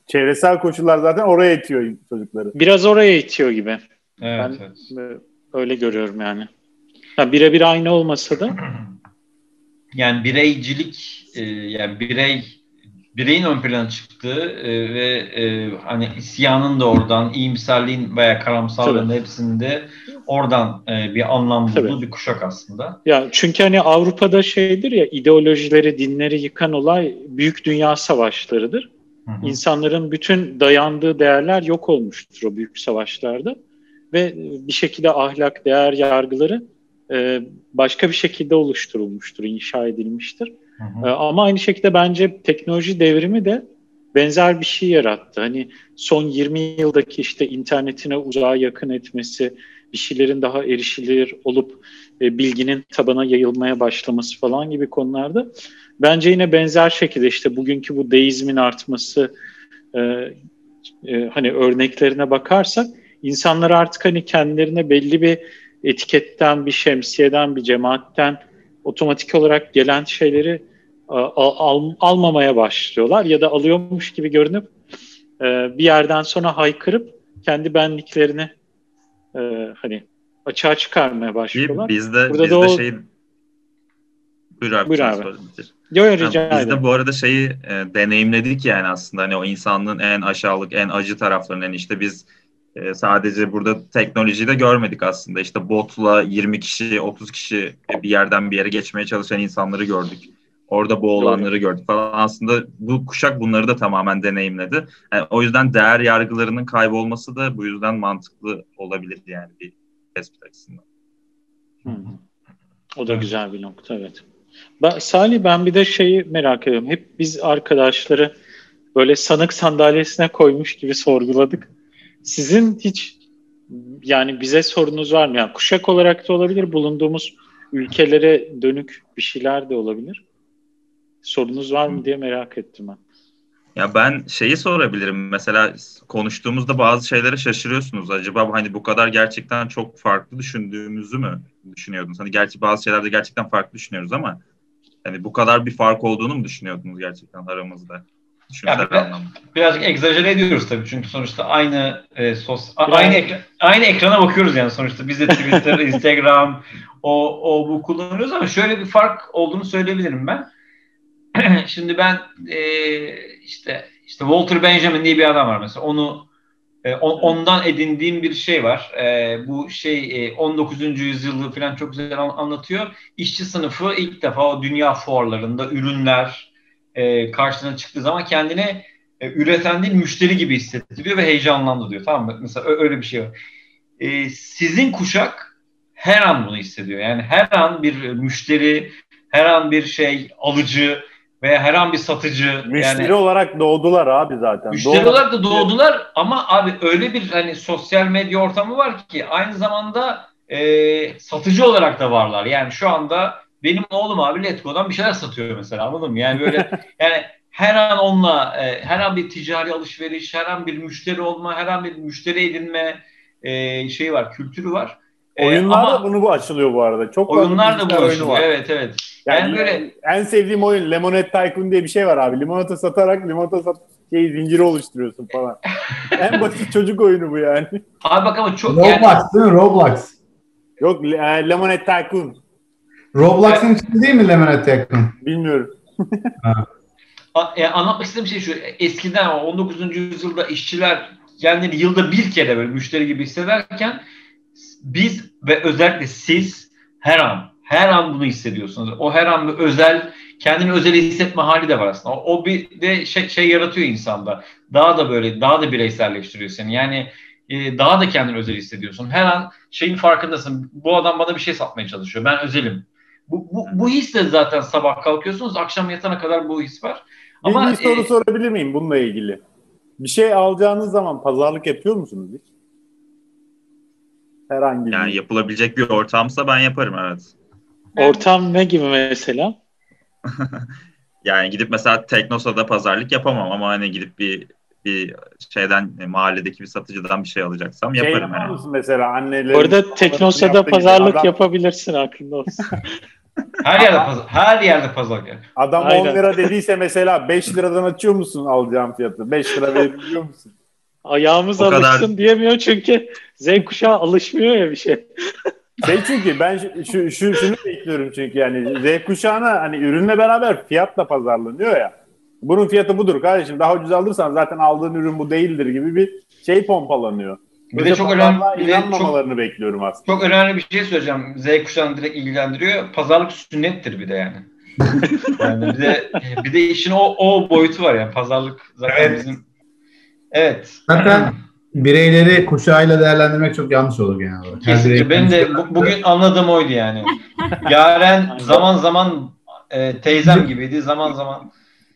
S5: çevresel koşullar zaten oraya itiyor çocukları.
S2: biraz oraya itiyor gibi.
S1: evet,
S2: Ben
S1: evet.
S2: e, öyle görüyorum yani. Ha, birebir aynı olmasa da [CLEARS THROAT]
S1: Yani bireycilik e, yani birey bireyin ön plana çıktığı e, ve hani isyanın da oradan, iyimserliğin veya karamsarlığın hepsinde oradan e, bir anlam bulduğu
S2: Tabii.
S1: bir kuşak aslında.
S2: ya çünkü hani Avrupa'da şeydir ya ideolojileri, dinleri yıkan olay büyük dünya savaşlarıdır.
S1: Hı hı.
S2: İnsanların bütün dayandığı değerler yok olmuştur o büyük savaşlarda ve bir şekilde ahlak, değer yargıları e, başka bir şekilde oluşturulmuştur, inşa edilmiştir.
S1: Hı hı.
S2: E, Ama aynı şekilde bence teknoloji devrimi de benzer bir şey yarattı. Hani son 20 yıldaki işte internetine uzağa yakın etmesi, bir şeylerin daha erişilir olup e, bilginin tabana yayılmaya başlaması falan gibi konularda. Bence yine benzer şekilde işte bugünkü bu deizmin artması e, e, hani örneklerine bakarsak insanlar artık hani kendilerine belli bir etiketten, bir şemsiyeden, bir cemaatten otomatik olarak gelen şeyleri al, al, almamaya başlıyorlar ya da alıyormuş gibi görünüp e, bir yerden sonra haykırıp kendi benliklerini e, hani açığa çıkarmaya başlıyorlar.
S4: Bizde, Burada bizde o... şey Buyur abi. Buyur abi.
S2: Yo, yo, rica
S4: yani Biz de bu arada şeyi e, deneyimledik yani aslında hani o insanlığın en aşağılık, en acı taraflarını yani işte biz e, sadece burada teknolojiyi de görmedik aslında. İşte botla 20 kişi, 30 kişi bir yerden bir yere geçmeye çalışan insanları gördük. Orada boğulanları Doğru. gördük falan. Aslında bu kuşak bunları da tamamen deneyimledi. Yani o yüzden değer yargılarının kaybolması da bu yüzden mantıklı olabilir yani bir tespit açısından.
S2: O da güzel bir nokta evet. Ben, Salih ben bir de şeyi merak ediyorum. Hep biz arkadaşları böyle sanık sandalyesine koymuş gibi sorguladık. Sizin hiç yani bize sorunuz var mı? Yani kuşak olarak da olabilir, bulunduğumuz ülkelere dönük bir şeyler de olabilir. Sorunuz var mı diye merak ettim ben.
S4: Ya ben şeyi sorabilirim. Mesela konuştuğumuzda bazı şeylere şaşırıyorsunuz. Acaba hani bu kadar gerçekten çok farklı düşündüğümüzü mü düşünüyordunuz? Hani gerçi bazı şeylerde gerçekten farklı düşünüyoruz ama hani bu kadar bir fark olduğunu mu düşünüyordunuz gerçekten aramızda?
S1: Yani biraz, birazcık egzajere ediyoruz tabii çünkü sonuçta aynı e, sos biraz... aynı ekran, aynı ekrana bakıyoruz yani sonuçta biz de Twitter, [LAUGHS] Instagram o o bu kullanıyoruz ama şöyle bir fark olduğunu söyleyebilirim ben. [CLEARS THROAT] Şimdi ben e, işte işte Walter Benjamin diye bir adam var mesela. Onu e, on, ondan edindiğim bir şey var. E, bu şey e, 19. yüzyılı falan çok güzel anlatıyor. İşçi sınıfı ilk defa o dünya fuarlarında ürünler e, karşısına çıktığı zaman kendini e, üreten değil müşteri gibi hissettiriyor ve heyecanlandı diyor. Tamam mı? Mesela öyle bir şey var. E, sizin kuşak her an bunu hissediyor. Yani her an bir müşteri, her an bir şey alıcı, veya her an bir satıcı.
S5: Müşteri yani, olarak doğdular abi zaten.
S1: Müşteri Doğru. olarak da doğdular ama abi öyle bir hani sosyal medya ortamı var ki aynı zamanda e, satıcı olarak da varlar. Yani şu anda benim oğlum abi Letgo'dan bir şeyler satıyor mesela anladın mı? Yani böyle [LAUGHS] yani her an onunla e, her an bir ticari alışveriş, her an bir müşteri olma, her an bir müşteri edinme e, şeyi var, kültürü var.
S5: E, Oyunlar da bunu bu açılıyor bu arada. Çok
S1: oyunlar da bu açılıyor. Evet evet.
S5: Yani, yani böyle en sevdiğim oyun Lemonade Tycoon diye bir şey var abi. Limonata satarak limonata sat şey zinciri oluşturuyorsun falan. [LAUGHS] en basit çocuk oyunu bu yani.
S1: Abi bak ama çok
S3: Roblox yani... değil mi? Roblox.
S5: Yok e, Lemonade Tycoon.
S3: Roblox'ın içinde değil mi Lemonade Tycoon?
S5: Bilmiyorum. [LAUGHS]
S1: E, anlatmak istediğim şey şu. Eskiden 19. yüzyılda işçiler kendini yılda bir kere böyle müşteri gibi hissederken biz ve özellikle siz her an her an bunu hissediyorsunuz. O her an bir özel, kendini özel hissetme hali de var aslında. O, bir de şey, şey yaratıyor insanda. Daha da böyle, daha da bireyselleştiriyor seni. Yani e, daha da kendini özel hissediyorsun. Her an şeyin farkındasın. Bu adam bana bir şey satmaya çalışıyor. Ben özelim. Bu, bu, bu hisle zaten sabah kalkıyorsunuz. Akşam yatana kadar bu his var.
S5: Ama, bir soru e, sorabilir miyim bununla ilgili? Bir şey alacağınız zaman pazarlık yapıyor musunuz hiç? Herhangi
S4: Yani yapılabilecek bir ortamsa ben yaparım evet.
S2: Ortam ne gibi mesela? [LAUGHS]
S4: yani gidip mesela Teknosa'da pazarlık yapamam ama hani gidip bir bir şeyden e, mahalledeki bir satıcıdan bir şey alacaksam şey yaparım.
S5: Yani. mesela anneleri...
S2: Orada Teknosa'da pazarlık adam... yapabilirsin aklında olsun. [LAUGHS]
S1: her yerde pazar, her yerde pazarlık. Yani.
S5: Adam Aynen. 10 lira dediyse mesela 5 liradan açıyor musun alacağım fiyatı? 5 lira verebiliyor musun?
S2: Ayağımız o alışsın kadar... diyemiyor çünkü Z kuşağı alışmıyor ya bir şey. [LAUGHS]
S5: Şey çünkü ben şu, şu şunu bekliyorum çünkü yani Z kuşağına hani ürünle beraber fiyatla pazarlanıyor ya. Bunun fiyatı budur kardeşim. Daha ucuz alırsan zaten aldığın ürün bu değildir gibi bir şey pompalanıyor.
S1: Bir de çok önemli
S5: de çok, bekliyorum aslında.
S1: Çok önemli bir şey söyleyeceğim. Z kuşağını direkt ilgilendiriyor. Pazarlık sünnettir bir de yani. [LAUGHS] yani bir de bir de işin o o boyutu var yani pazarlık zaten evet. bizim Evet.
S3: Zaten bireyleri kuşağıyla değerlendirmek çok yanlış olur genel olarak.
S1: Kesinlikle. Ben de bu, bugün anladığım oydu yani. [LAUGHS] Yaren zaman zaman e, teyzem gibiydi. Zaman zaman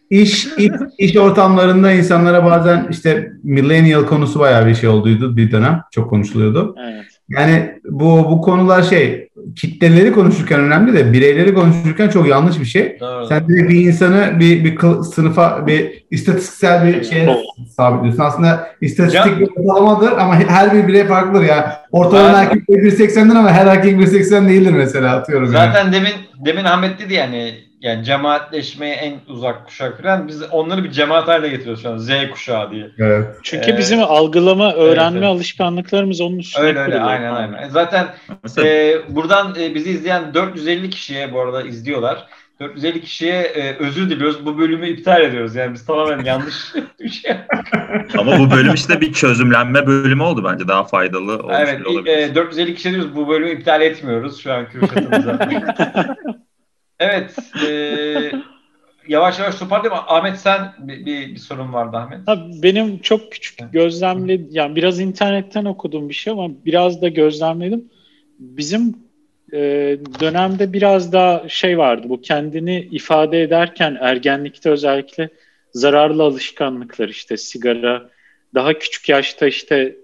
S3: İş, iş, iş ortamlarında insanlara bazen işte millennial konusu bayağı bir şey olduydu bir dönem. Çok konuşuluyordu. Evet. Yani bu bu konular şey kitleleri konuşurken önemli de bireyleri konuşurken çok yanlış bir şey.
S1: Doğru.
S3: Sen de bir insanı bir, bir kıl- sınıfa bir istatistiksel bir şeye sabitliyorsun. Aslında istatistik
S1: Ya-
S3: bir ortalamadır ama her bir birey farklıdır yani. Ortalama erkek 1.80'dir ama her erkek 1.80 değildir mesela atıyorum. yani.
S1: Zaten demin demin Ahmet dedi yani yani cemaatleşmeye en uzak kuşak falan biz onları bir cemaat haline getiriyoruz şu an Z kuşağı diye.
S3: Evet.
S2: Çünkü
S1: Ee,
S2: bizim algılama, öğrenme
S1: evet.
S2: alışkanlıklarımız onun üstüne
S1: Öyle öyle aynen aynen. Zaten
S4: Mesela
S1: e, buradan e, bizi izleyen 450 kişiye bu arada izliyorlar. 450 kişiye e, özür diliyoruz. Bu bölümü iptal ediyoruz. Yani biz tamamen [LAUGHS] yanlış bir şey.
S4: ama bu bölüm işte bir çözümlenme bölümü oldu bence. Daha faydalı olmuş
S1: evet,
S4: bile olabilir.
S1: e, 450 kişi diyoruz. Bu bölümü iptal etmiyoruz şu an Kürşat'ımıza. [LAUGHS] evet. E, yavaş yavaş toparlayayım. Ahmet sen bir, bir, bir sorun vardı Ahmet.
S2: Ha, benim çok küçük gözlemli, yani biraz internetten okuduğum bir şey ama biraz da gözlemledim. Bizim e, dönemde biraz daha şey vardı. Bu kendini ifade ederken ergenlikte özellikle zararlı alışkanlıklar işte sigara, daha küçük yaşta işte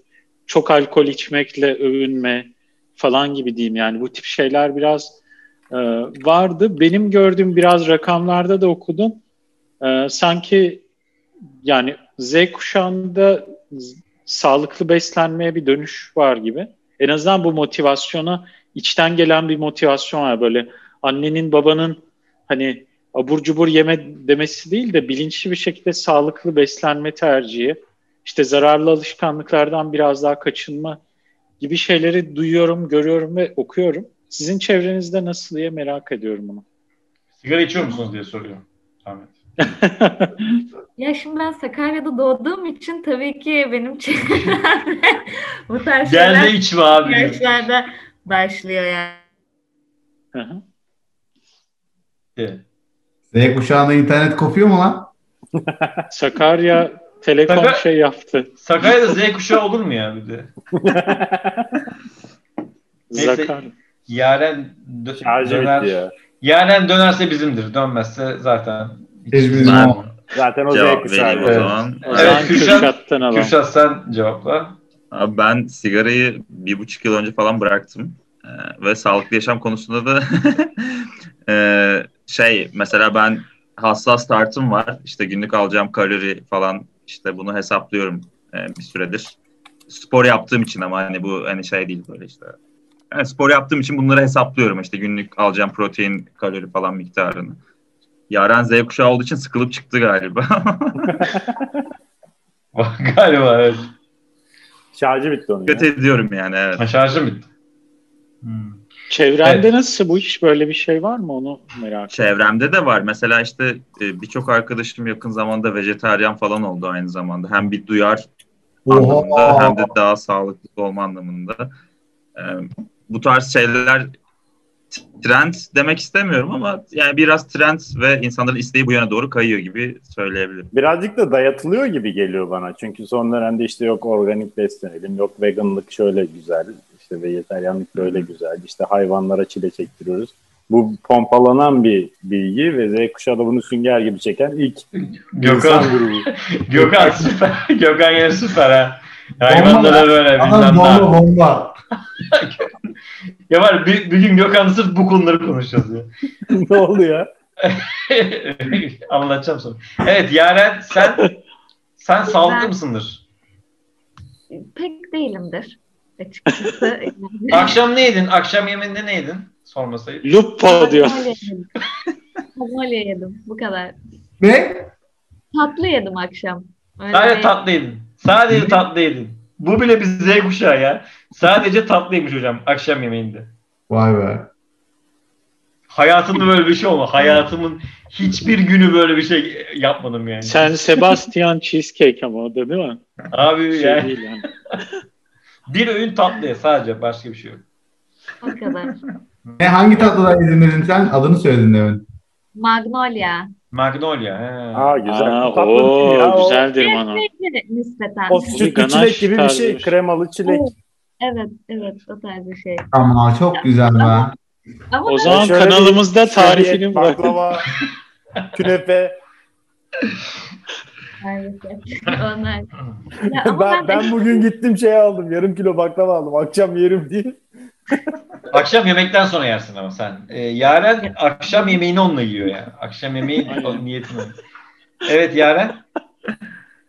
S2: çok alkol içmekle övünme falan gibi diyeyim. Yani bu tip şeyler biraz e, vardı. Benim gördüğüm biraz rakamlarda da okudum. E, sanki yani Z kuşağında sağlıklı beslenmeye bir dönüş var gibi. En azından bu motivasyona içten gelen bir motivasyon var. Böyle annenin babanın hani abur cubur yeme demesi değil de bilinçli bir şekilde sağlıklı beslenme tercihi, işte zararlı alışkanlıklardan biraz daha kaçınma gibi şeyleri duyuyorum, görüyorum ve okuyorum. Sizin çevrenizde nasıl diye merak ediyorum bunu.
S1: Sigara içiyor musunuz diye soruyorum. Ahmet. [LAUGHS]
S6: Ya şimdi ben Sakarya'da doğduğum için tabii ki benim çevremde bu tarz
S1: Gel de
S6: şeyler
S1: içme abi.
S6: yaşlarda başlıyor yani.
S2: Hı hı.
S1: Evet.
S3: Z kuşağında internet kopuyor mu lan? [LAUGHS]
S2: Sakarya Telekom
S1: Sakar-
S2: şey yaptı.
S1: Sakarya'da Z kuşağı olur mu ya bir de? [LAUGHS] Neyse. Yaren dö-
S5: Şarjı
S1: döner.
S5: ya.
S1: Yaren dönerse bizimdir. Dönmezse zaten. hiç-
S3: Hiç bizim
S4: Ben
S5: Zaten o
S4: cevap vereyim o
S1: Evet.
S4: zaman.
S1: Evet,
S2: zaman
S1: Kürşat- sen cevapla.
S4: Abi ben sigarayı bir buçuk yıl önce falan bıraktım. Ee, ve sağlıklı yaşam konusunda da [LAUGHS] ee, şey mesela ben hassas tartım var. İşte günlük alacağım kalori falan işte bunu hesaplıyorum ee, bir süredir. Spor yaptığım için ama hani bu hani şey değil böyle işte. Yani spor yaptığım için bunları hesaplıyorum işte günlük alacağım protein, kalori falan miktarını. Yaren Z kuşağı olduğu için sıkılıp çıktı galiba. [LAUGHS]
S1: Galiba evet.
S5: Şarjı bitti onun ya.
S4: Dikkat ediyorum yani evet.
S1: Ha, Şarjım bitti. Hmm.
S2: Çevrende
S1: Evet.
S2: nasıl bu iş böyle bir şey var mı onu merak ediyorum.
S4: Çevremde de var. Mesela işte e, birçok arkadaşım yakın zamanda vejetaryen falan oldu aynı zamanda. Hem bir duyar anlamında hem de daha sağlıklı olma anlamında. Bu tarz şeyler trend demek istemiyorum ama yani biraz trend ve insanların isteği bu yöne doğru kayıyor gibi söyleyebilirim.
S5: Birazcık da dayatılıyor gibi geliyor bana. Çünkü son dönemde işte yok organik beslenelim, yok veganlık şöyle güzel, işte vejetaryenlik böyle güzel, işte hayvanlara çile çektiriyoruz. Bu pompalanan bir bilgi ve Z kuşağı da bunu sünger gibi çeken ilk
S1: Gökhan,
S5: insan grubu. [LAUGHS]
S1: Gökhan süper. Gökhan yine süper ha. Hayvanlara böyle bilmem ne.
S3: bomba bomba. [LAUGHS]
S1: Ya var bir, bir gün Gökhan'la sırf bu konuları konuşacağız ya. [LAUGHS]
S5: ne oldu ya? [LAUGHS]
S1: Anlatacağım sonra. Evet Yaren sen sen sağlıklı
S6: Ben-
S1: mısındır?
S6: Pek değilimdir açıkçası. [LAUGHS]
S1: Akşam ne yedin? Akşam yemeğinde ne yedin? Sormasaydı.
S2: Lupo diyor.
S6: Magnolia yedim. Bu kadar.
S3: Ne?
S6: Tatlı yedim akşam. Öyle
S1: Sadece tatlı yedin. Sadece tatlı yedin. Bu bile bir Z kuşağı ya. Sadece tatlı yemiş hocam akşam yemeğinde.
S3: Vay be.
S1: Hayatımda böyle bir şey olmadı. Hayatımın hiçbir günü böyle bir şey yapmadım yani.
S2: Sen Sebastian Cheesecake ama o da değil mi?
S1: Abi
S2: Şey
S1: yani
S2: değil yani. [LAUGHS]
S1: bir öğün tatlı ye sadece başka bir şey yok.
S6: O kadar.
S3: Ne hangi tatlılar izin verdin sen? Adını söyledin demin.
S6: Magnolia.
S1: Magnolia. He.
S5: Aa güzel.
S2: Aa,
S5: tatlı değil ya.
S2: o
S5: O,
S2: güzeldir bana.
S6: Nispeten.
S5: o sütlü çilek gibi bir şey.
S2: bir şey.
S5: Kremalı çilek.
S6: Evet, evet o tarz bir şey.
S3: Ama çok güzel be.
S6: Ama
S2: O
S6: ben-
S2: zaman
S5: Şöyle bir
S2: kanalımızda tarifini bırak.
S5: baklava, [LAUGHS] künefe.
S6: Maalesef. Onlar. [LAUGHS] Ya ama
S5: Ben, ben bugün gittim şey aldım. Yarım kilo baklava aldım. Akşam yerim diye. [LAUGHS]
S1: Akşam yemekten sonra yersin ama sen. Ee, Yaren akşam yemeğini onunla yiyor yani. Akşam yemeği
S2: Aynen.
S1: niyetini. Evet Yaren.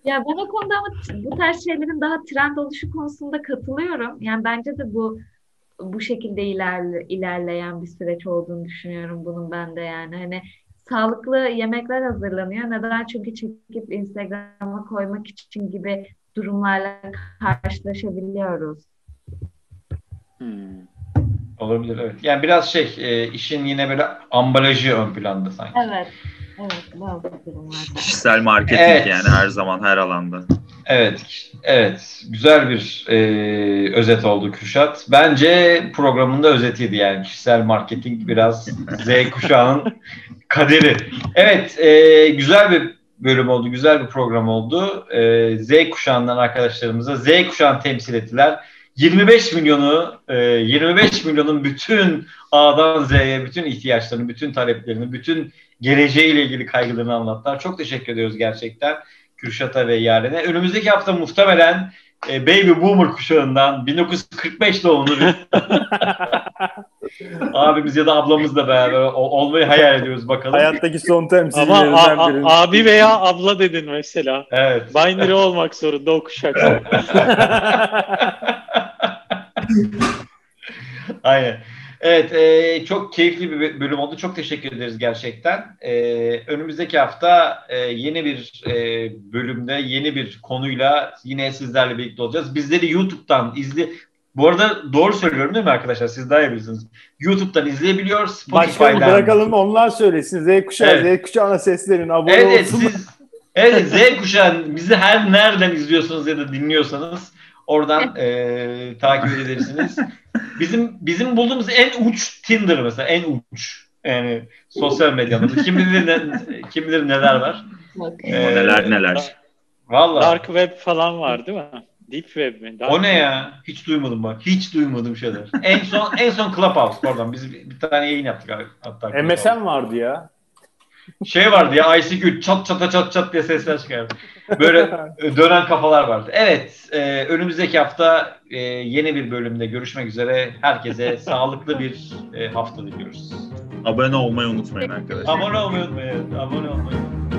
S6: Ya ben o konuda ama bu tarz şeylerin daha trend oluşu konusunda katılıyorum. Yani bence de bu bu şekilde ilerle, ilerleyen bir süreç olduğunu düşünüyorum bunun ben de yani. Hani sağlıklı yemekler hazırlanıyor. Neden? Çünkü çekip Instagram'a koymak için gibi durumlarla karşılaşabiliyoruz.
S2: Hmm.
S1: Olabilir evet. Yani biraz şey e, işin yine böyle ambalajı ön planda sanki.
S6: Evet. Evet, bazı durumlarda.
S4: Kişisel marketing
S1: Evet.
S4: yani her zaman her alanda.
S1: Evet, evet. Güzel bir e, özet oldu Kürşat. Bence programın da özetiydi yani. Kişisel marketing biraz Z kuşağının [LAUGHS] kaderi. Evet, e, güzel bir bölüm oldu, güzel bir program oldu. E, Z kuşağından arkadaşlarımıza Z kuşağını temsil ettiler. 25 milyonu, e, 25 milyonun bütün A'dan Z'ye bütün ihtiyaçlarını, bütün taleplerini, bütün geleceğiyle ilgili kaygılarını anlattılar. Çok teşekkür ediyoruz gerçekten. Kürşat'a ve Yaren'e. Önümüzdeki hafta muhtemelen e, Baby Boomer kuşağından 1945 doğumlu bir [LAUGHS] abimiz ya da ablamızla beraber o- olmayı hayal ediyoruz bakalım.
S5: Hayattaki son
S2: Ama
S5: temsilcilerinden
S2: a- a-
S5: birinin.
S2: abi veya abla dedin mesela.
S1: Evet.
S2: Binary olmak zorunda o kuşak. [LAUGHS]
S1: Aynen. Evet, e, çok keyifli bir bölüm oldu. Çok teşekkür ederiz gerçekten. E, önümüzdeki hafta e, yeni bir e, bölümde, yeni bir konuyla yine sizlerle birlikte olacağız. Bizleri YouTube'dan izle... Bu arada doğru söylüyorum değil mi arkadaşlar? Siz daha iyi bilirsiniz. YouTube'dan izleyebiliyor, Spotify'dan.
S5: bırakalım onlar söylesin. Z kuşağı,
S1: Evet.
S5: Z kuşağına seslenin. Abone
S1: Evet, evet,
S5: olsun.
S1: siz evet Z kuşağı bizi her nereden izliyorsanız ya da dinliyorsanız oradan [LAUGHS] e, takip edebilirsiniz. Bizim bizim bulduğumuz en uç Tinder mesela en uç yani sosyal medyanın. Kim bilir ne, kim bilir neler var.
S6: Bak.
S1: Ee,
S4: neler neler.
S1: Vallahi.
S2: Dark web falan var değil mi? Deep web mi? Dark
S1: O ne ya? Hiç duymadım bak. Hiç duymadım şeyler. En son en son Clubhouse pardon. Biz bir, bir tane yayın yaptık abi. Hatta.
S5: MSN vardı ya.
S1: Şey vardı ya ICQ çat çata çat çat diye sesler çıkardı. Böyle [LAUGHS] dönen kafalar vardı. Evet, e, önümüzdeki hafta e, yeni bir bölümde görüşmek üzere. Herkese sağlıklı bir e, hafta diliyoruz.
S4: Abone olmayı unutmayın arkadaşlar.
S1: Abone olmayı unutmayın. Abone olmayı unutmayın.